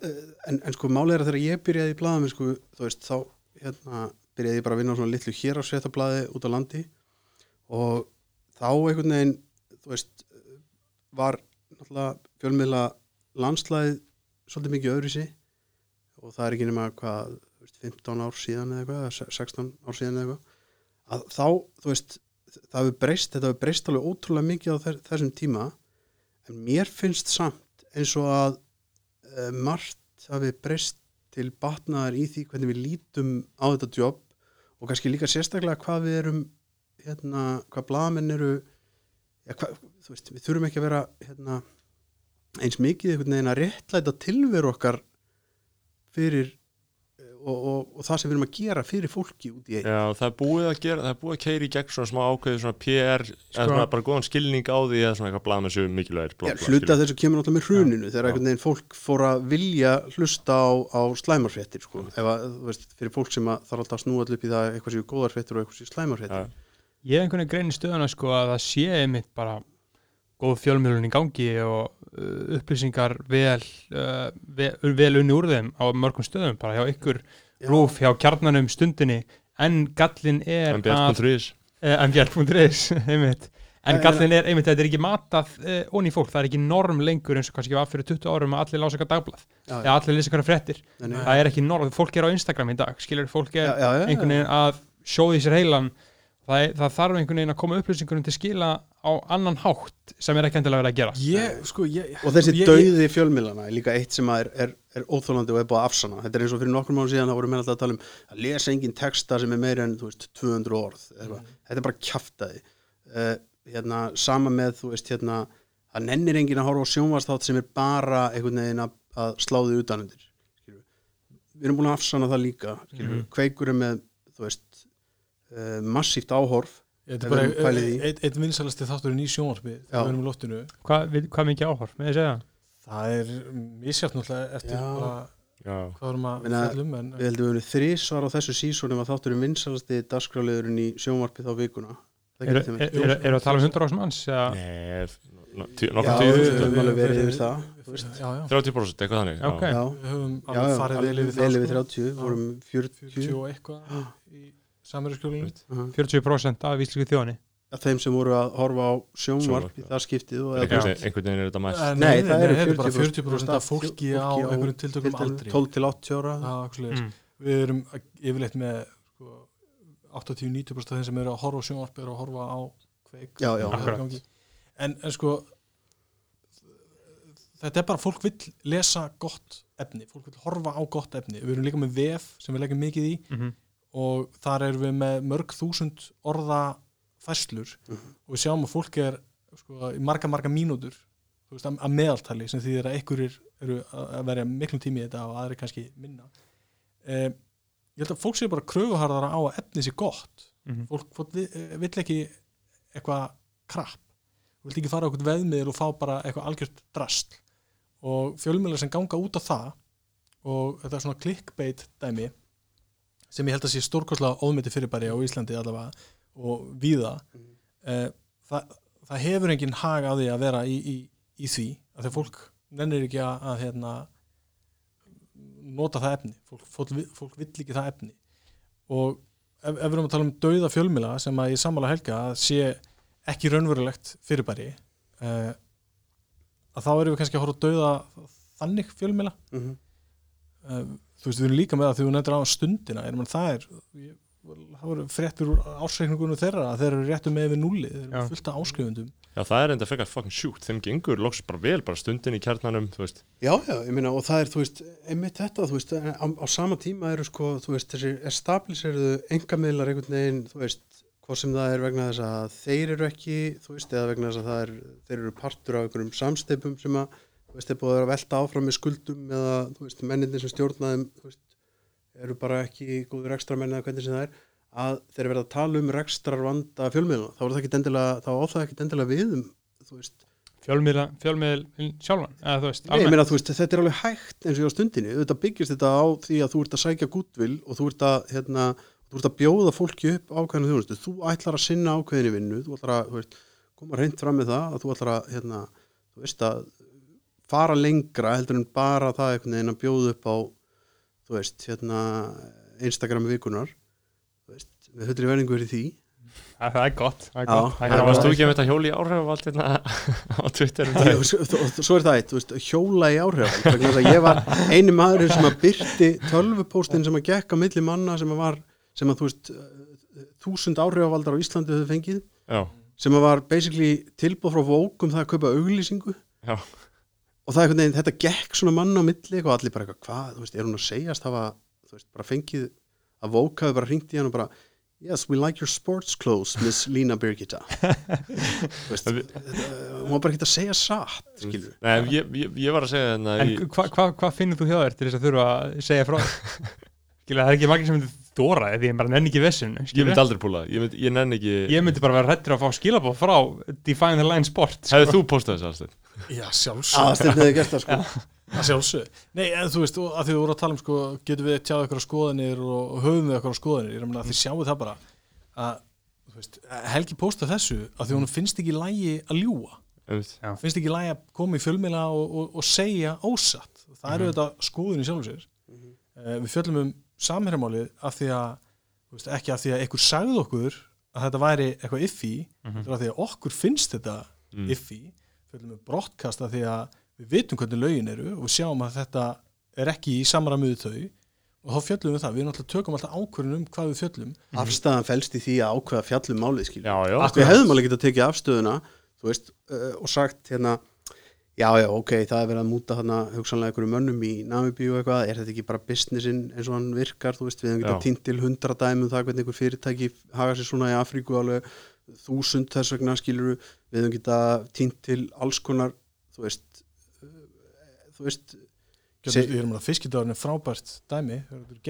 [SPEAKER 4] en, en sko málið er að þegar ég byrjaði í blaðum sko, þú veist, þá hérna, byrjaði ég bara að vinna á svona litlu hér á svetablaði út á landi. Og þá einhvern veginn þú veist, var náttúrulega fjölmiðla landslæðið svolítið mikið öðru sig og það er ekki nema hvað þú veist, 15 ár síðan eða eitthvað eða 16 ár síðan eða eitthvað að þá, þú veist, það hefur breyst þetta hefur breyst alveg ótrúlega mikið á þess, þessum tíma en mér finnst samt eins og að uh, margt hafi breyst til batnaðar í því hvernig við lítum á þetta jobb og kannski líka sérstaklega hvað við erum hérna, hvað blaðamenn eru ja, hvað, þú veist, við þurfum ekki að vera hérna, eins mikið einhvern veginn að réttlæta tilveru okkar fyrir eh, og, og, og það sem við erum að gera fyrir fólki út í einn
[SPEAKER 2] Já, það er búið að gera, það er búið að keiri í gegn svona smá ákveði svona PR eða
[SPEAKER 1] Sko-
[SPEAKER 2] svona bara góðan skilning á því eða svona eitthvað blað með sér mikilvægir
[SPEAKER 4] Já, hluta
[SPEAKER 2] skilur.
[SPEAKER 4] þessu kemur náttúrulega með hruninu þegar
[SPEAKER 2] Já.
[SPEAKER 4] einhvern veginn fólk fór að vilja hlusta á, á slæmarfréttir sko. ef að, þú veist, fyrir fólk sem að þarf alltaf að snúa allir upp í það eitthvað séu góðar fréttir og eitthvað séu slæmarfréttir
[SPEAKER 2] Já.
[SPEAKER 1] Ég hef einhvern veginn góð fjölmjölun í gangi og uh, upplýsingar vel, uh, vel, vel unni úr þeim á mörgum stöðum, bara hjá ykkur
[SPEAKER 4] Já.
[SPEAKER 1] rúf hjá kjarnanum stundinni. En gallin er [laughs]
[SPEAKER 2] En Bjart.is
[SPEAKER 1] Eh, en gallin er einmitt, þetta er ekki matað uh, onni í fólk, það er ekki norm lengur eins og kannski var fyrir 20 árum að allir lása eitthvað dagblað.
[SPEAKER 4] Já,
[SPEAKER 1] eða allir lýsa eitthvað fréttir, það er ekki norm. Fólk er á Instagram í dag, skilur fólk er
[SPEAKER 4] já, já,
[SPEAKER 1] einhvern veginn að sjóði sér heilan. Það, það þarf einhvern veginn að koma upplýsingunum til skila á annan hátt sem er ekki endilega verið að gera
[SPEAKER 5] Ég, sko, ég
[SPEAKER 4] og þessi
[SPEAKER 5] ég, ég,
[SPEAKER 4] dauði fjölmiðlana er líka eitt sem að er, er, er óþólandi og er búið að afsana þetta er eins og fyrir nokkur mánu síðan þá voru menn alltaf að tala um að lesa engin texta sem er meira en þú veist, 200 orð mm. þetta er bara kjaftaði uh, hérna, sama með þú veist hérna, það nennir engin að horfa á sjónvastátt sem er bara einhvern veginn að, að sláði utanundir við erum búin að afsana það líka.
[SPEAKER 1] Mhm.
[SPEAKER 4] kveikur er með þú veist uh, massíft áhorf
[SPEAKER 5] Þetta er bara einn ein vinsalasti þátturinn í sjónvarpi
[SPEAKER 4] Já.
[SPEAKER 5] þegar við erum í loftinu.
[SPEAKER 1] Hvað, við, hvað mikið áhorf, með þið segja? Það?
[SPEAKER 5] það er misjátt náttúrulega eftir
[SPEAKER 4] Já.
[SPEAKER 5] bara
[SPEAKER 2] Já,
[SPEAKER 5] hvað erum að en
[SPEAKER 4] Við heldum við henni þrísvar á þessu sísónum að þátturinn vinsalasti dagskráliðurinn í sjónvarpi þá vikuna. Það
[SPEAKER 1] er, er, er að tala um 100 ásum manns? eða-
[SPEAKER 2] Nei,
[SPEAKER 4] við
[SPEAKER 2] tíu
[SPEAKER 4] höfum
[SPEAKER 2] þúsund
[SPEAKER 4] alveg verið yfir það, þú veist.
[SPEAKER 5] Já, já,
[SPEAKER 2] 30% eitthvað þannig
[SPEAKER 5] við höfum farið vel yfir
[SPEAKER 4] vel
[SPEAKER 5] það
[SPEAKER 4] yfir
[SPEAKER 5] sko.
[SPEAKER 4] 30 vorum 40
[SPEAKER 5] 40 og eitthvað í samverðskjólinu
[SPEAKER 4] Aha.
[SPEAKER 1] 40% af íslensku þjóðinni.
[SPEAKER 4] Af þeim sem voru að horfa á sjónvarp í það skiptið og
[SPEAKER 2] einhvern
[SPEAKER 4] eða
[SPEAKER 2] veginn er þetta mæst
[SPEAKER 5] Nei,
[SPEAKER 4] Nei, það eru
[SPEAKER 5] er bara
[SPEAKER 4] 40%
[SPEAKER 5] 40% af fólki á
[SPEAKER 4] á
[SPEAKER 5] einhverjum tiltökum aldri.
[SPEAKER 4] 12 til 80 ára.
[SPEAKER 1] Mm.
[SPEAKER 5] við erum yfirleitt með sko, 80-90% af þeim sem eru að horfa á sjónvarp eru að horfa á kveik
[SPEAKER 4] Já, já,
[SPEAKER 5] er en, en sko þetta er bara, fólk vill lesa gott efni, fólk vill horfa á gott efni. Við erum líka með vef sem við leggjum mikið í.
[SPEAKER 1] Mm -hmm.
[SPEAKER 5] Og þar erum við með mörg þúsund orða fæslur
[SPEAKER 4] Mhm.
[SPEAKER 5] og við sjáum að fólk er sko, í marga marga mínútur veist, að, meðaltali sem þýðir að einhverjir eru að verja miklum tími í þetta og aðri kannski minna eh, ég held að fólk sé bara kröfuharðara á að efni sé gott
[SPEAKER 1] Mhm.
[SPEAKER 5] fólk, fólk vi- eh, vill ekki eitthvað krapp þú vill ekki fara á eitthvað veðmiðil og fá bara eitthvað algjört drast og fjölmjölar sem ganga út á það og þetta er svona clickbait dæmi sem ég held að sé stórkostlega óðmyndi fyrirbæri á Íslandi allavega og víða
[SPEAKER 4] Mhm.
[SPEAKER 5] eh, það, það hefur enginn hag á því að vera í, í, í því að þegar fólk nennir ekki að, að hérna, nota það efni fólk, fólk, fólk vill ekki það efni og ef, ef við erum að tala um dauða fjölmila sem að ég sammála helga að sé ekki raunverulegt fyrirbæri eh, að þá erum við kannski að horfa að dauða þannig fjölmila
[SPEAKER 4] Mhm.
[SPEAKER 5] Uh, þú veist, við erum líka með að því þú nefndir á stundina er, man, það er ég, það voru fréttur úr ásreikningunum þeirra að þeir eru réttu með við núli þeir eru fullt af áskrifundum
[SPEAKER 2] já það er enda frekar fucking shoot þeim gengur loks bara vel bara stundin í kjarnanum þú veist.
[SPEAKER 4] Já, já, ég meina og það er, þú veist, einmitt þetta, þú veist, á, á sama tíma eru sko, þú veist, þessi establisheriðu engamiðlar einhvern veginn, þú veist, hvað sem það er vegna þess að þeir eru ekki, þú veist, eða vegna þess að það er, þeir eru partur af einhverjum samsteipum sem að, þú veist, er búið að vera að velta áfram með skuldum eða, þú veist, mennindir sem stjórnaðum, þú veist, eru bara ekki góður ekstra menn eða hvernig sem það er, að þeir verða að tala um rekstrar vanda fjölmiðluna, þá er það ekki endilega, þá á það ekki endilega við um, þú veist,
[SPEAKER 1] fjölmiðla, fjölmiðl sjálfan eða þú veist,
[SPEAKER 4] Nei, meina, þú veist, þetta er alveg hægt eins og á stundinni, þetta byggist þetta á því að þú ert að sækja gútvill og þú ert að, hérna, þú ert að bjóða fólki upp ákveðinu þjónustu, þú ætlar að sinna ákveðinu vinnu, þú ætlar að, þú veist, koma reynd fram með það, að þú ætlar að, hérna, þú veist, að fara lengra heldur en bara það einhvern veginn að bjóða upp á, þú veist, hérna, Instagram vikunar, þú veist, við höfður í verðingu verið því,
[SPEAKER 1] það er gott, það er gott. Það er
[SPEAKER 2] varst þú
[SPEAKER 1] að-
[SPEAKER 2] ekki með þetta hjóli í áhrifavald hérna [laughs] á Twitter um
[SPEAKER 4] svo er það eitt, þú veist, hjóla í áhrif vegna þess að ég var eini maður sem að byrti tölvupóstin sem að gekk á milli manna sem að var, sem að þú veist þúsund áhrifavaldar á Íslandi höfðu fengið,
[SPEAKER 2] Já,
[SPEAKER 4] sem að var basically tilbúð frá vók um það að kaupa auglýsingu.
[SPEAKER 2] Já,
[SPEAKER 4] og það er einhvern veginn, þetta gekk svona manna á milli og allir bara eitthvað, hvað, þú veist, er hún að segjast hafa, þú veist, bara fengið að vók hafi bara hringt í hann og bara Yes, we like your sports clothes, Miss [laughs] Lína Birgitta Þú veist, þetta, hún var bara ekki að segja satt, skilur
[SPEAKER 2] Nei, ég, ég, ég var að segja þarna
[SPEAKER 1] En
[SPEAKER 2] í,
[SPEAKER 1] hvað hva, hva finnur þú hjá þér til þess að þurfa að segja frá Skilja, það er ekki margir sem myndi dóra því ég bara nenni ekki vissin
[SPEAKER 2] ég myndi aldrei púla ég, myndi, ég nenn ekki
[SPEAKER 1] Ég myndi bara vera hrættur að fá skilabóð frá Define the Line Sport sko.
[SPEAKER 2] Hefði þú postað þessu aðstöð?
[SPEAKER 5] Já,
[SPEAKER 4] að
[SPEAKER 5] sjálfsög
[SPEAKER 4] sko. [laughs]
[SPEAKER 5] Að sjálfsög nei, en þú veist, og að því þú voru að tala um sko, getum við tjáð ykkur á skoðanir og, og höfum við ykkur á skoðanir, ég meina að þið sjáu það bara að, þú veist, Helgi posta þessu að því hún finnst ekki lægi að ljúa
[SPEAKER 2] Einmitt.
[SPEAKER 5] finnst ekki lægi að koma í fjölmiðla og, og, og segja ósatt. Það eru þetta skoðun í sjálfum sér. Uh, við fjöllum um samherjamálið af því að, þú veist, ekki af því að ykkur sagði okkur að þetta væri eitthvað iffi, er af því að okkur finnst þetta
[SPEAKER 2] Mm.
[SPEAKER 5] iffi fjöllum um brottkast af því að við vitum hvernig lögin eru og við sjáum að þetta er ekki í samræmiðu þau. Og þá fjöllum við það, við náttúrulega tökum alltaf ákvörðun um hvað við fjöllum.
[SPEAKER 4] Afstæðan felst í því að ákveða fjallum málið skilur
[SPEAKER 2] Já, já,
[SPEAKER 4] við hefðum alveg getað tekið afstöðuna þú veist, uh, og sagt hérna já, já, ok, það er verið að múta þarna hugsanlega einhverju mönnum í Namibíu eitthvað, er þetta ekki bara businessin eins og hann virkar, þú veist, við hefum
[SPEAKER 2] Já.
[SPEAKER 4] getað týnt til hundra dæmum það hvernig einhver fyrirtæki haga sér svona í Afríku alveg þúsund þess vegna skilur við hefum getað týnt til alls konar þú veist uh, þú veist
[SPEAKER 5] er fiskidagurinn er frábært dæmi.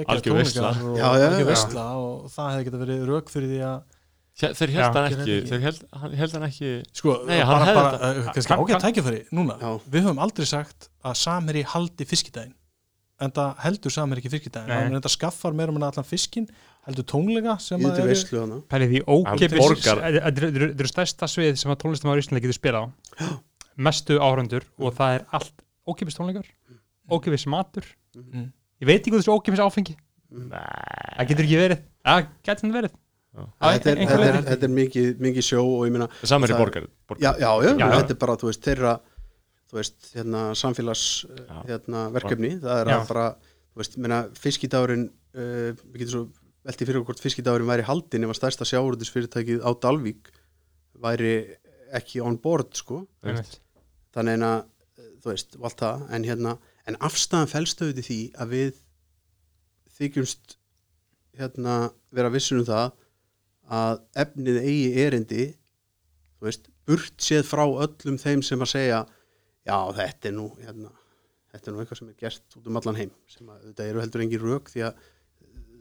[SPEAKER 2] Algjör
[SPEAKER 5] tónleikar og
[SPEAKER 4] Já, já, já.
[SPEAKER 5] veistla og það hefði getað verið rauk fyrir því að
[SPEAKER 2] Þeir held hann ekki, þeir held, hann, held hann ekki.
[SPEAKER 5] Sko,
[SPEAKER 2] Nei, hann
[SPEAKER 5] bara, bara uh, kannski
[SPEAKER 1] Kann-
[SPEAKER 5] ágætt
[SPEAKER 1] kann-
[SPEAKER 5] tækifæri núna, við höfum aldrei sagt að Samherji haldi fiskidaginn en það heldur Samherji ekki fiskidaginn. Hann þetta skaffar meira með allan fiskin heldur tónleika sem
[SPEAKER 4] í
[SPEAKER 5] að
[SPEAKER 4] þetta
[SPEAKER 5] eru
[SPEAKER 1] Pælið því ókipis. Þetta eru- stærsta svið sem að tónlistamæður Íslandi getur spilað á. [gasps] Mestu áhrandur og það er allt ókipis tónleikar ókipis matur.
[SPEAKER 5] Mm.
[SPEAKER 1] ég veit ekki hvað þessu ókipis áfengi. Það getur ekki verið. Það getur þetta verið.
[SPEAKER 4] Þetta er, er, þetta er mikið, mikið sjó og ég meina
[SPEAKER 2] Samar í borgar, borgar.
[SPEAKER 4] já, já, já,
[SPEAKER 1] Já, já.
[SPEAKER 4] þetta er bara, þú veist, þeirra þú veist, hérna, samfélags
[SPEAKER 2] Já.
[SPEAKER 4] hérna, verkefni, það er að bara þú veist, meina, fiskidagurinn uh, við getum svo veltið fyrir okkur hvort fiskidagurinn væri haldin ef að stærsta sjáurðisfyrirtækið á Dalvík væri ekki on board, sko
[SPEAKER 1] Einmitt.
[SPEAKER 4] þannig en að, þú veist, allt það en hérna, en afstæðan felstöðu því að við þykjumst hérna, vera vissur um það að efnið eigi erindi þú veist, burt séð frá öllum þeim sem að segja já, þetta er nú hérna, þetta er nú eitthvað sem er gert út um allan heim sem að þetta eru heldur engin rök því að,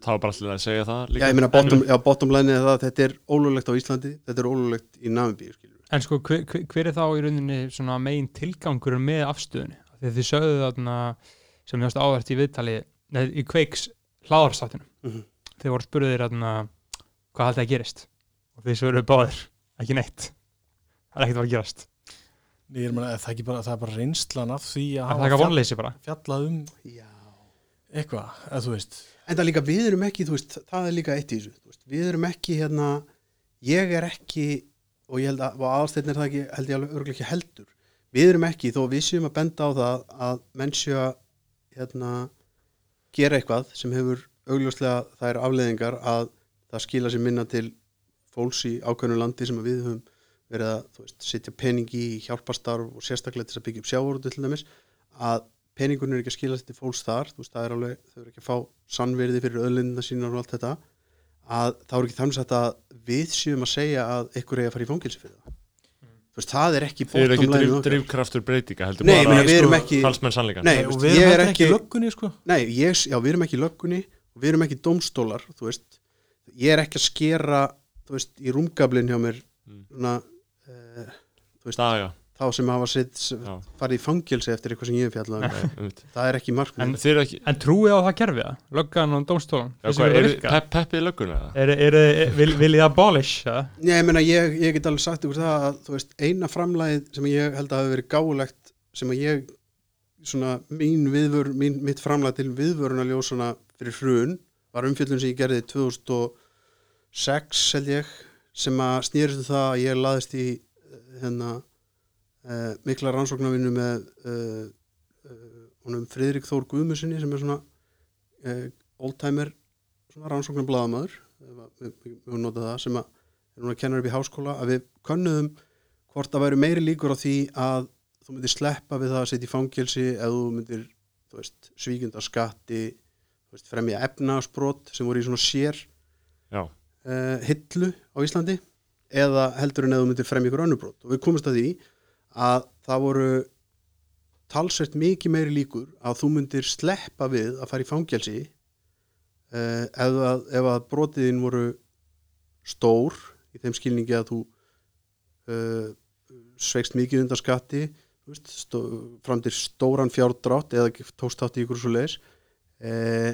[SPEAKER 2] Það var bara allir að segja það
[SPEAKER 4] já,
[SPEAKER 2] líka
[SPEAKER 4] ég meina, bottom, já, bottom line er það að þetta er ólulegt á Íslandi, þetta er ólulegt í Namibíu, skilur við.
[SPEAKER 1] En sko, hver, hver- er þá í rauninni svona megin tilgangur með afstöðunni? Þegar þið sögðu þarna sem þið varst ávært í viðtali neð, í kveiks hláðarstáttunum
[SPEAKER 4] Mhm.
[SPEAKER 1] þið voru spurðir þarna hvað haldið að gerist og þið svöruðu báðir ekki neitt það er ekkert að að gerast
[SPEAKER 5] Ég er meina, er það, ekki bara, það er bara reynslan af því að
[SPEAKER 1] er eitthvað
[SPEAKER 5] fjall,
[SPEAKER 1] vonleysi bara
[SPEAKER 5] fjallað um
[SPEAKER 4] Já.
[SPEAKER 5] eitthvað, eða þú veist
[SPEAKER 4] En það líka, við erum ekki, þú veist, það er líka eitt í þessu, veist, við erum ekki hérna, ég er ekki, og ég held að, aðalsteinn er það ekki, held ég alveg örgulega ekki heldur, við erum ekki, þó við séum að benda á það að mennsja, hérna, gera eitthvað sem hefur augljóslega þær afleðingar að það skila sér minna til fólks í ákveðnu landi sem við höfum verið að, þú veist, setja peningi í hjálpastarf og sérstaklega til að byggja upp sjávorútu til dæmis, að peningunum er ekki að skila til fólks þar þú veist, það er alveg, þau eru ekki að fá sannverði fyrir öðlindina sínar og allt þetta að þá er ekki þannig að við séum að segja að ykkur er að fara í fangilsi fyrir það. Þú veist, það er ekki
[SPEAKER 2] Þeir eru ekki drif,
[SPEAKER 4] okkar.
[SPEAKER 2] drifkraftur breytinga heldur
[SPEAKER 4] Nei,
[SPEAKER 2] bara
[SPEAKER 4] við erum
[SPEAKER 2] sko,
[SPEAKER 4] ekki-
[SPEAKER 2] talsmenn sannleika
[SPEAKER 4] Nei,
[SPEAKER 5] og
[SPEAKER 4] veist,
[SPEAKER 5] við erum
[SPEAKER 4] er
[SPEAKER 5] ekki, ekki- löggunni sko.
[SPEAKER 4] Nei, ég, já, við erum ekki í löggunni og við erum ekki dómstólar, þú veist. Ég er ekki að skera, þú veist, í rúmgablin hjá mér
[SPEAKER 2] Mm.
[SPEAKER 4] svona, uh,
[SPEAKER 2] daga
[SPEAKER 4] þá sem hafa sitt, farið í fangilsi eftir eitthvað sem ég hef fjallað um. Það er ekki markmið
[SPEAKER 1] En-
[SPEAKER 2] ekki
[SPEAKER 1] en trúið á það kerfið það? löggan og
[SPEAKER 2] er pepp, peppið í lögguna? eða?
[SPEAKER 1] er, er, er, vil, vil ég abolish það?
[SPEAKER 4] Nei, ég meina, ég, ég get alveg sagt ykkur það að, veist, eina framlægið sem ég held að hafi verið gáulegt sem að ég, svona, mín viðvör, mín, mitt framlæg til viðvörunarljósana fyrir hrun var umfjöldun sem ég gerði 2006, held ég, sem að snýrist um það að ég laðist í, eh, hérna, uh, mikla rannsóknarvinnu með uh, uh, honum Friðrik Þór Guðmusinni sem er svona oldtimer svona rannsóknar blaðamaður við höfum notað það sem að er núna kennar upp í háskóla að við könnuðum hvort það væri meiri líkur á því að þú myndir sleppa við það að setja í fangelsi eða þú myndir svíkjunda skatti veist, fremja efnagsbrot sem voru í svona sér uh, hillu á Íslandi eða heldur en eða þú myndir fremja ykkur önnur brot. Og við komumst að því að það voru talsvert mikið meiri líkur að þú myndir sleppa við að fara í fangelsi uh, ef, að, að brotiðin voru stór í þeim skilningi að þú uh, sveikst mikið undan skatti stó, fram til stóran fjárdrátt eða tókst þátt í ykkur svo leis uh,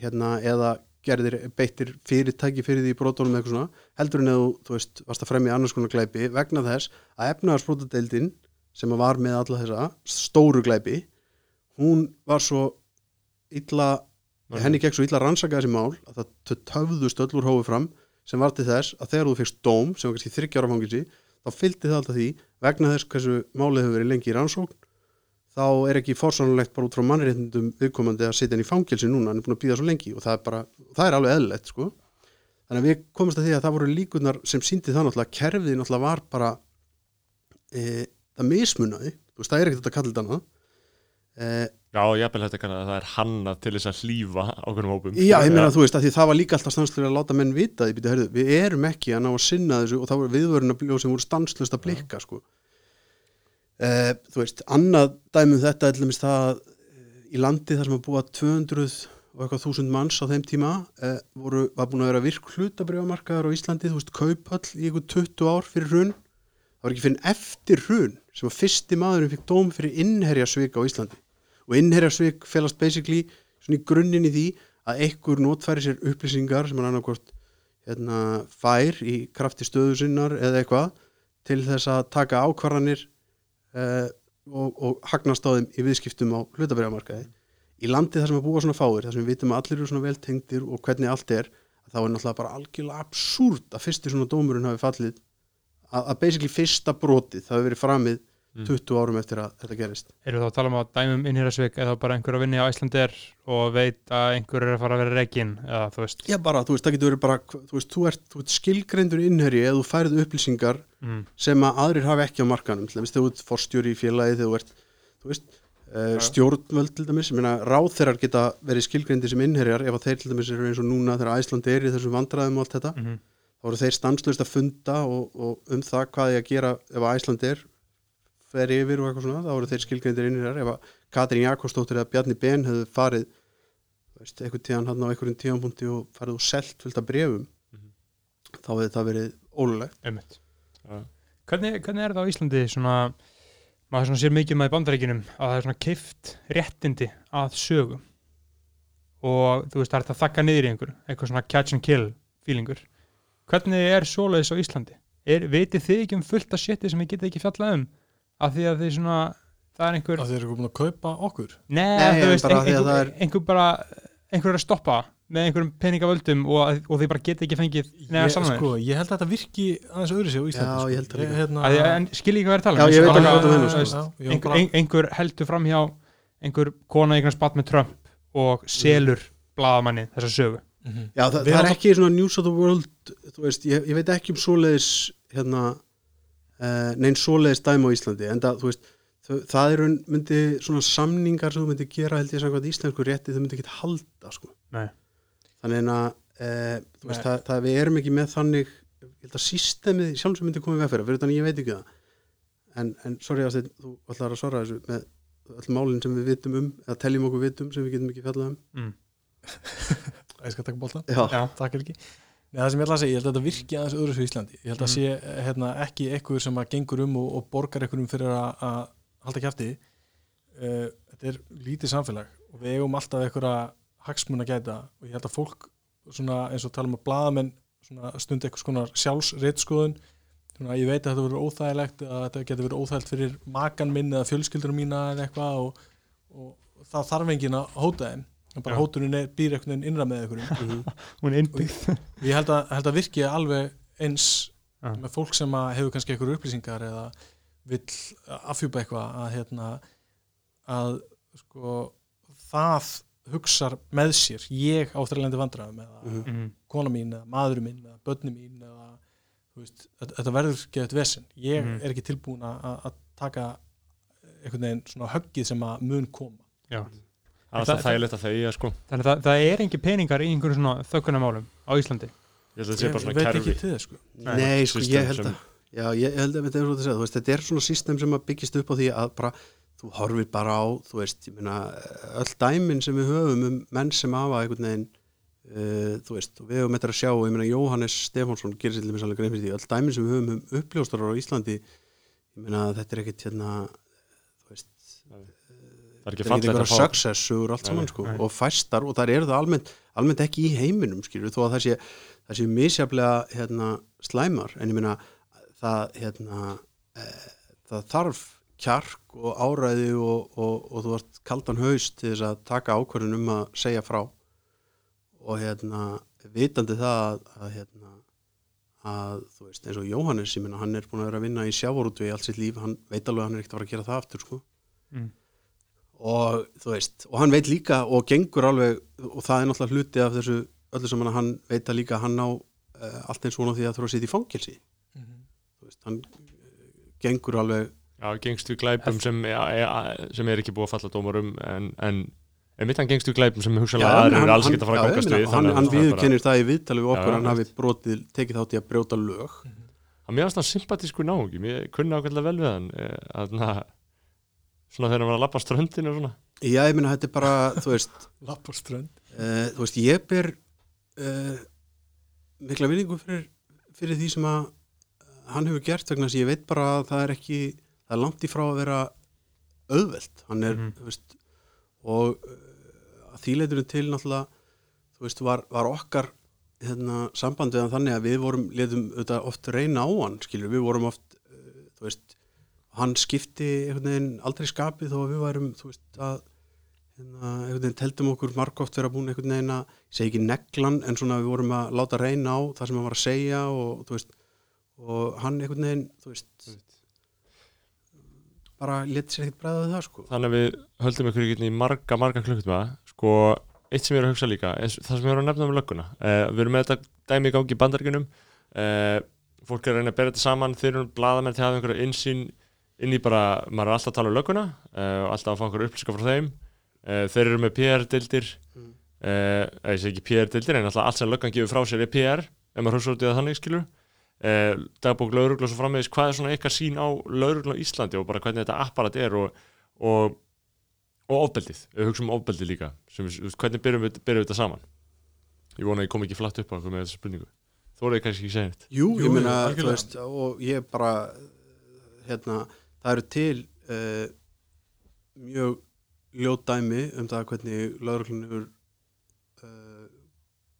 [SPEAKER 4] hérna, eða gerðir beittir fyrirtæki fyrir því eða eitthvað svona heldur en eða þú, veist, varst að fremja annars konar glæpi vegna þess að efnaðarsbrotadeildin sem að var með alla þessa stóru glæpi hún var svo illa henni gekk svo illa að rannsaka þessi mál að það töfðust öll úr hófi fram sem var til þess að þegar þú fegst dóm sem var kannski þryggjára fangilsi þá fylgdi það alltaf því vegna þess hversu málið hefur verið lengi í rannsókn þá er ekki fórsannulegt bara út frá mannréttindum viðkomandi að setja henni í fangilsi núna hann er búin að býða svo lengi og það er bara það er alveg eðlilegt sko. Þannig að við komumst að því að það voru líkunar sem síndi það náttúrulega að kerfið náttúrulega var bara e, það veist það er ekkert að kalla þetta annað. E,
[SPEAKER 2] Já, ég vil þetta kannar að það er hanna til þess að hlýfa ákveðnum hópum.
[SPEAKER 4] Já, ég meina þú veist að því það var líka alltaf stanslust að láta menn vita því, býta, heyrðu, við erum ekki að ná að sinna þessu og það voru viðvöruna sem voru stanslust að blikka sko. Uh, Þú veist, annað dæmum þetta er dæmis það að, eh, í landi þar sem að búa 200 og eitthvað þúsund manns á þeim tíma uh, voru, var búin að vera virk hlutabrifamarkaðar á Íslandi, þú veist, kaupöll í eitthvað 20 ár fyrir hrun. Það var ekki fyrir eftir hrun sem að fyrsti maðurinn fikk dóm fyrir innherjasvik á Íslandi. Og innherjasvik felast basically svona í grunninn í því að einhver notfæri sér upplýsingar sem hann annarkvort hérna, fær í krafti stöðu sinnar eða eitthvað til þess að taka ákvarðanir uh, og, og hagnast á þeim í viðskiptum á hlutabæramarkaði í landi þar sem að búa svona fáir þar sem við vitum að allir eru svona vel tengdir og hvernig allt er þá er náttúrulega bara algjörlega absúrt að fyrsti svona dómurinn hafi fallið að, að basically fyrsta brotið það hafi verið framið
[SPEAKER 2] Mm.
[SPEAKER 4] 20 árum eftir að þetta gerist.
[SPEAKER 1] Eru þá að tala um að dæmum innhýrasvik eða bara einhver að vinna í Æslandir og veit að einhver er að fara að vera reikin eða þú veist?
[SPEAKER 4] Já bara, þú veist, það getur verið bara þú veist, þú ert, ert skilgreindur innherji eða þú færið upplýsingar
[SPEAKER 1] mm.
[SPEAKER 4] sem að aðrir hafi ekki á markanum til dæmis þegar þú ert forstjóri í félagi þegar þú ert þú veist, uh, stjórnvöld til dæmis, ég meina ráþeirar geta verið skilgreindir sem innherjar ef að þeir til dæmis eru eins og núna þegar Æsland er fer yfir og eitthvað svona, þá voru þeir skilgreindir innherjar ef að Katrín Jakobsdóttir eða Bjarni Ben hefðu farið veist, eitthvað tíðan hann á einhverjum tíðanbúndi og farið og selt fullt af brefum
[SPEAKER 2] Mhm.
[SPEAKER 4] þá hefði það verið ólulegt.
[SPEAKER 1] Hvernig, hvernig er það á Íslandi svona, maður svona sér mikið með í bandaríkinum að það er svona keift réttindi að sögum og þú veist það er þetta að þakka niður í einhver eitthvað svona catch and kill feelingur? Hvernig er svoleiðis á Íslandi? Er, vitið þið ekki um fullt af shiti sem ég getið ekki fjallað um af því að þið svona það er einhver,
[SPEAKER 5] að þeir eru búin að kaupa okkur
[SPEAKER 1] nei,
[SPEAKER 4] Nei,
[SPEAKER 1] þú veist
[SPEAKER 4] bara
[SPEAKER 1] ein,
[SPEAKER 4] því að
[SPEAKER 1] einhver,
[SPEAKER 4] það er-
[SPEAKER 1] einhver bara einhver er að stoppa með einhverjum peningavöldum og, og þið bara getið ekki fengið neða
[SPEAKER 5] ég,
[SPEAKER 1] saman
[SPEAKER 5] sko, ég held að þetta virki aðeins öðru sig á Íslandi
[SPEAKER 4] Já,
[SPEAKER 5] sko.
[SPEAKER 4] ég held það líka.
[SPEAKER 5] hérna,
[SPEAKER 1] en skil ég hvað er að tala
[SPEAKER 4] Já,
[SPEAKER 1] um?
[SPEAKER 4] ég veit
[SPEAKER 1] Bara-
[SPEAKER 4] ekki hvað þú meinar,
[SPEAKER 1] þú
[SPEAKER 4] sko.
[SPEAKER 1] veist,
[SPEAKER 5] Já, ég var
[SPEAKER 1] einhver,
[SPEAKER 5] bara-
[SPEAKER 1] ein, einhver heldur fram hjá einhver kona eignast bat með Trump og selur blaðamanni þessa sögu
[SPEAKER 5] Mhm.
[SPEAKER 4] Já, það,
[SPEAKER 5] Við
[SPEAKER 4] það er
[SPEAKER 5] erum
[SPEAKER 4] ekki svona news of the world þú veist, ég, ég veit ekki um svoleiðis hérna neinn svoleiðis dæmi á Íslandi en það, þú veist, það eru myndi svona samningar sem þú myndi gera held ég samkvæmt íslensku rétti þau myndi ekki halda sko.
[SPEAKER 1] Nei.
[SPEAKER 4] þannig að þú veist, það, það við erum ekki með þannig ég held að systemið sjálf sem myndi komið veg fyrir þannig ég veit ekki það en, en sorry að þú ætlar að svara þessu með öll málinn sem við vitum um eða teljum okkur vitum sem við getum ekki fjallað um
[SPEAKER 1] mm. [laughs]
[SPEAKER 5] ég skal taka bóltan
[SPEAKER 4] Já,
[SPEAKER 1] Já,
[SPEAKER 5] Takk ekki Nei, það sem ég ætla að segja, ég held að þetta virki aðeins öðru svo í Íslandi. Ég held að
[SPEAKER 1] Mhm.
[SPEAKER 5] sé hérna, ekki einhver sem að gengur um og, og borgar einhverjum fyrir að, að halda kjafti. Uh, þetta er lítið samfélag og við eigum alltaf einhverja hagsmun að gæta og ég held að fólk svona, eins og tala um að blaðamenn svona, stund eitthvað skonar sjálfsreitskoðun svona, ég veit að þetta verður óþægilegt að þetta getur verið óþægilegt fyrir makan minn eða fjölskyldur mína eða eitthvað og, og það þarf enginn að hóta þeim bara hótunin er, býr einhvern veginn innra með einhverjum
[SPEAKER 4] mhm. [laughs]
[SPEAKER 1] hún er innbyggð
[SPEAKER 5] ég held að, held að virki alveg eins
[SPEAKER 1] Já.
[SPEAKER 5] með fólk sem að hefur kannski einhverju upplýsingar eða vill afhjúpa eitthvað að hérna að sko það hugsar með sér ég á þrælandi vandræðum eða
[SPEAKER 4] Mhm.
[SPEAKER 1] mm.
[SPEAKER 5] kona mín eða maður minn eða börni mín eða veist, þetta, verður geðið vesen ég
[SPEAKER 1] Mhm.
[SPEAKER 5] er ekki tilbúin að, að taka einhvern veginn svona höggið sem að mun koma
[SPEAKER 1] Já.
[SPEAKER 2] Það er
[SPEAKER 1] Það-
[SPEAKER 2] þægilegt að þegja sko.
[SPEAKER 1] Þannig að það, það er engin peningar í einhverjum svona þökkunarmálum á Íslandi.
[SPEAKER 2] Ég held að þetta sé bara
[SPEAKER 5] ég
[SPEAKER 2] svona
[SPEAKER 5] veit
[SPEAKER 2] kerfi.
[SPEAKER 5] ekki til þess sko.
[SPEAKER 4] Nei, sko,
[SPEAKER 2] System
[SPEAKER 4] ég held að Já, ég held að þetta er svo að segja, þú veist, þetta er svona system sem að byggist upp á því að bara þú horfir bara á, þú veist, ég meina öll dæmin sem við höfum um menn sem hafa einhvern veginn uh, þú veist, og við höfum þetta að sjá, ég meina Jóhannes Stefánsson gerir sér til mér sannlega grein fyrir því, öll dæmin sem við höfum um uppljóstarar á Íslandi ég meina þetta er ekkit hérna þú veist,
[SPEAKER 2] Það er ekki
[SPEAKER 4] einhverja
[SPEAKER 2] að fá
[SPEAKER 4] success og allt
[SPEAKER 2] Nei,
[SPEAKER 4] saman sko,
[SPEAKER 1] nei.
[SPEAKER 4] og fæstar og það eru það almennt, almennt ekki í heiminum skilur, þó að það sé, það sé misjaflega hérna, slæmar en ég meina það hérna e, það þarf kjark og áræði og, og, og þú ert kaldan haust til þess að taka ákvörðun um að segja frá og hérna vitandi það að, að hérna að þú veist eins og Jóhannes ég meina hann er búin að vera að vinna í sjávorútu í allt sitt líf hann veit alveg að hann er ekkert að fara að gera það aftur sko
[SPEAKER 1] mm.
[SPEAKER 4] Og þú veist, og hann veit líka og gengur alveg, og það er náttúrulega hluti af þessu öllu sem hann, hann veit að líka hann á uh, allt eins svona því að þurfa að sitja í fangilsi þú veist, hann uh, gengur alveg
[SPEAKER 2] Já, gengst við glæpum sem, ja, ja, sem er ekki búið að falla dómarum en, en einmitt hann gengst við glæpum sem hugsalega
[SPEAKER 4] Já,
[SPEAKER 2] aðrir
[SPEAKER 4] hann-
[SPEAKER 2] eru alls ekki að fara að
[SPEAKER 4] ég
[SPEAKER 2] gangast við
[SPEAKER 4] hann,
[SPEAKER 2] að
[SPEAKER 4] hann
[SPEAKER 2] það
[SPEAKER 4] viðkennir það í viðtali við okkur
[SPEAKER 2] já,
[SPEAKER 4] hann hafi brotið, tekið þátt í að brjóta lög.
[SPEAKER 2] Að mér varst hann sympatísku náungi mér kunni ákveðlega vel við hann eh, að na, svona þegar hann var að lappa ströndinu og svona.
[SPEAKER 4] Já, ég meina, þetta er bara, þú veist [laughs]
[SPEAKER 5] Lapparströnd
[SPEAKER 4] uh, þú veist, ég ber uh, mikla vinningu fyrir, fyrir því sem að hann hefur gert vegna þess að ég veit bara að það er ekki það er langt í frá að vera auðvelt. Hann er,
[SPEAKER 1] Mhm.
[SPEAKER 4] þú veist og uh, að þýleiturinn til náttúrulega, þú veist, var, var okkar hérna, samband við hann þannig að við vorum, letum auðvitað oft reyna á hann, skilur, við vorum oft uh, þú veist, hann skipti aldrei skapið þó að við værum þú veist að hérna, veginn teldum okkur margóft vera búin einhvern veginn að segi ekki neglan en svona við vorum að láta reyna á það sem hann var að segja og veist og hann einhvern veginn veist bara leti sér ekkert bræða við það sko.
[SPEAKER 2] Þannig að við höldum ykkur ekki í marga, marga klukkutíma. Sko, eitt sem ég er að hugsa líka er það sem ég er að nefna um lögguna. Uh, við erum með þetta dæmi í gangi í bandaríkunum uh, fólk er að reyna að bera þetta saman þeir eru blaðamenn til að hafa einhverja insýn inn í bara, maður er alltaf að tala um lögguna uh, og alltaf að fá einhverja upplýsingar frá þeim. Uh, þeir eru með PR-dildir
[SPEAKER 4] Mm.
[SPEAKER 2] uh, ég segi ekki PR-dildir en alltaf allt sem löggan gefur frá sér er PR ef maður hugsa út í það þannig skilur uh, dagbók laurugla og svo framvegis hvað er svona ykkar sín á laurugla á Íslandi og bara hvernig þetta apparat er og, og, og ofbeldið, við hugsaum um ofbeldið líka sem, við- hvernig byrjum við, byrjum við þetta saman? Ég vona að ég kom ekki flatt upp á eitthvað með þessa spurningu. Þú voruð kannski ekki segja neitt
[SPEAKER 4] Jú, ég meina,
[SPEAKER 5] algjörlega.
[SPEAKER 4] þú veist, og ég bara, hérna, það eru til uh, mjög ljót dæmi um það hvernig lauruglun hefur uh,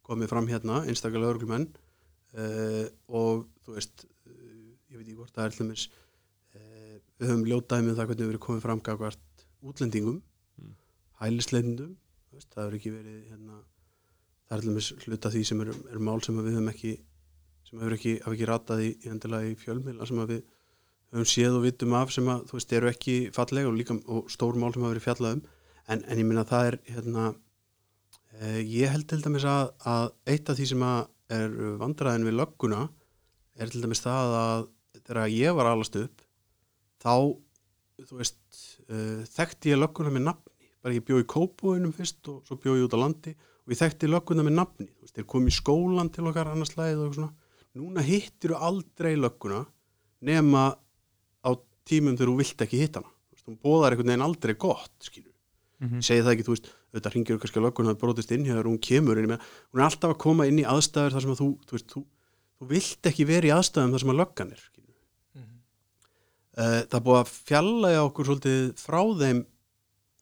[SPEAKER 4] komið fram hérna, einstaklega lauruglumenn uh, og þú veist, ég veit ekki hvort það er uh, við höfum ljót dæmi um það hvernig hefur verið komið fram gagvart útlendingum,
[SPEAKER 2] Mm.
[SPEAKER 4] veist, það hefur ekki verið, hérna, það er dæmis hluta því sem eru er mál sem við höfum ekki sem hefur ekki, hafa ekki ratað í, í fjölmiðla sem við höfum séð og vitum af sem að þú veist eru ekki fallega og líka og stór mál sem hafa verið fjallað um. En, en ég minna það er hérna eh, ég held til dæmis að, að eitt af því sem að er vandræðin við lögguna er til dæmis það að þegar ég var alast upp þá þú veist uh, þekkti ég lögguna með nafni. Bara ég bjóð í kópúinum fyrst og svo bjóð ég út á landi og ég þekkti lögguna með nafni. Þú veist, þeir kom í skólan til okkar annars slæðið og svona. Núna hittir þú aldrei lögguna nema tímum þegar þú vilt ekki hitta hana. Hún bóðar einhvern veginn aldrei gott
[SPEAKER 1] Mhm.
[SPEAKER 4] ég segi það ekki þú veist, auðvitað ringir kannski að lögguna að brotist inn hér hún kemur inn í með, hún er alltaf að koma inn í aðstæður þar sem að þú, þú veist, þú, þú vilt ekki vera í aðstæðum þar sem að löggan er skilur. Uh, það búið að fjallaja okkur svolítið frá þeim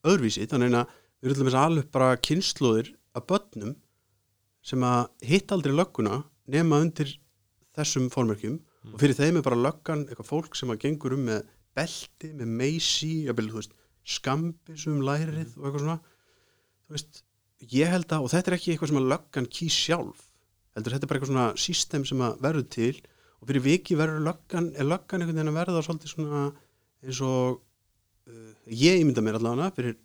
[SPEAKER 4] öðruvísi, þannig að við erum til alveg bara kynnslóðir af börnum sem að hitt aldrei lögguna nema undir þessum formörkjum og fyrir þeim er bara löggan eitthvað fólk sem að gengur um með belti, með meysi, skambisum lærið og eitthvað svona. Veist, ég held að, og þetta er ekki eitthvað sem að löggan kýs sjálf heldur þetta er bara eitthvað svona system sem að verður til. Og fyrir viki verður löggan, er löggan einhvern veginn að verða svolítið svona eins og uh, ég ímynda mér allavega fyrir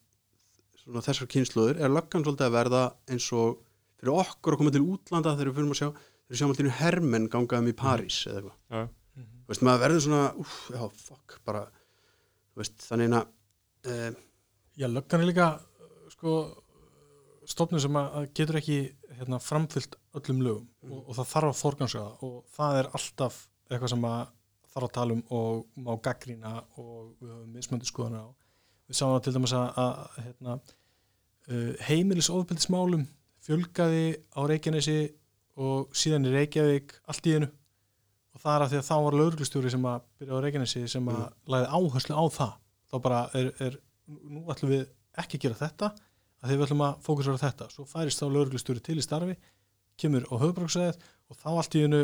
[SPEAKER 4] svona þessar kynnslóður er löggan svolítið að verða eins og fyrir okkur að koma til útlanda þegar við fyrir að sjá þegar við sjáum alltaf hermenn gangaðum í París eða eitthvað,
[SPEAKER 2] Já.
[SPEAKER 4] Þú veist, maður verður svona úf, já, fuck, bara þú veist, þannig að uh,
[SPEAKER 5] Já, löggan er líka uh, sko stofnum sem að getur ekki hérna, framfyllt öllum lögum og, og það þarf að forgansraða og það er alltaf eitthvað sem að þarf að tala um og má gaggrína og við höfum mismöndi skoðunar á. Við sáum það til dæmis að, að hérna, uh, heimilisofbildismálum fjölgaði á Reykjanesi og síðan í Reykjavík allt í einu og það er að því að þá var lauruglustjóri sem að byrja á Reykjanesi sem að lagði áherslu á það. Þá bara er, er nú ætlum við ekki að gera þetta að því við ætlum að fókusera á þetta. Svo færist þá lauruglustjóri til í starfi kemur á höfbruksæðið og þá allt í einu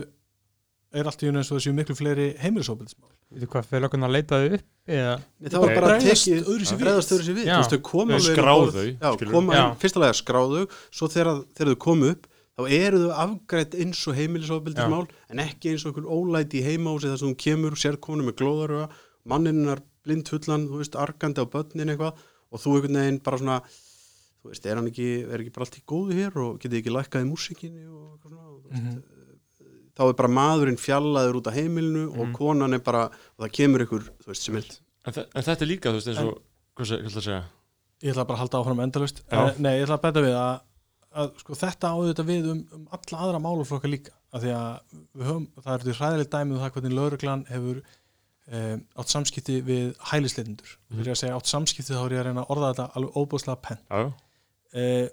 [SPEAKER 5] er allt í einu eins og þessi miklu fleiri heimilisofbildismál
[SPEAKER 1] Veitu hvað, fyrir löggun að leita þau upp eða?
[SPEAKER 4] Nei, það var bara að tekið
[SPEAKER 5] við.
[SPEAKER 4] bregðast öðruvísi við.
[SPEAKER 1] Já.
[SPEAKER 4] þú veist, þau koma
[SPEAKER 2] skráðu
[SPEAKER 4] já, koma, fyrsta lega skráðu svo þegar, þegar þau komu upp þá eru þau afgrætt eins og heimilisofbildismál en ekki eins og einhver ólæti í heimahúsi þar sem hún kemur og sér konu með glóðaröga manninnar blind fullan, þú veist, arkandi á börnin eitthvað og þú einhvern veginn bara svona þú veist, er hann ekki, er ekki bara allt í góðu hér og getið ekki lækkað í músikinni og eitthvað svona, og þú veist,
[SPEAKER 5] Mhm.
[SPEAKER 4] þá er bara maðurinn fjallaður út af heimilinu og
[SPEAKER 1] Mhm.
[SPEAKER 4] konan er bara, og það kemur ykkur, þú veist, sem er
[SPEAKER 2] en, en þetta er líka, þú veist, eins og hvað sé- hvað ætla að segja?
[SPEAKER 5] Ég ætla bara að halda áfram endalust uh, nei, ég ætla að betta við að, að sko, þetta áður þetta við um, um alla aðra máluflokka líka af því að höfum, það er því hræðilegt dæmi um það hvernig lauruglan hefur um, átt samskipti við hælisleitindur
[SPEAKER 2] Mhm.
[SPEAKER 5] fyrir að segja átt samskipti þá er ég að reyna að orða þetta alveg óbúðslega penn
[SPEAKER 2] já.
[SPEAKER 5] uh,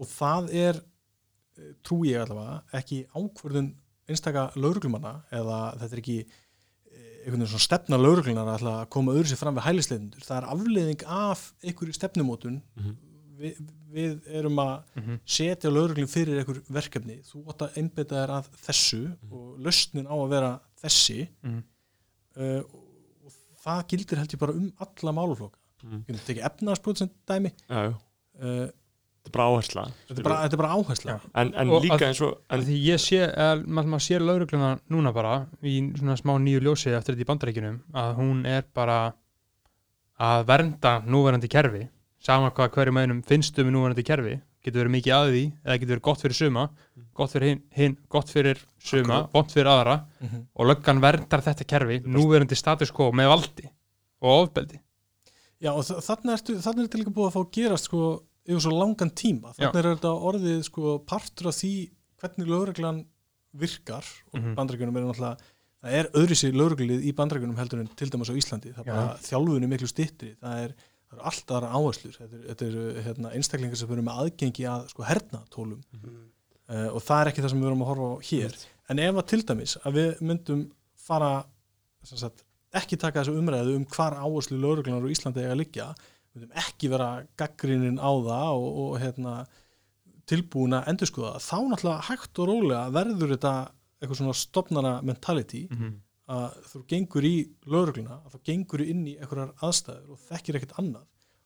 [SPEAKER 5] og það er uh, trú ég allavega ekki ákvörðun einstaka lauruglumanna eða þetta er ekki eh, einhvern veginn svona stefna lauruglunar að að koma öðru sér fram við hælisleitindur það er afleiðing af einhverju stefnumótun
[SPEAKER 2] Mhm.
[SPEAKER 5] Vi, við erum að
[SPEAKER 1] Mhm.
[SPEAKER 5] setja lauruglun fyrir einhver verkefni þú átt að einbytta þér að þessu og lausnin á að vera þessi
[SPEAKER 1] Mhm.
[SPEAKER 5] uh, og það gildir held ég bara um alla máluflokka
[SPEAKER 2] Mm.
[SPEAKER 5] ég getur tekið efnaðarsbrot sem dæmi
[SPEAKER 2] já, já.
[SPEAKER 5] uh,
[SPEAKER 2] þetta er bara áhersla
[SPEAKER 5] þetta, er bara, þetta er bara áhersla
[SPEAKER 1] Já.
[SPEAKER 2] en, en líka
[SPEAKER 1] að-
[SPEAKER 2] eins og en,
[SPEAKER 1] því ég sé, eða maður maður sér laurugluna núna bara í svona smá nýju ljósi eftir þetta í bandaríkjunum að hún er bara að vernda núverandi kerfi sama hvað hverjum einum finnst um núverandi kerfi. Getur verið mikið að því eða getur verið gott fyrir suma. Gott fyrir hinn, hin, gott fyrir suma, vont fyrir aðra.
[SPEAKER 5] Mm -hmm.
[SPEAKER 1] og löggan verndar þetta kerfi núverandi status quo með valdi og ofbeldi.
[SPEAKER 5] Já, og þa- þarna ertu, þarna er þetta líka búið að fá að gerast sko yfir svo langan tíma. Þarna er þetta orðið sko partur af því hvernig lögreglan virkar. Og
[SPEAKER 1] Mhm.
[SPEAKER 5] mm bandrækjunum er náttúrulega það er öðru sér lögreglið í bandrækjunum heldur en til dæmis á Íslandi, það er bara þjálfunni miklu stittri, það er, það er alltaf aðra áherslur, þetta er, þetta er hérna, einstaklingar sem verður með aðgengi að sko hernatólum.
[SPEAKER 4] Mm.
[SPEAKER 5] uh, og það er ekki það sem við verum að horfa á hér. En ef að til dæmis að við myndum fara sem sagt, ekki taka þessu umræðu um hvar áherslu lauruglunar á Íslandi eiga að liggja við myndum ekki vera gaggrinin á það og, og hérna, tilbúin að endurskoða það, þá náttúrulega hægt og rólega verður þetta eitthvað svona stopnara mentality
[SPEAKER 1] mm -hmm.
[SPEAKER 5] Að þú gengur í laurugluna að þú gengur inn í einhverjar aðstæður og þekkir ekkert annað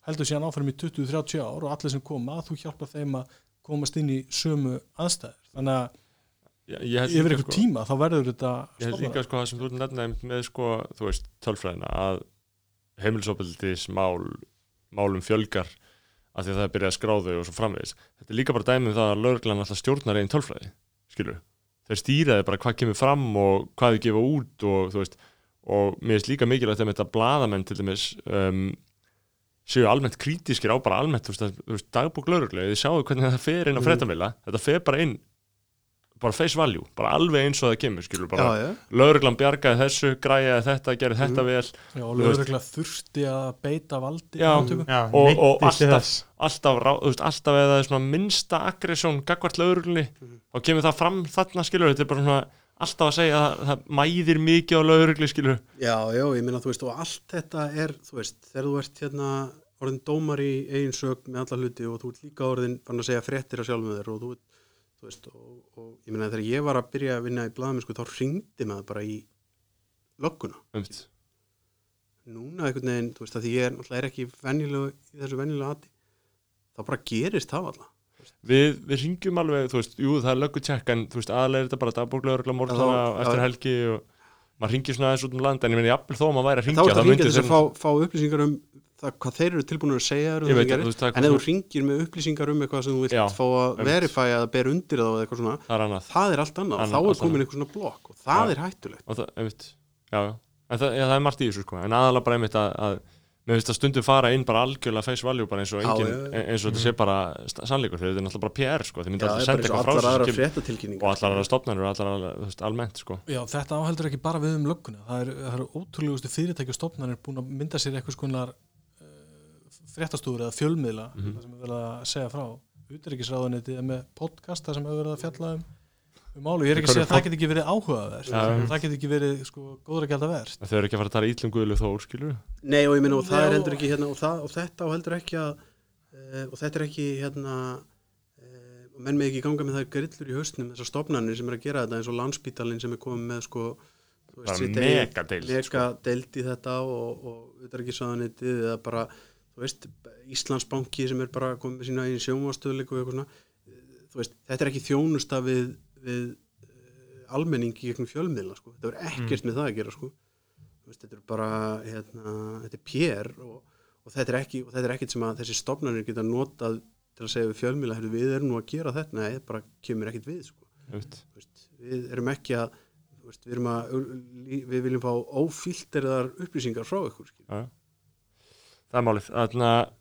[SPEAKER 5] heldur síðan áfram í 20-30 ár og allir sem koma að þú hjálpa þeim að komast inn í sömu aðstæður. Þannig að
[SPEAKER 2] held
[SPEAKER 5] yfir einhver tíma þá verður þetta
[SPEAKER 2] ég held líka sko það sem þú nefnaði með sko, þú veist, tölfræðina að heimilisofbeldis mál málum fjölgar að því að það er byrjað að skráðu og svo framvegis. Þetta er líka bara dæmi um það að lögreglan alltaf stjórnar einn tölfræði, skilur þeir stýraði bara hvað kemur fram og hvað þau gefa út og þú veist og mér finnst líka mikilvægt að þetta bladamenn til dæmis um, séu almennt krítiskir á bara almennt þú veist, veist dagbúk lögreglega, þið sjáu hvernig það fer inn á
[SPEAKER 4] Mhm.
[SPEAKER 2] fréttamila, þetta fer bara inn bara face value, bara alveg eins og það kemur skilur bara,
[SPEAKER 4] já,
[SPEAKER 2] lögreglan bjargaði þessu, græjaði þetta, gerði þetta
[SPEAKER 4] Mhm.
[SPEAKER 2] vel
[SPEAKER 5] já,
[SPEAKER 2] veist-
[SPEAKER 5] lögregla þurfti að beita valdi
[SPEAKER 2] Já.
[SPEAKER 1] Já,
[SPEAKER 2] Og- og alltaf- alltaf, veist, alltaf eða það er svona minnsta aggressjón gagvart lögreglunni
[SPEAKER 4] Mhm.
[SPEAKER 2] þá kemur það fram þarna skilur þetta er bara svona alltaf að segja að það mæðir mikið á lögreglu skilur
[SPEAKER 4] já, já, ég meina þú veist og allt þetta er, þú veist, þegar þú ert hérna orðin dómar í eigin sög með alla hluti og þú ert líka orðin fann að segja fréttir af sjálfum þér og þú, þú veist, og, og ég meina þegar ég var að byrja að vinna í blaðamennsku þá ringdi maður bara í lögguna
[SPEAKER 2] Umt.
[SPEAKER 4] núna einhvern veginn, þú veist, að því ég er náttúrulega ekki venjulegu í þessu venjulega ati þá bara gerist það alla
[SPEAKER 2] við, við ringjum alveg, þú veist, jú það er löggutjekk en þú veist, aðlega er þetta bara morðana
[SPEAKER 4] já.
[SPEAKER 2] eftir helgi og maður ringir svona aðeins út um land en ég meni, jafnvel þó að maður væri að
[SPEAKER 4] þá
[SPEAKER 2] ringja
[SPEAKER 4] er það
[SPEAKER 2] myndi
[SPEAKER 4] ringið þess að fá upplýsingar um það, hvað þeir eru tilbúin að segja um
[SPEAKER 2] veit að
[SPEAKER 4] gerist.
[SPEAKER 2] veist,
[SPEAKER 4] en ef þú ringir með upplýsingar um eitthvað sem þú vilt
[SPEAKER 2] Já,
[SPEAKER 4] fá að verifæja eða ber undir það eitthvað svona
[SPEAKER 2] það er annað.
[SPEAKER 4] það er allt annað,
[SPEAKER 2] Annað,
[SPEAKER 4] þá er komin eitthvað svona blokk og það
[SPEAKER 2] Já.
[SPEAKER 4] er hættulegt.
[SPEAKER 2] Og það, einmitt, já. En það, já, það er margt í þessu sko, en aðalega bara einmitt að, að mér finnst að stundum fara inn bara algjörlega face value bara eins og engin,
[SPEAKER 4] já,
[SPEAKER 2] eins og þetta sé bara sta- sannleikur, þegar þetta er náttúrulega bara PR sko, þeir myndi
[SPEAKER 4] Já,
[SPEAKER 2] alltaf
[SPEAKER 4] það er
[SPEAKER 2] senda
[SPEAKER 4] bara eins og
[SPEAKER 2] eitthvað frá
[SPEAKER 4] allar
[SPEAKER 2] sér og allar aðra stopnarnir og allar aðra, þú veist, almennt sko.
[SPEAKER 5] Já, þetta áheldur ekki bara við um lögguna. Það eru er ótrúlegustu fyrirtæki og stofnanir búin að mynda sér eitthvað skonar fréttastúður eða fjölmiðla
[SPEAKER 2] Mhm.
[SPEAKER 5] það sem er verið að segja frá Utryggisráðuniti er með podcast það sem hefur verið að fjalla um, um málu, ég er ekki að segja að það get ekki verið áhugavert
[SPEAKER 2] Já, já.
[SPEAKER 5] það get ekki verið sko góður að gælda verst
[SPEAKER 2] þau eru ekki að fara að tala ítlum guðlu þór skilur
[SPEAKER 4] Nei og ég meina og það er heldur ekki hérna og, það, og þetta á heldur ekki að uh, og þetta er ekki hérna og menn með ekki ganga með það grillur í haustnum þessar stofnanir sem er að gera þetta eins og landspítalinn sem er komið með sko
[SPEAKER 2] bara mega deild
[SPEAKER 4] mega
[SPEAKER 2] sko.
[SPEAKER 4] deild í þetta og, og eða bara, þú veist, Íslandsbanki sem er bara komið með sína einn sjónvastöðleiku og eitthvað svona, Eh, þú veist, þetta er ekki þjónusta við, við uh, almenning í einhvern fjölmiðla, sko, þetta er ekkert með það að gera, sko, veist, þetta er bara, hérna, þetta er pér og, og þetta er ekki, og þetta er ekkert sem að þessi stofnanir geta notað til að segja við fjölmiðla, heyrðu, við erum nú að gera þetta, nei, bara kemur ekkert við, sko. Veist, við erum ekki að veist, við, erum að við viljum fá ófílterðar upplýsingar frá ykkur skilur.
[SPEAKER 2] Já, já. það er málið þannig að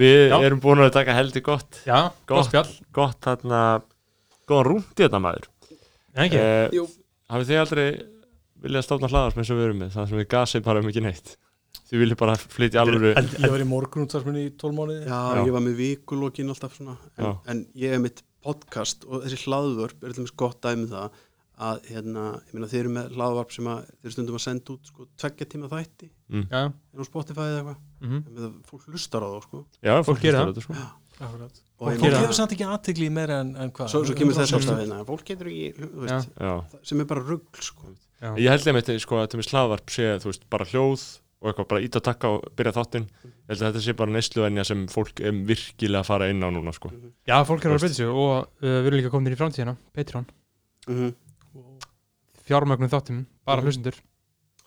[SPEAKER 2] við
[SPEAKER 1] Já.
[SPEAKER 2] erum búin að taka heldur gott
[SPEAKER 1] Já, gott
[SPEAKER 2] Gott.
[SPEAKER 1] spjall
[SPEAKER 2] gott þarna góðan rúnt í þetta maður
[SPEAKER 1] En ekki,
[SPEAKER 2] Eh,
[SPEAKER 4] Jú.
[SPEAKER 2] hafið þið aldrei viljað stofna hlaðarsm eins og við erum með það sem við gasið bara um ekki neitt þið viljið bara flytja alvöru
[SPEAKER 1] En-
[SPEAKER 5] ég var í morgun útvarsminni í 12 mánuði
[SPEAKER 4] Já,
[SPEAKER 2] Já.
[SPEAKER 4] ég var með vikulókin alltaf svona en,
[SPEAKER 2] Já.
[SPEAKER 4] en ég hef mitt podcast og þessi hlaðvörp er til dæmis gott dæmi um það að hérna, ég meina þeir eru með hlaðvarp sem að þeir eru stundum að senda út sko tveggja tíma þætti
[SPEAKER 1] já,
[SPEAKER 4] en á Spotify eða eitthvað.
[SPEAKER 1] Mhm.
[SPEAKER 4] með það fólk hlustar á þá sko.
[SPEAKER 2] Já, fólk
[SPEAKER 1] gerir
[SPEAKER 2] gerir
[SPEAKER 1] það.
[SPEAKER 2] þetta sko.
[SPEAKER 4] Og
[SPEAKER 5] og
[SPEAKER 4] ég
[SPEAKER 5] fólk
[SPEAKER 1] gera
[SPEAKER 5] hefur samt ekki aðtegli meira en, en hvað?
[SPEAKER 4] Svo, svo kemur þess hérna. fólk getur ekki, veist, sem er bara rugl sko.
[SPEAKER 2] Ég held einmitt sko, að til mér slaðvarp sé þú veist, bara hljóð og eitthvað bara ít að taka og byrja þáttinn. Ég held að þetta sé bara neysluvenja sem fólk er virkilega að fara inn á núna sko.
[SPEAKER 1] Já, fólk er að byrja sig og uh, við erum líka komin í framtíðina Patreon,
[SPEAKER 4] Mhm.
[SPEAKER 1] fjármögnum þáttum bara
[SPEAKER 4] Mhm.
[SPEAKER 1] hlustendur.
[SPEAKER 4] Það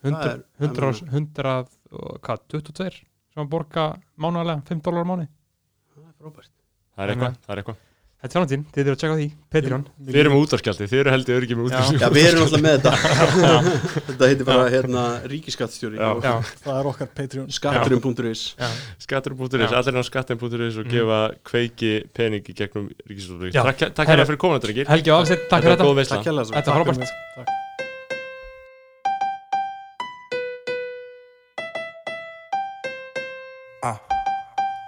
[SPEAKER 1] 100,
[SPEAKER 4] er-
[SPEAKER 1] 100, 100 og hvað, 22 sem að borga mánuðarlega 5 dólar á mánu
[SPEAKER 4] Það er frábært.
[SPEAKER 2] Það er eitthvað, það er eitthvað.
[SPEAKER 1] Þetta er framtíðin, þið eru að tjekka á því, Patreon.
[SPEAKER 2] Þið eru með útvarskjaldi, þið eru heldur öryggi með
[SPEAKER 1] Já.
[SPEAKER 2] útvarskjaldi
[SPEAKER 4] Já, við erum alltaf með þetta. [laughs] [laughs] Þetta heitir bara hérna ríkiskattstjóri
[SPEAKER 5] Það er okkar Patreon.
[SPEAKER 4] Skatturum.is
[SPEAKER 1] Já.
[SPEAKER 2] allir ná skattin.is og gefa kveiki pening í gegnum
[SPEAKER 1] Já.
[SPEAKER 2] takk, hérna fyrir komandi drengir.
[SPEAKER 1] Helgi og Afsett, takk fyrir þetta Þetta. var frábært
[SPEAKER 5] Takk.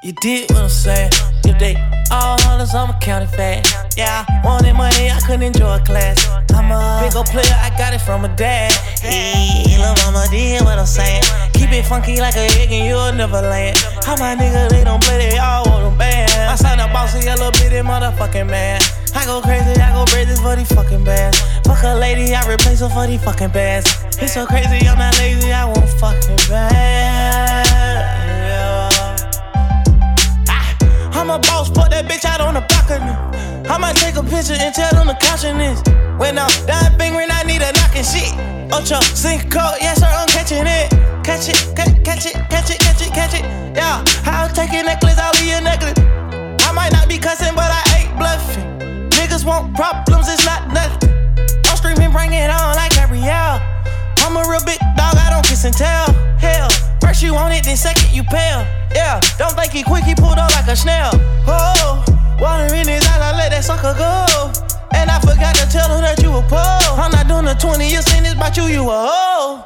[SPEAKER 6] You did what I'm saying. If they all hunters, I'm a county fat. Yeah, I wanted money, I couldn't enjoy class. I'm a big old player, I got it from a dad. Hey, lil' mama did what I'm saying. Keep it funky like a egg and you'll never land. How my nigga, they don't play, they all want them band. I signed a bossy, little bitty motherfucking man. I go crazy, I go crazy for these fucking bands. Fuck a lady, I replace her for these fucking bands. It's so crazy, I'm not lazy, I want fucking band. A boss, put that bitch out on the balcony. I might take a picture and tell them the caution this. When I'm done fingering, I need a knocking shit. Ocho, oh, Cinco, yes sir, I'm catching it. Catch it, catch, catch it, catch it, catch it, catch it. Yeah, I'll take your necklace, I'll leave your necklace. I might not be cussing, but I ain't bluffing. Niggas want problems, it's not nothing. I'm screaming, bring it on like Gabrielle. I'm a real big dog, I don't kiss and tell. Hell, first you want it, then second you pale. Yeah, don't think he quick, he pulled up like a snail. Oh, water in his eyes, I let that sucker go. And I forgot to tell him that you a pole. I'm not doing a 20 year sentence about you, you a hoe.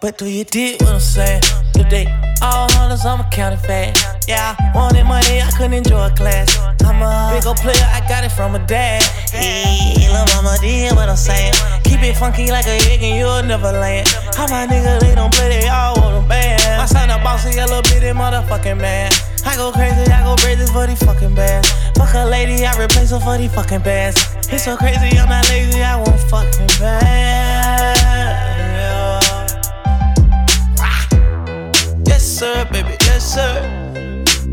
[SPEAKER 6] But do you dig what I'm saying? They all hunters, I'm a county fat. Yeah, I wanted money, I couldn't enjoy class. I'm a big old player, I got it from a dad. Hey, lil' mama did what I'm saying. Keep it funky like a egg and you'll never land. How my nigga, they don't play, they all want them band. I signed a bossy, a little bitty motherfucking man. I go crazy, I go crazy for these fucking bands. Fuck a lady, I replace her for these fucking bands. It's so crazy, I'm not lazy, I want fucking band. Baby, yes, sir.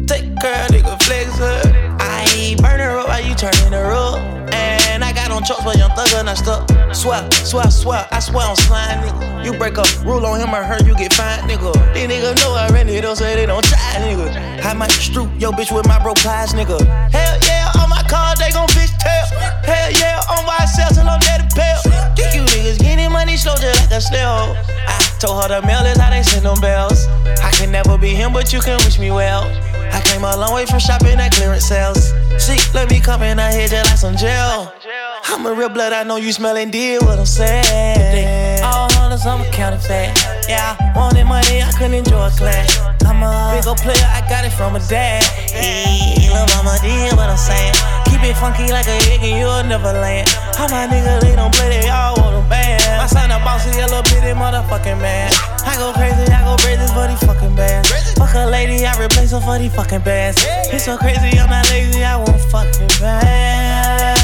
[SPEAKER 6] Take her, nigga, flex her. I burn her up while you turning her up. And I got on chokes but young thugger not stuck. Swear, swear, swear, I swear I'm slime, nigga. You break a rule on him or her, you get fined, nigga. These niggas know I really don't say they don't try, nigga. I might stroop your bitch with my bro pies, nigga. Hell yeah, on my car, they gon' bitch tail. Hell yeah, on my cell till I'm dead to pale. Get you niggas getting money slow just like a snail. I told her the mail is how they send them bells. I can never be him, but you can wish me well. I came a long way from shopping at clearance sales. See, let me come in, I hit just like some gel. I'm a real blood, I know you smelling deal what I'm saying. All hunters, I'm a county fat. Yeah, I wanted money, I couldn't enjoy a class. I'm a big old player, I got it from a dad. Hey, mama did what I'm saying. Keep it funky like a egg and you'll never land. How my nigga, they don't play, they all want them band. I signed a bossy, a little bitty motherfucking man. I go crazy, I go crazy for these fucking bands. Fuck a lady, I replace her for these fucking bands. It's so crazy, I'm not lazy, I want fucking bands.